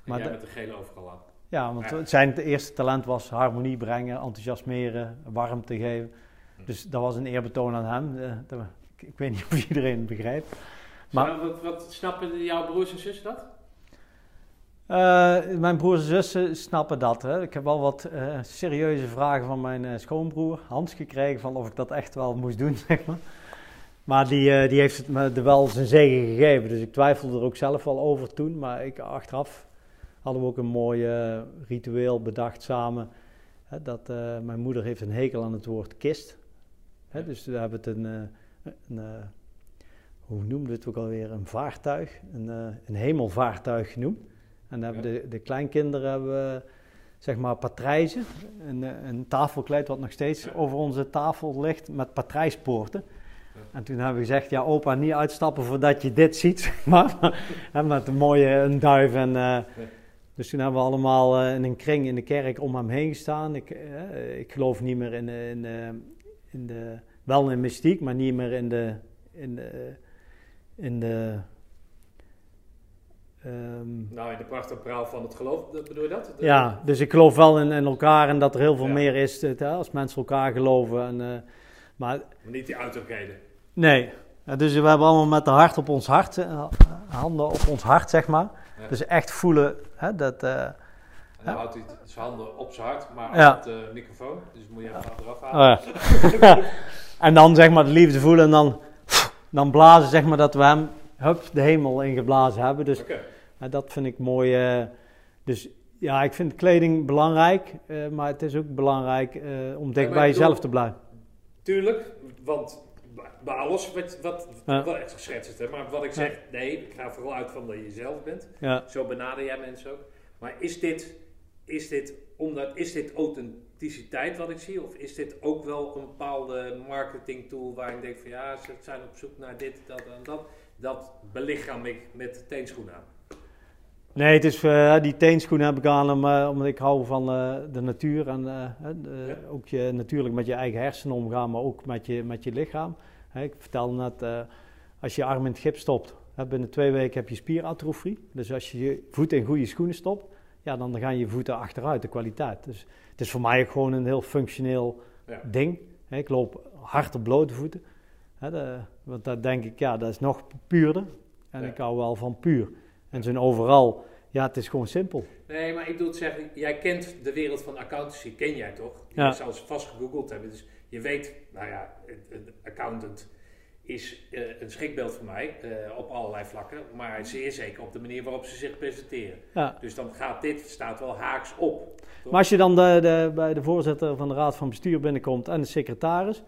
Maar jij de- met de gele overal aan. Ja, want Ja. zijn eerste talent was harmonie brengen, enthousiasmeren, warmte geven. Hm. Dus dat was een eerbetoon aan hem. Ik, weet niet of iedereen het begrijpt. Maar- Maar wat, wat snappen jouw broers en zussen dat? Eh, mijn broers en zussen snappen dat. Hè. Ik heb wel wat eh, serieuze vragen van mijn eh, schoonbroer Hans gekregen van of ik dat echt wel moest doen, zeg maar. Maar die, die heeft het me er wel zijn zegen gegeven. Dus ik twijfelde er ook zelf wel over toen. Maar ik, achteraf hadden we ook een mooi ritueel bedacht samen. Hè, dat mijn moeder heeft een hekel aan het woord kist. Hè, dus we hebben het een, een hoe noemden we het ook alweer, een vaartuig, een, een hemelvaartuig genoemd. En dan hebben de, de kleinkinderen hebben, zeg maar patrijzen, een, eh, een tafelkleed wat nog steeds over onze tafel ligt met patrijspoorten. En toen hebben we gezegd, ja opa, niet uitstappen voordat je dit ziet, zeg maar. Met een mooie een duif en... eh, Dus toen hebben we allemaal eh, in een kring in de kerk om hem heen gestaan. Ik, eh, ik geloof niet meer in de, in, de, in de... Wel in mystiek, maar niet meer in de... In de, in de ehm, Nou, in de pracht en praal van het geloof, bedoel je dat? De- ja, dus ik geloof wel in, in elkaar en dat er heel veel Ja. meer is het, hè, als mensen elkaar geloven. En, eh, maar Maar niet die uiterlijkheden. nee, Ja, dus we hebben allemaal met de hart op ons hart, eh, handen op ons hart, zeg maar. Ja. Dus echt voelen hè, dat. En dan houdt hij zijn handen op zijn hart, maar Ja. op de microfoon. Dus moet je even eraf halen. oh ja. en dan zeg maar de liefde voelen en dan, dan blazen, zeg maar, dat we hem hup, de hemel ingeblazen hebben. Dus. Ja, dat vind ik mooi. eh, dus ja, ik vind kleding belangrijk, eh, maar het is ook belangrijk eh, om dicht bij jezelf te blijven. Tuurlijk, want bij alles wat, wat, Ja. wat echt geschetst is, hè, maar wat ik zeg, nee, ik ga vooral uit van dat je jezelf bent. Ja, Zo benader jij mensen ook. Maar is dit, is dit, omdat, is dit authenticiteit wat ik zie? Of is dit ook wel een bepaalde marketing tool waar ik denk van ja, ze zijn op zoek naar dit, dat en dat. Dat belichaam ik met teenschoenen aan. nee, het is, eh, die teenschoenen heb ik aan om, eh, omdat ik hou van eh, de natuur en Ja. ook je, natuurlijk met je eigen hersenen omgaan, maar ook met je, met je lichaam. Hè, ik vertelde net, als je je arm in het gips stopt, hè, binnen twee weken heb je spieratrofie. Dus als je je voeten in goede schoenen stopt, ja, dan gaan je voeten achteruit, de kwaliteit. Dus het is voor mij ook gewoon een heel functioneel Ja. ding. Hè, Ik loop hard op blote voeten. Hè, de- want dat denk ik, ja, dat is nog puurder. En Ja. ik hou wel van puur. En zo'n overal, ja, het is gewoon simpel. Nee, maar ik bedoel te zeggen, jij kent de wereld van accountancy, ken jij toch? Ja. je zelfs vast gegoogeld hebben. Dus je weet, nou ja, een- accountant is eh, een schrikbeeld voor mij eh, op allerlei vlakken. Maar zeer zeker op de manier waarop ze zich presenteren. Ja. Dus dan gaat dit, staat wel haaks op. toch? Maar als je dan de, de, bij de voorzitter van de raad van bestuur binnenkomt en de secretaris.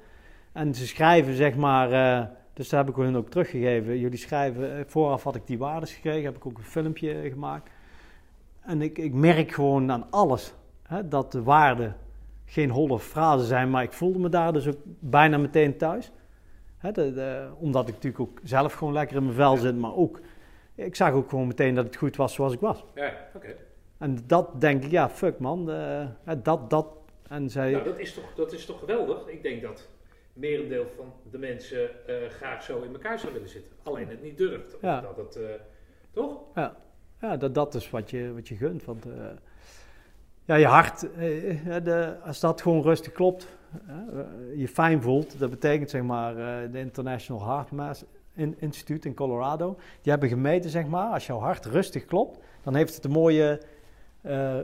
En ze schrijven, zeg maar, eh, dus dat heb ik hun ook teruggegeven. Jullie schrijven, eh, vooraf had ik die waardes gekregen, heb ik ook een filmpje eh, gemaakt. En ik, ik merk gewoon aan alles hè, dat de waarden geen holle frasen zijn, maar ik voelde me daar dus ook bijna meteen thuis. Hè, de, de- omdat ik natuurlijk ook zelf gewoon lekker in mijn vel zit, maar ook, ik zag ook gewoon meteen dat het goed was zoals ik was. Ja, oké. En dat denk ik, ja, fuck man, eh, dat, dat. En zij, Nou, dat is, toch, dat is toch geweldig? Ik denk dat merendeel van de mensen eh, graag zo in elkaar zou willen zitten. Alleen het niet durft. Ja. Dat het, eh, toch? ja, dat, dat is wat je, wat je gunt. Want eh, ja, je hart, de, als dat gewoon rustig klopt, je fijn voelt, dat betekent zeg maar de International Heart Mass In- Institute in Colorado. Die hebben gemeten, zeg maar, als jouw hart rustig klopt, dan heeft het een mooie,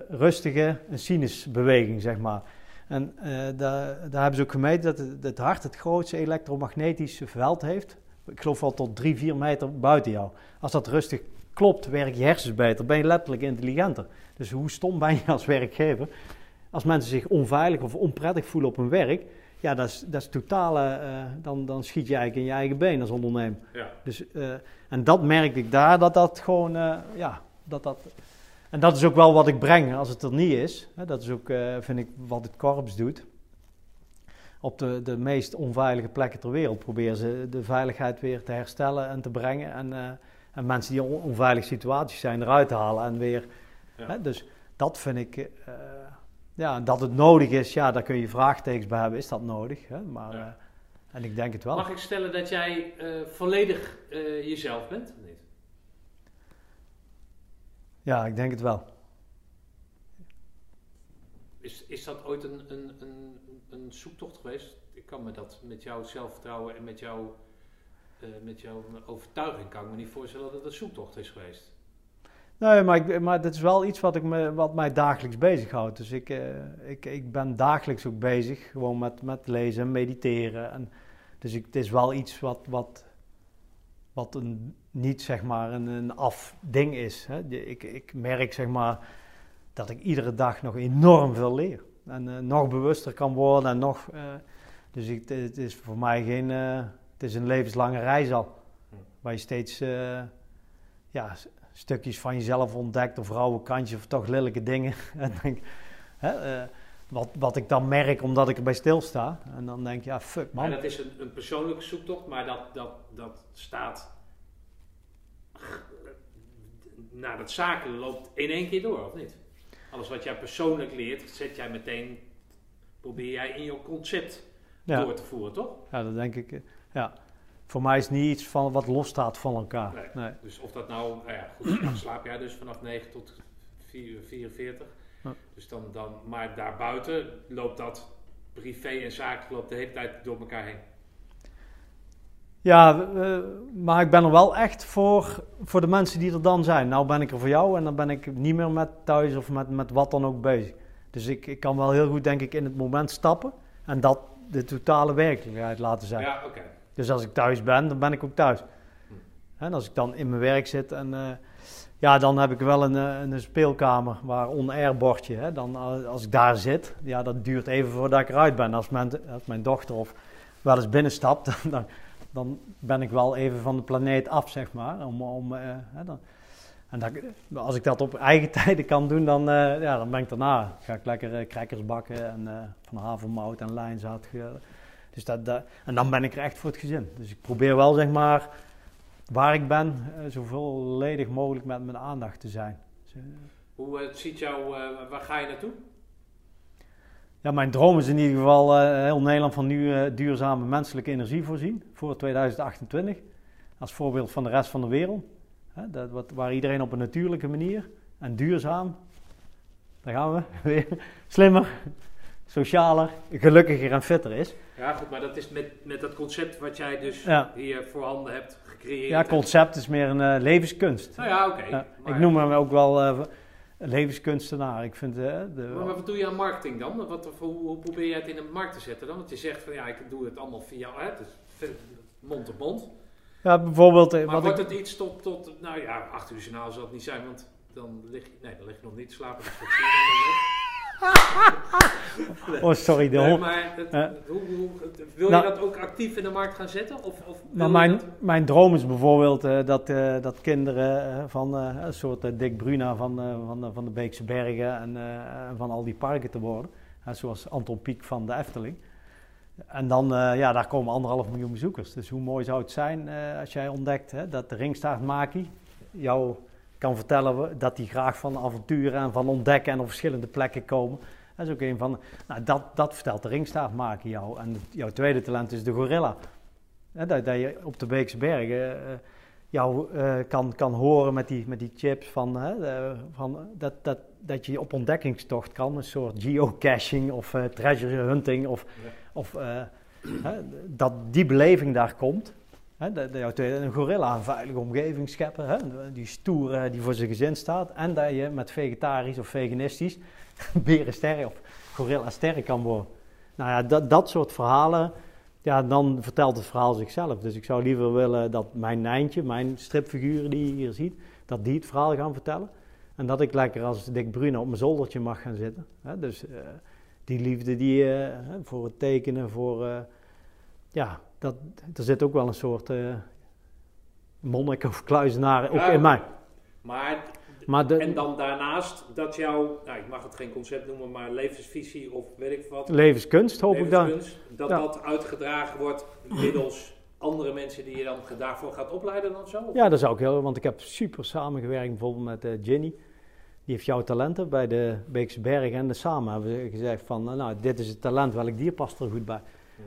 rustige sinusbeweging, zeg maar. En eh, daar, daar hebben ze ook gemeten dat het, het hart het grootste elektromagnetische veld heeft. Ik geloof wel tot drie, vier meter buiten jou. Als dat rustig klopt, werken je hersens beter, ben je letterlijk intelligenter. Dus hoe stom ben je als werkgever? Als mensen zich onveilig of onprettig voelen op hun werk, ja, dat is, dat is totale, eh, dan, dan schiet je eigenlijk in je eigen been als ondernemer. Ja. Dus, eh, en dat merkte ik daar, dat dat gewoon, ja, dat dat... En dat is ook wel wat ik breng als het er niet is. Dat is ook, eh, vind ik, wat het korps doet. Op de, de meest onveilige plekken ter wereld proberen ze de veiligheid weer te herstellen en te brengen. En, eh, en mensen die in on- onveilige situaties zijn eruit te halen en weer... Ja. Hè, dus dat vind ik... eh, ja, dat het nodig is, ja, daar kun je vraagtekens bij hebben. Is dat nodig? Hè? Maar, Ja. en ik denk het wel. Mag ik stellen dat jij volledig jezelf bent? Ja, ik denk het wel. Is, is dat ooit een, een, een, een zoektocht geweest? Ik kan me dat met jouw zelfvertrouwen en met jouw, eh, met jouw overtuiging kan ik me niet voorstellen dat het een zoektocht is geweest. Nee, maar, ik, maar dat is wel iets wat, ik me, wat mij dagelijks bezighoudt. Dus ik, eh, ik, ik ben dagelijks ook bezig, gewoon met, met lezen en mediteren. En, dus ik, het is wel iets wat, wat, wat een, niet zeg maar een, een af ding is. Hè. Ik, ik merk zeg maar dat ik iedere dag nog enorm veel leer. En eh, nog bewuster kan worden en nog... eh, dus het is voor mij geen... eh, het is een levenslange reis al. Waar je steeds... ja, stukjes van jezelf ontdekt, of rauwe kantjes, of toch lelijke dingen. wat, wat ik dan merk omdat ik erbij stilsta. En dan denk je, ja, fuck Maar man. dat is een, een persoonlijke zoektocht, maar dat, dat, dat staat. Nou, dat zaken loopt in één keer door, of niet? Alles wat jij persoonlijk leert, zet jij meteen. probeer jij in jouw concept Ja, door te voeren, toch? ja, dat denk ik. eh, Ja. voor mij is het niet iets van wat losstaat van elkaar. Nee. Nee. Dus of dat nou, nou ja, goed, slaap jij dus vanaf 9 tot 4, 44. Ja. Dus dan, dan, maar daarbuiten loopt dat privé en zakelijk loopt de hele tijd door elkaar heen. Ja, eh, maar ik ben er wel echt voor, voor de mensen die er dan zijn. Nou ben ik er voor jou en dan ben ik niet meer met thuis of met, met wat dan ook bezig. Dus ik, ik kan wel heel goed, denk ik, in het moment stappen en dat de totale werkelijkheid laten zijn. Ja, oké. Dus als ik thuis ben, dan ben ik ook thuis. En als ik dan in mijn werk zit en eh, ja, dan heb ik wel een, eh, een speelkamer waar on-air bordje. Hè. Dan, eh, als ik daar zit, ja, dat duurt even voordat ik eruit ben. Als mijn, als mijn dochter of wel eens binnenstapt, dan, dan, ben ik wel even van de planeet af, zeg maar. Om, om, eh, dan, en dat, als ik dat op eigen tijden kan doen, dan, eh, ja, dan ben ik daarna. Ga ik lekker eh, crackers bakken en eh, van havermout en lijnzaad. Dus dat, en dan ben ik er echt voor het gezin. Dus ik probeer wel, zeg maar, waar ik ben, eh, zo volledig mogelijk met mijn aandacht te zijn. Hoe eh, ziet jou, eh, waar ga je naartoe? Ja, mijn droom is in ieder geval heel Nederland van nu duurzame menselijke energie voorzien voor 2028. Als voorbeeld van de rest van de wereld. Hè, dat, wat, waar iedereen op een natuurlijke manier en duurzaam, daar gaan we weer, slimmer, socialer, gelukkiger en fitter is. Ja, goed, maar dat is met, met dat concept wat jij dus Ja. hier voorhanden hebt gecreëerd. Ja, concept is meer een eh, levenskunst. Nou ja, oké. Ja, ik noem hem ook wel eh, levenskunstenaar. Ik vind eh, de, Maar wat doe je aan marketing dan? Wat, hoe, hoe probeer je het in de markt te zetten dan? Want je zegt van ja, ik doe het allemaal via hè, het is mond op mond. ja, bijvoorbeeld Maar wat wordt ik, het iets tot, tot, nou ja, acht uur journaal zal het niet zijn, want dan lig je, nee, dan lig je nog niet te slapen. Dus oh sorry, de dan net. Nee, hond. maar het- Ja. hoe, hoe, wil Nou- je dat ook actief in de markt gaan zetten? Of, of Nou, mijn, dat- mijn droom is bijvoorbeeld eh, dat, eh, dat kinderen eh, van eh, een soort eh, Dick Bruna van, eh, van, de- van de Beekse Bergen en eh, van al die parken te worden. Zoals Anton Pieck van de Efteling. En dan, eh, ja, daar komen anderhalf miljoen bezoekers. Dus hoe mooi zou het zijn eh, als jij ontdekt hè, dat de ringstaartmaki jou kan vertellen dat hij graag van avonturen en van ontdekken en op verschillende plekken komen. Dat is ook een van, nou, dat, dat vertelt de ringstaartmaki jou. En jouw tweede talent is de gorilla. Dat, dat je op de Beekse Bergen eh, jou eh, kan, kan horen met die, met die chips van, van dat, dat, dat je op ontdekkingstocht kan, een soort geocaching of eh, treasure hunting of, Ja. of dat die beleving daar komt. Hè, dat, dat een gorilla een veilige omgeving scheppen, hè, die stoer die voor zijn gezin staat en dat je met vegetarisch of veganistisch beren sterren of gorilla sterren kan worden. Nou ja, dat, dat soort verhalen, ja, dan vertelt het verhaal zichzelf. Dus ik zou liever willen dat mijn Nijntje, mijn stripfiguren die je hier ziet, dat die het verhaal gaan vertellen. En dat ik lekker als Dick Bruno op mijn zoldertje mag gaan zitten. Hè? Dus eh, die liefde die hè, voor het tekenen, voor... eh, ja, dat, er zit ook wel een soort eh, monnik of kluizenaar ook Ja, in mij. Maar, Maar de, en dan daarnaast dat jouw, nou ik mag het geen concept noemen, maar levensvisie of weet ik wat, levenskunst hoop ik dan. dat Ja. dat uitgedragen wordt middels andere mensen die je dan daarvoor gaat opleiden dan zo? Ja, dat zou ik heel, want ik heb super samengewerkt bijvoorbeeld met eh, Ginny. Die heeft jouw talenten bij de Beekse Bergen en de samen hebben ze gezegd van, eh, nou, dit is het talent, welk dier past er goed bij?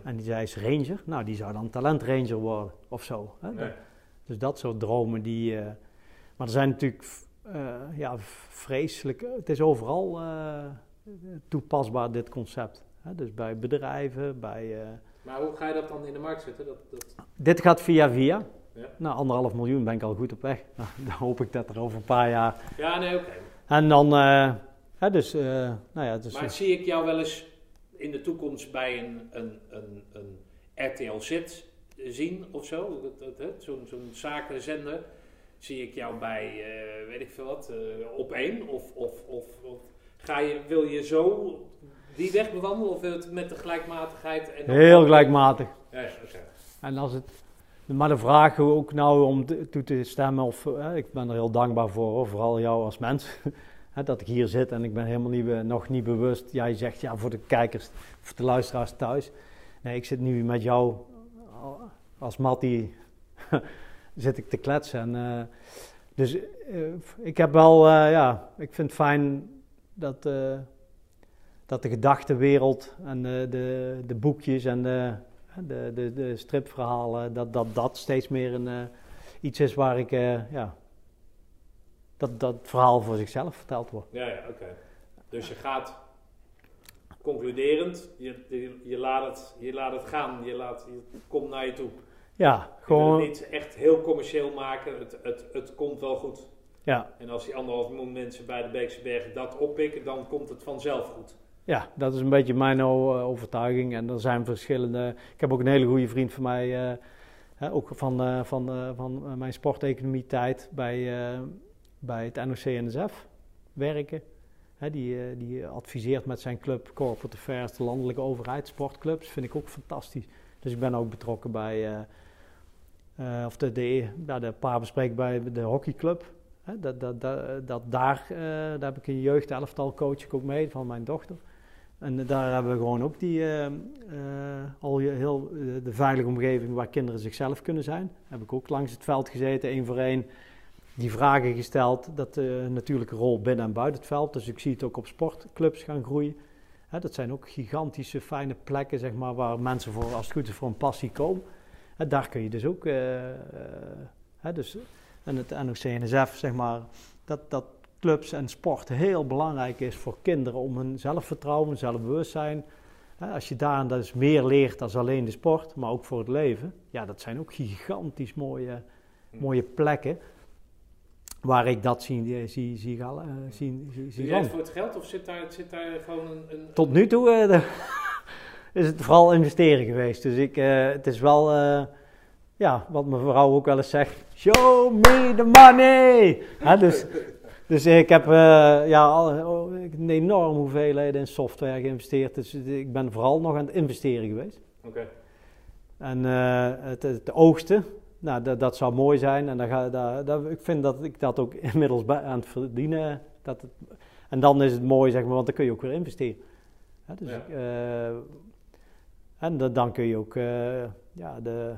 En die zei, is ranger. Nou, die zou dan talentranger worden of zo. Hè? Nee. Dus dat soort dromen die... eh, maar er zijn natuurlijk eh, ja, vreselijk... Het is overal eh, toepasbaar, dit concept. Hè? Dus bij bedrijven, bij... Maar hoe ga je dat dan in de markt zetten? Dat, dat... dit gaat via via. Ja. Nou, anderhalf miljoen ben ik al goed op weg. Nou, dan hoop ik dat er over een paar jaar... Ja, nee, oké. En dan... hè, dus, nou ja, dus, Maar zie ik jou wel eens in de toekomst bij een, een, een, een RTL Zit zien of zo? Zo'n zo'n zakenzender. Zie ik jou bij, eh, weet ik veel wat, eh, op één? Of, of, of, of ga je, wil je zo die weg bewandelen? Of wil je het met de gelijkmatigheid? En heel gelijkmatig. Ja. En als het, maar de vraag ook nou om toe te stemmen, of, eh, ik ben er heel dankbaar voor, hoor, vooral jou als mens, dat ik hier zit en ik ben helemaal niet, nog niet bewust. Jij zegt ja voor de kijkers, voor de luisteraars thuis. Nee, ik zit nu met jou eh, als Mattie, zit ik te kletsen. En, eh, dus eh, ik heb wel, ja, ik vind het fijn dat, dat de gedachtenwereld en de, de, de boekjes en de, de, de, de stripverhalen, dat, dat dat steeds meer een, iets is waar ik, ja, dat dat verhaal voor zichzelf verteld wordt. Ja, ja, oké. Dus je gaat concluderend, je, je, je laat het, je laat het gaan, je laat, het komt naar je toe. Ja, Je gewoon, het niet echt heel commercieel maken, het, het, het komt wel goed. ja, En als die anderhalf miljoen mensen bij de Beekse Bergen dat oppikken, dan komt het vanzelf goed. ja, dat is een beetje mijn eh, overtuiging. En er zijn verschillende, ik heb ook een hele goede vriend van mij, eh, ook van, eh, van, van eh, mijn sporteconomie tijd bij, eh, bij het NOC-NSF werken. Die, eh, die adviseert met zijn club Corporate Affairs, de landelijke overheid, sportclubs. Vind ik ook fantastisch. Dus ik ben ook betrokken bij, eh, eh, of de, de, ja, de paarbespreek bij de hockeyclub. Hè, dat, dat, dat, dat daar, daar heb ik een jeugdelftal coach ook mee van mijn dochter. En daar hebben we gewoon ook die, al heel, de veilige omgeving waar kinderen zichzelf kunnen zijn. Heb ik ook langs het veld gezeten, één voor één die vragen gesteld. Dat de natuurlijke rol binnen en buiten het veld. Dus ik zie het ook op sportclubs gaan groeien. Hè, dat zijn ook gigantische fijne plekken, zeg maar, waar mensen voor, als het goed is, voor een passie komen. Hè, daar kun je dus ook, eh, eh, hè, dus, en het NOC-NSF, zeg maar, dat, dat clubs en sport heel belangrijk is voor kinderen om hun zelfvertrouwen, zelfbewustzijn. Als je daar dus meer leert dan alleen de sport, maar ook voor het leven. Ja, dat zijn ook gigantisch mooie, mooie plekken waar ik dat zie, zie, zie, gaan, eh, zie, zie, Zie zie jij het gaan. voor het geld of zit daar, zit daar gewoon een... een Tot nu toe eh, de- is het vooral investeren geweest. Dus ik, het is wel, ja, wat mijn vrouw ook wel eens zegt, show me the money! Dus, dus ik heb ja, al, oh, een enorme hoeveelheden in software geïnvesteerd. Dus ik ben vooral nog aan het investeren geweest. Oké. En het, het oogsten, nou, dat, dat zou mooi zijn. En dan ga, daar, daar, ik vind dat ik dat ook inmiddels bij, aan het verdienen. Dat het, en dan is het mooi, zeg maar, want dan kun je ook weer investeren. Hè, dus Ja. eh, en da- dan kun je ook eh, ja, de,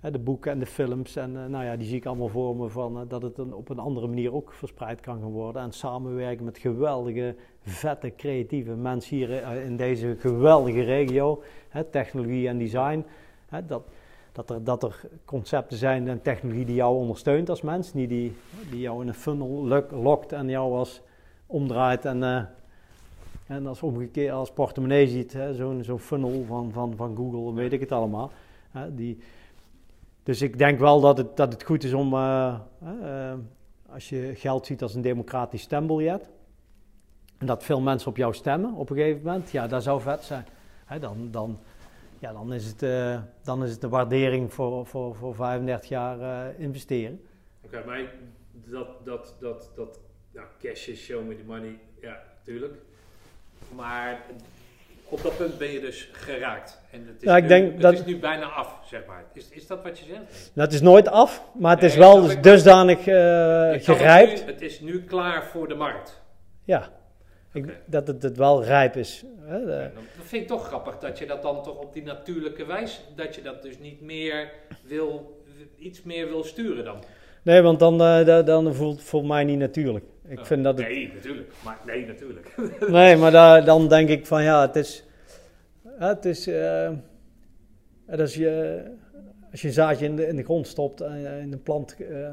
hè, de boeken en de films. En eh, nou ja, die zie ik allemaal voor me van dat het een, op een andere manier ook verspreid kan gaan worden. En samenwerken met geweldige, vette, creatieve mensen hier in deze geweldige regio. Hè, technologie en design. Hè, dat, dat, er, dat er concepten zijn en technologie die jou ondersteunt als mens. Niet die, die jou in een funnel lokt en jou als omdraait en, eh, en als omgekeerd als portemonnee ziet. Zo'n zo'n funnel van, van, van Google, weet ik het allemaal. Hè, die, dus ik denk wel dat het, dat het goed is om, eh, eh, als je geld ziet als een democratisch stembiljet, en dat veel mensen op jou stemmen op een gegeven moment, ja, dat zou vet zijn. Hè, dan, dan, ja, dan, is het, eh, dan is het de waardering voor, voor, voor 35 jaar eh, investeren. Oké, maar dat, dat, dat, dat, nou, cash is show me the money, ja, natuurlijk. Maar op dat punt ben je dus geraakt. En het is, Ja, ik nu, denk het dat- is nu bijna af, zeg maar. Is, is dat wat je zegt? Nou, het is nooit af, maar het is wel dus dusdanig gerijpt. Het, nu, het is nu klaar voor de markt. Ja, ik, dat het, het wel rijp is. Hè, de- Ja, dan- Dat vind ik toch grappig dat je dat dan toch op die natuurlijke wijze, dat je dat dus niet meer wil, iets meer wil sturen dan. Nee, want dan, eh, da- dan voelt het voor mij niet natuurlijk. Ik Ja. vind dat het, Nee, natuurlijk. Maar nee, natuurlijk. nee, maar daar, dan denk ik van ja, het is. Het is. eh, dat is je, als je een zaadje in de, in de grond stopt en in een plant. eh,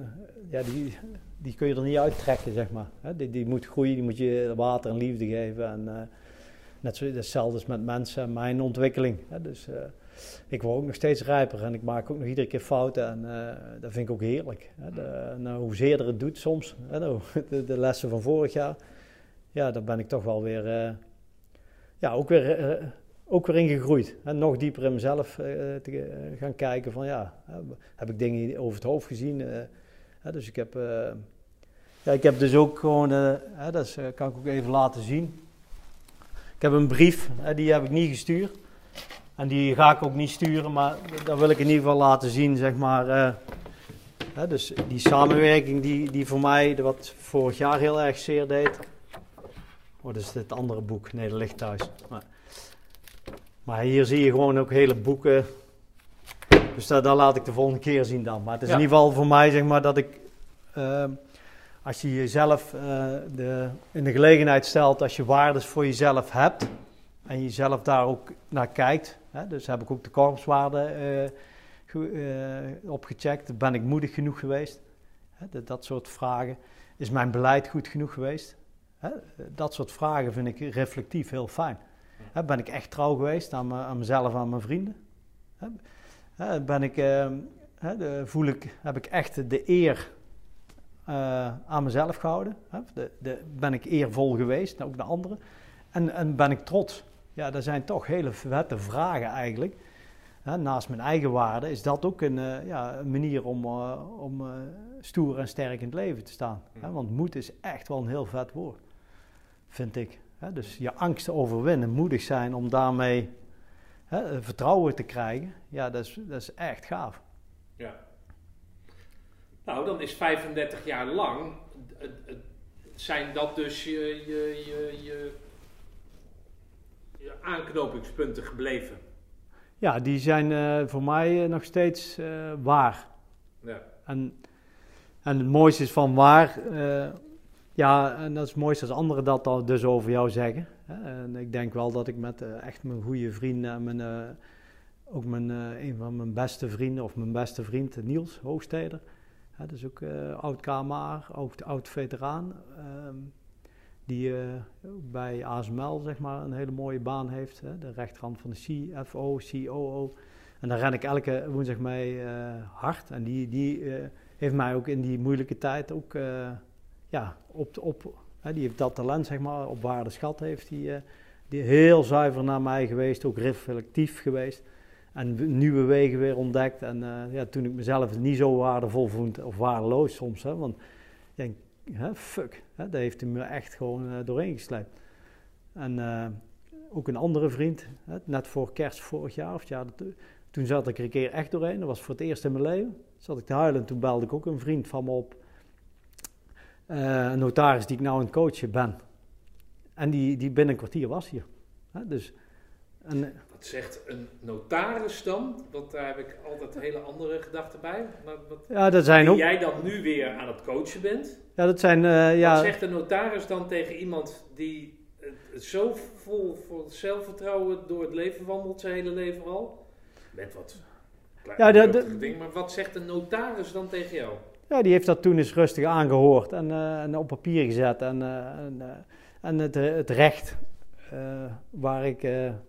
ja, die, die kun je er niet uittrekken, zeg maar. Hè, die, die moet groeien, die moet je water en liefde geven. En, eh, net zo, hetzelfde is met mensen en mijn ontwikkeling. Hè, dus eh, ik word ook nog steeds rijper en ik maak ook nog iedere keer fouten. En eh, dat vind ik ook heerlijk. Hè, de, nou, het doet soms, hè, nou, de, lessen van vorig jaar. Ja, daar ben ik toch wel weer, ja, ook weer, ook weer in gegroeid. En nog dieper in mezelf te gaan kijken van ja, heb ik dingen over het hoofd gezien. dus ik heb, ja, ik heb dus ook gewoon, eh, hè, dat is, eh, kan ik ook even laten zien. Ik heb een brief, hè, die heb ik niet gestuurd. En die ga ik ook niet sturen, maar dat wil ik in ieder geval laten zien, zeg maar. eh, hè, dus die samenwerking die, die voor mij, wat vorig jaar heel erg zeer deed. Oh, dat is het andere boek. Nee, dat ligt thuis. Maar, maar hier zie je gewoon ook hele boeken. Dus dat, dat laat ik de volgende keer zien dan. Maar het is Ja. in ieder geval voor mij, zeg maar, dat ik... als je jezelf eh, de, in de gelegenheid stelt, als je waardes voor jezelf hebt, en je zelf daar ook naar kijkt, hè, dus heb ik ook de korpswaarden eh, eh, opgecheckt. Ben ik moedig genoeg geweest? Hè, dat, soort vragen. Is mijn beleid goed genoeg geweest? Hè, dat soort vragen vind ik reflectief heel fijn. Ben ik echt trouw geweest aan, me- aan mezelf en aan mijn vrienden? Ben ik, voel ik, heb ik echt de eer eh, aan mezelf gehouden? Hè? De, de, ben ik eervol geweest, ook naar anderen? En, en ben ik trots? Ja, dat zijn toch hele vette vragen eigenlijk. Hè, naast mijn eigen waarde is dat ook een, eh, ja, een manier om, eh, om stoer en sterk in het leven te staan. Hè? Want moed is echt wel een heel vet woord, vind ik. Hè? Dus je angsten overwinnen, moedig zijn om daarmee vertrouwen te krijgen, ja, dat is, dat is echt gaaf. Nou, dan is 35 jaar lang, zijn dat dus je, je, je, je, je aanknopingspunten gebleven. Ja, die zijn eh, voor mij eh, nog steeds eh, waar. Ja. En, en het mooiste is van waar, ja, en dat is het mooiste als anderen dat dan dus over jou zeggen. En ik denk wel dat ik met echt mijn goede vrienden en mijn, ook mijn, een van mijn beste vrienden, of mijn beste vriend Niels Hoogsteder, hè, dat is ook eh, oud KMA, oud, oud veteraan, ehm, die eh, bij ASML zeg maar een hele mooie baan heeft, hè, de rechterhand van de CFO, COO. En daar ren ik elke woensdag mee eh, hard. En die, die heeft mij ook in die moeilijke tijd ook, ja, op, op, hè, die heeft dat talent, zeg maar, op waarde schat heeft die, die heel zuiver naar mij geweest, ook reflectief geweest. En nieuwe wegen weer ontdekt. En eh, ja, toen ik mezelf niet zo waardevol vond, of waardeloos soms, hè, want ik denk, hè, fuck, hè, daar heeft hij me echt gewoon eh, doorheen gesleept. En eh, ook een andere vriend, hè, net voor kerst vorig jaar, of jaar, toen zat ik er een keer echt doorheen. Dat was voor het eerst in mijn leven. Zat ik te huilen en toen belde ik ook een vriend van me op. Een notaris die ik nou het coachen ben. En die, die binnen een kwartier was hier. Hè, dus, zegt een notaris dan? Want daar heb ik altijd hele andere gedachten bij. Maar wat, ja, dat zijn ook. jij dan nu weer aan het coachen bent. Ja, dat zijn. eh, ja, Wat zegt een notaris dan tegen iemand die eh, zo vol voor zelfvertrouwen door het leven wandelt, zijn hele leven al? Met wat Ja, de- de- dingen. Maar wat zegt een notaris dan tegen jou? Ja, die heeft dat toen eens rustig aangehoord en, eh, en op papier gezet. En, en, en het, het recht waar, ik,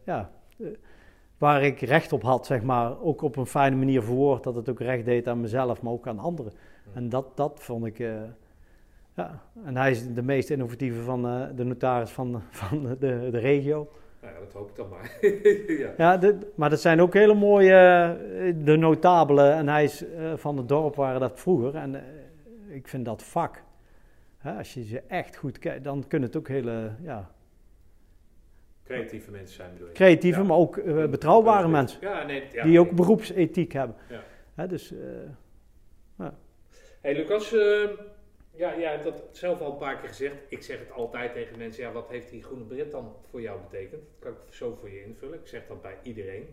ja, waar ik recht op had, zeg maar, ook op een fijne manier verwoord. Dat het ook recht deed aan mezelf, maar ook aan anderen. En dat, dat vond ik. eh, ja. En hij is de meest innovatieve van eh, de notaris van, van de, de regio. Nou ja, dat hoop ik dan maar. ja. Ja, dit- maar dat zijn ook hele mooie, eh, de notabelen. En hij is eh, van het dorp waren dat vroeger. En eh, ik vind dat vak. Hè, als je ze echt goed kijkt, dan kunnen het ook hele ja, Creatieve mensen zijn bedoel je? creatieve, Ja. maar ook eh, betrouwbare mensen. Ja, nee, ja, die ook nee. beroepsethiek hebben. Ja. Hè, dus eh, Hey Lucas, eh, ja, jij hebt dat zelf al een paar keer gezegd. Ik zeg het altijd tegen mensen, ja, wat heeft die groene bret dan voor jou betekend? Dat kan ik zo voor je invullen. Ik zeg dat bij iedereen.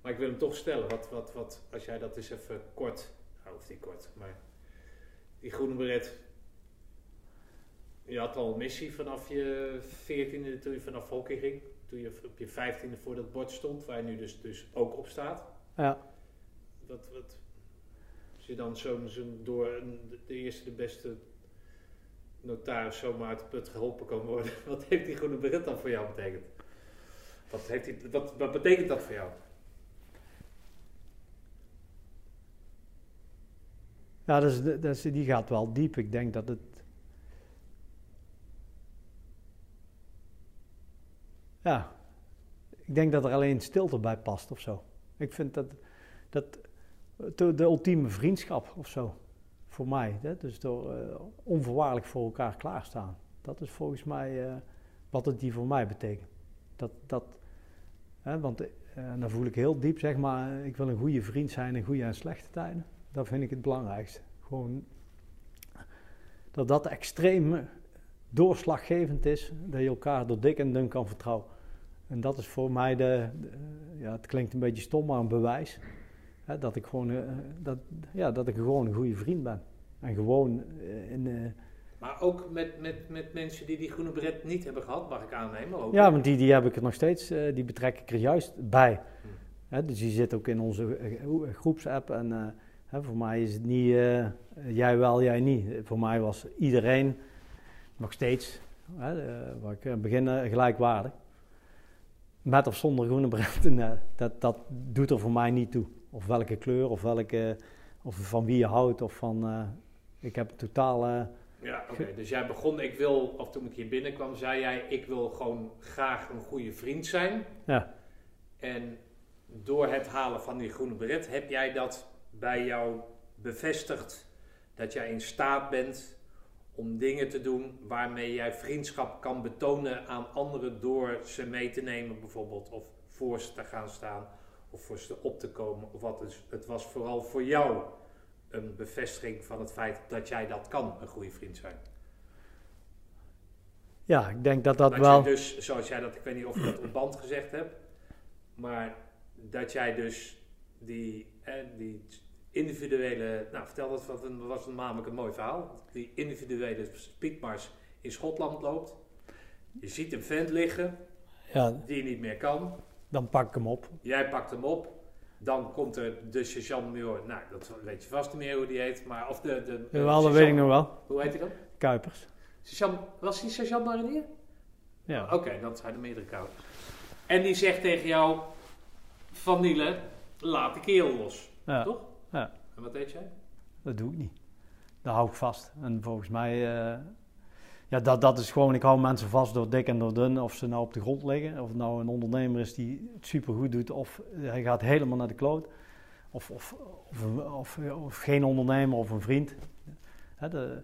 Maar ik wil hem toch stellen, wat, wat, wat, als jij dat eens even kort, nou, of niet kort, maar die groene beret. Je had al een missie vanaf je veertiende, toen je vanaf hockey ging. Toen je op je vijftiende voor dat bord stond, waar je nu dus, dus ook op staat. ja. Wat, wat, als je dan zo'n zo'n door een, de eerste, de beste notaris zomaar uit de put geholpen kan worden, wat heeft die groene beret dan voor jou betekend? Wat, heeft die, wat, wat betekent dat voor jou? Ja, dat is, dat is, die gaat wel diep. Ik denk dat het. Ja, ik denk dat er alleen stilte bij past of zo. Ik vind dat, dat de, ultieme vriendschap of zo, voor mij. Hè? Dus door eh, onvoorwaardelijk voor elkaar klaarstaan. Dat is volgens mij eh, wat het die voor mij betekent. Dat, dat, hè, want eh, dan voel ik heel diep, zeg maar, ik wil een goede vriend zijn in goede en slechte tijden. Dat vind ik het belangrijkste. Gewoon dat dat extreem doorslaggevend is, dat je elkaar door dik en dun kan vertrouwen. En dat is voor mij de, de- ja, het klinkt een beetje stom, maar een bewijs. Hè, dat ik gewoon, eh, dat, ja, dat ik gewoon een goede vriend ben. En gewoon eh, in, eh, Maar ook met, met, met mensen die die groene beret niet hebben gehad, mag ik aannemen. Ook. Ja, want die, die heb ik er nog steeds, die betrek ik er juist bij. Hm. Hè, dus die zit ook in onze groe- groepsapp. En hè, voor mij is het niet jij wel, jij niet. Voor mij was iedereen nog steeds, hè, eh, waar ik het begin eh, gelijkwaardig. Met of zonder groene eh, dat, dat doet er voor mij niet toe. Of welke kleur, of, welke, of van wie je houdt. Of van, eh, ik heb totaal... eh, Ja, oké. Dus jij begon, ik wil, of toen ik hier binnenkwam, zei jij, ik wil gewoon graag een goede vriend zijn. ja, En door het halen van die groene beret heb jij dat bij jou bevestigd. Dat jij in staat bent om dingen te doen waarmee jij vriendschap kan betonen aan anderen door ze mee te nemen bijvoorbeeld. Of voor ze te gaan staan of voor ze op te komen of wat. Dus het was vooral voor jou een bevestiging van het feit dat jij dat kan, een goede vriend zijn. ja, ik denk dat dat, Dat wel... jij dus, zoals jij dat, ik weet niet of je dat op band gezegd hebt, maar dat jij dus die, eh, die individuele, nou vertel dat, wat een, was een namelijk een mooi verhaal, die individuele speedmars in Schotland loopt. Je ziet een vent liggen Ja, die niet meer kan. dan pak ik hem op. Jij pakt hem op. Dan komt er de sergeant-major. Nou, dat weet je vast niet meer hoe die heet. Maar, of de, de, Jawel, dat weet ik nog wel. Hoe heet hij dan? Kuipers. Sergeant, was die sergeant-marinier? Ja. Oké, dat zijn de meerdere kouden. En die zegt tegen jou: Van Nielen, laat de kerel los. Ja, Toch? Ja. En wat deed jij? dat doe ik niet. Daar hou ik vast. En volgens mij, eh, ja, dat, dat is gewoon, ik hou mensen vast door dik en door dun. Of ze nou op de grond liggen, of het nou een ondernemer is die het supergoed doet, of hij gaat helemaal naar de kloot. Of, of, of, of, of geen ondernemer of een vriend. Hè, de,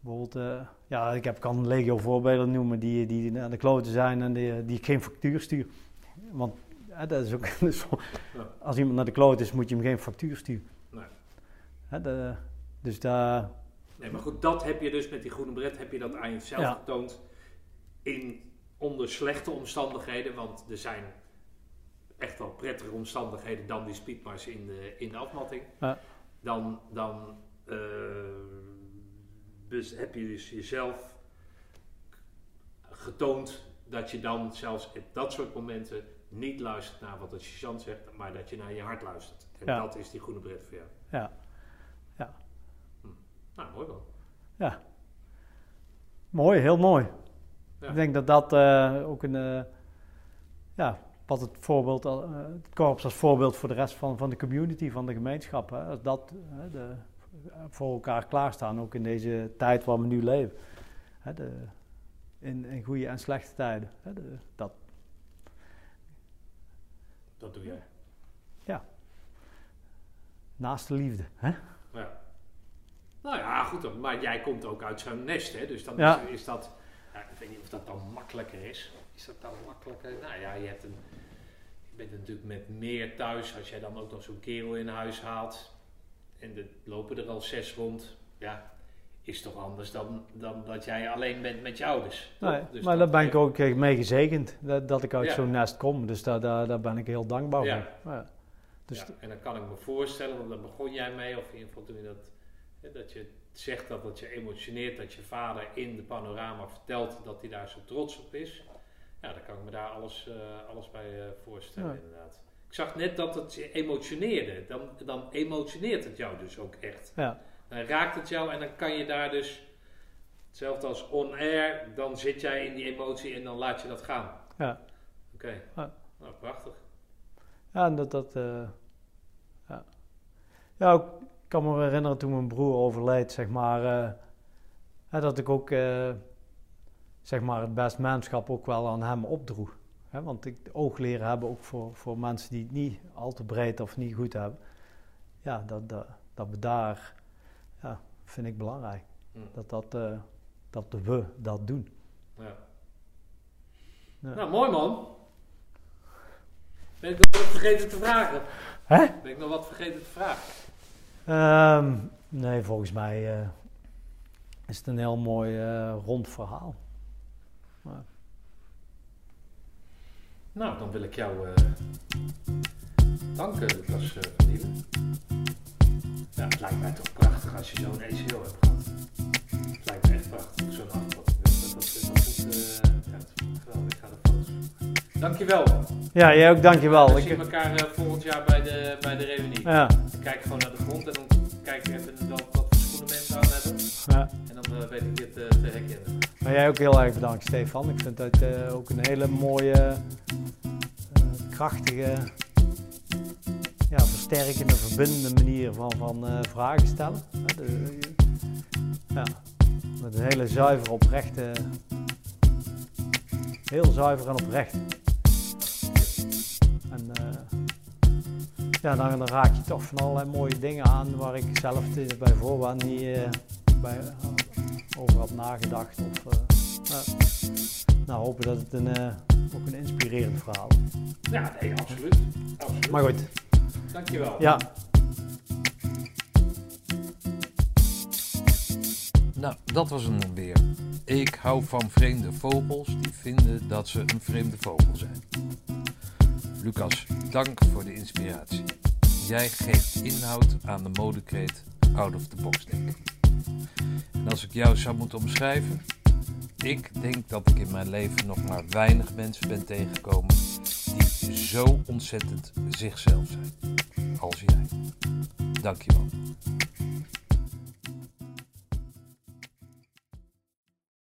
bijvoorbeeld, eh, ja, ik heb, kan legio voorbeelden noemen die, die naar de kloten zijn en die, die ik geen factuur stuur. Want hè, dat is ook, dus Ja. als iemand naar de kloot is, moet je hem geen factuur sturen. Nee. Hè, de, dus daar, Nee, maar goed, dat heb je dus met die groene bret, heb je dat aan jezelf Ja. getoond. In, onder slechte omstandigheden, want er zijn echt wel prettige omstandigheden dan die speedmars in de, in de afmatting. Ja. Dan, dan eh, dus heb je dus jezelf getoond dat je dan zelfs op dat soort momenten niet luistert naar wat de sergeant zegt, maar dat je naar je hart luistert. En Ja. dat is die groene bret voor jou. ja, Nou, mooi man. ja. Mooi, heel mooi. Ja. Ik denk dat dat eh, ook een, eh, ja, wat het voorbeeld, eh, het korps als voorbeeld voor de rest van, van de community, van de gemeenschap. Hè, als dat hè, de, voor elkaar klaarstaan, ook in deze tijd waar we nu leven. Hè, de, in, in goede en slechte tijden. Hè, de, dat, Dat doe jij. naast de liefde. Hè? Ja. Nou ja, goed, maar jij komt ook uit zo'n nest, hè? Dus dan Ja. is, is dat, ja, ik weet niet of dat dan makkelijker is. Is dat dan makkelijker? Nou ja, je, hebt een, je bent natuurlijk met meer thuis. Als jij dan ook nog zo'n kerel in huis haalt en er lopen er al zes rond, ja, is toch anders dan, dan dat jij alleen bent met je ouders. Nee, Dus maar daar ben ik ook eh, mee gezegend, dat, dat ik uit Ja. zo'n nest kom. Dus daar, daar, daar ben ik heel dankbaar Ja. voor. Ja. Dus ja, en dan kan ik me voorstellen, want daar begon jij mee, of in ieder geval toen je dat, hè, dat je zegt dat het je emotioneert dat je vader in de panorama vertelt dat hij daar zo trots op is. Ja, dan kan ik me daar alles, eh, alles bij eh, voorstellen, inderdaad. Ik zag net dat het je emotioneerde. Dan, dan emotioneert het jou dus ook echt. ja, Dan raakt het jou en dan kan je daar dus, hetzelfde als on-air, dan zit jij in die emotie en dan laat je dat gaan. ja. Oké, Ja. nou prachtig. Ja, en dat, dat eh, ja. ja, ik kan me herinneren toen mijn broer overleed, zeg maar, eh, dat ik ook, eh, zeg maar, het best manschap ook wel aan hem opdroeg. Hè, want ik oog leren hebben ook voor, voor mensen die het niet al te breed of niet goed hebben. Ja, dat, dat, dat we daar, ja, vind ik belangrijk. Hm. Dat, dat, eh, dat we dat doen. Ja. Ja. Nou, mooi man. Ben ik nog wat vergeten te vragen? Hè? Ben ik nog wat vergeten te vragen? Ehm, nee, volgens mij eh, is het een heel mooi eh, rond verhaal. Nou, dan wil ik jou eh, danken, Lucas uh, Ja, het lijkt mij toch prachtig als je zo'n ACO hebt gehad. Het lijkt me echt prachtig, zo'n achtergrond. Dat, dat, dat, dat eh, ja, dat is geweldig. Ik ga de foto's. Dankjewel. Ja, jij ook dankjewel. We Ik, zien elkaar eh, volgend jaar bij de, bij de reunie. ja, kijk gewoon naar de grond en dan kijk ik even wat, wat voor schoenen mensen aan hebben. ja. En dan eh, weet ik dit eh, te herkennen. Maar jij ook heel erg bedankt, Stefan. Ik vind het eh, ook een hele mooie, eh, krachtige, ja, versterkende, verbindende manier van, van eh, vragen stellen. Ja, met een hele zuivere, oprechte, heel zuiver en oprecht. En eh, ja, dan, dan raak je toch van allerlei mooie dingen aan waar ik zelf te- bij voorbaat niet eh, bij, over had nagedacht. Of, eh, nou, nou, hopen dat het een, eh, ook een inspirerend verhaal is. Ja, nee, absoluut. absoluut. Maar goed, Dankjewel. ja. Nou, dat was hem dan weer. Ik hou van vreemde vogels die vinden dat ze een vreemde vogel zijn. Lucas, dank voor de inspiratie. Jij geeft inhoud aan de modekreet Out of the Box denken. En als ik jou zou moeten omschrijven, ik denk dat ik in mijn leven nog maar weinig mensen ben tegengekomen die zo ontzettend zichzelf zijn als jij. Dankjewel.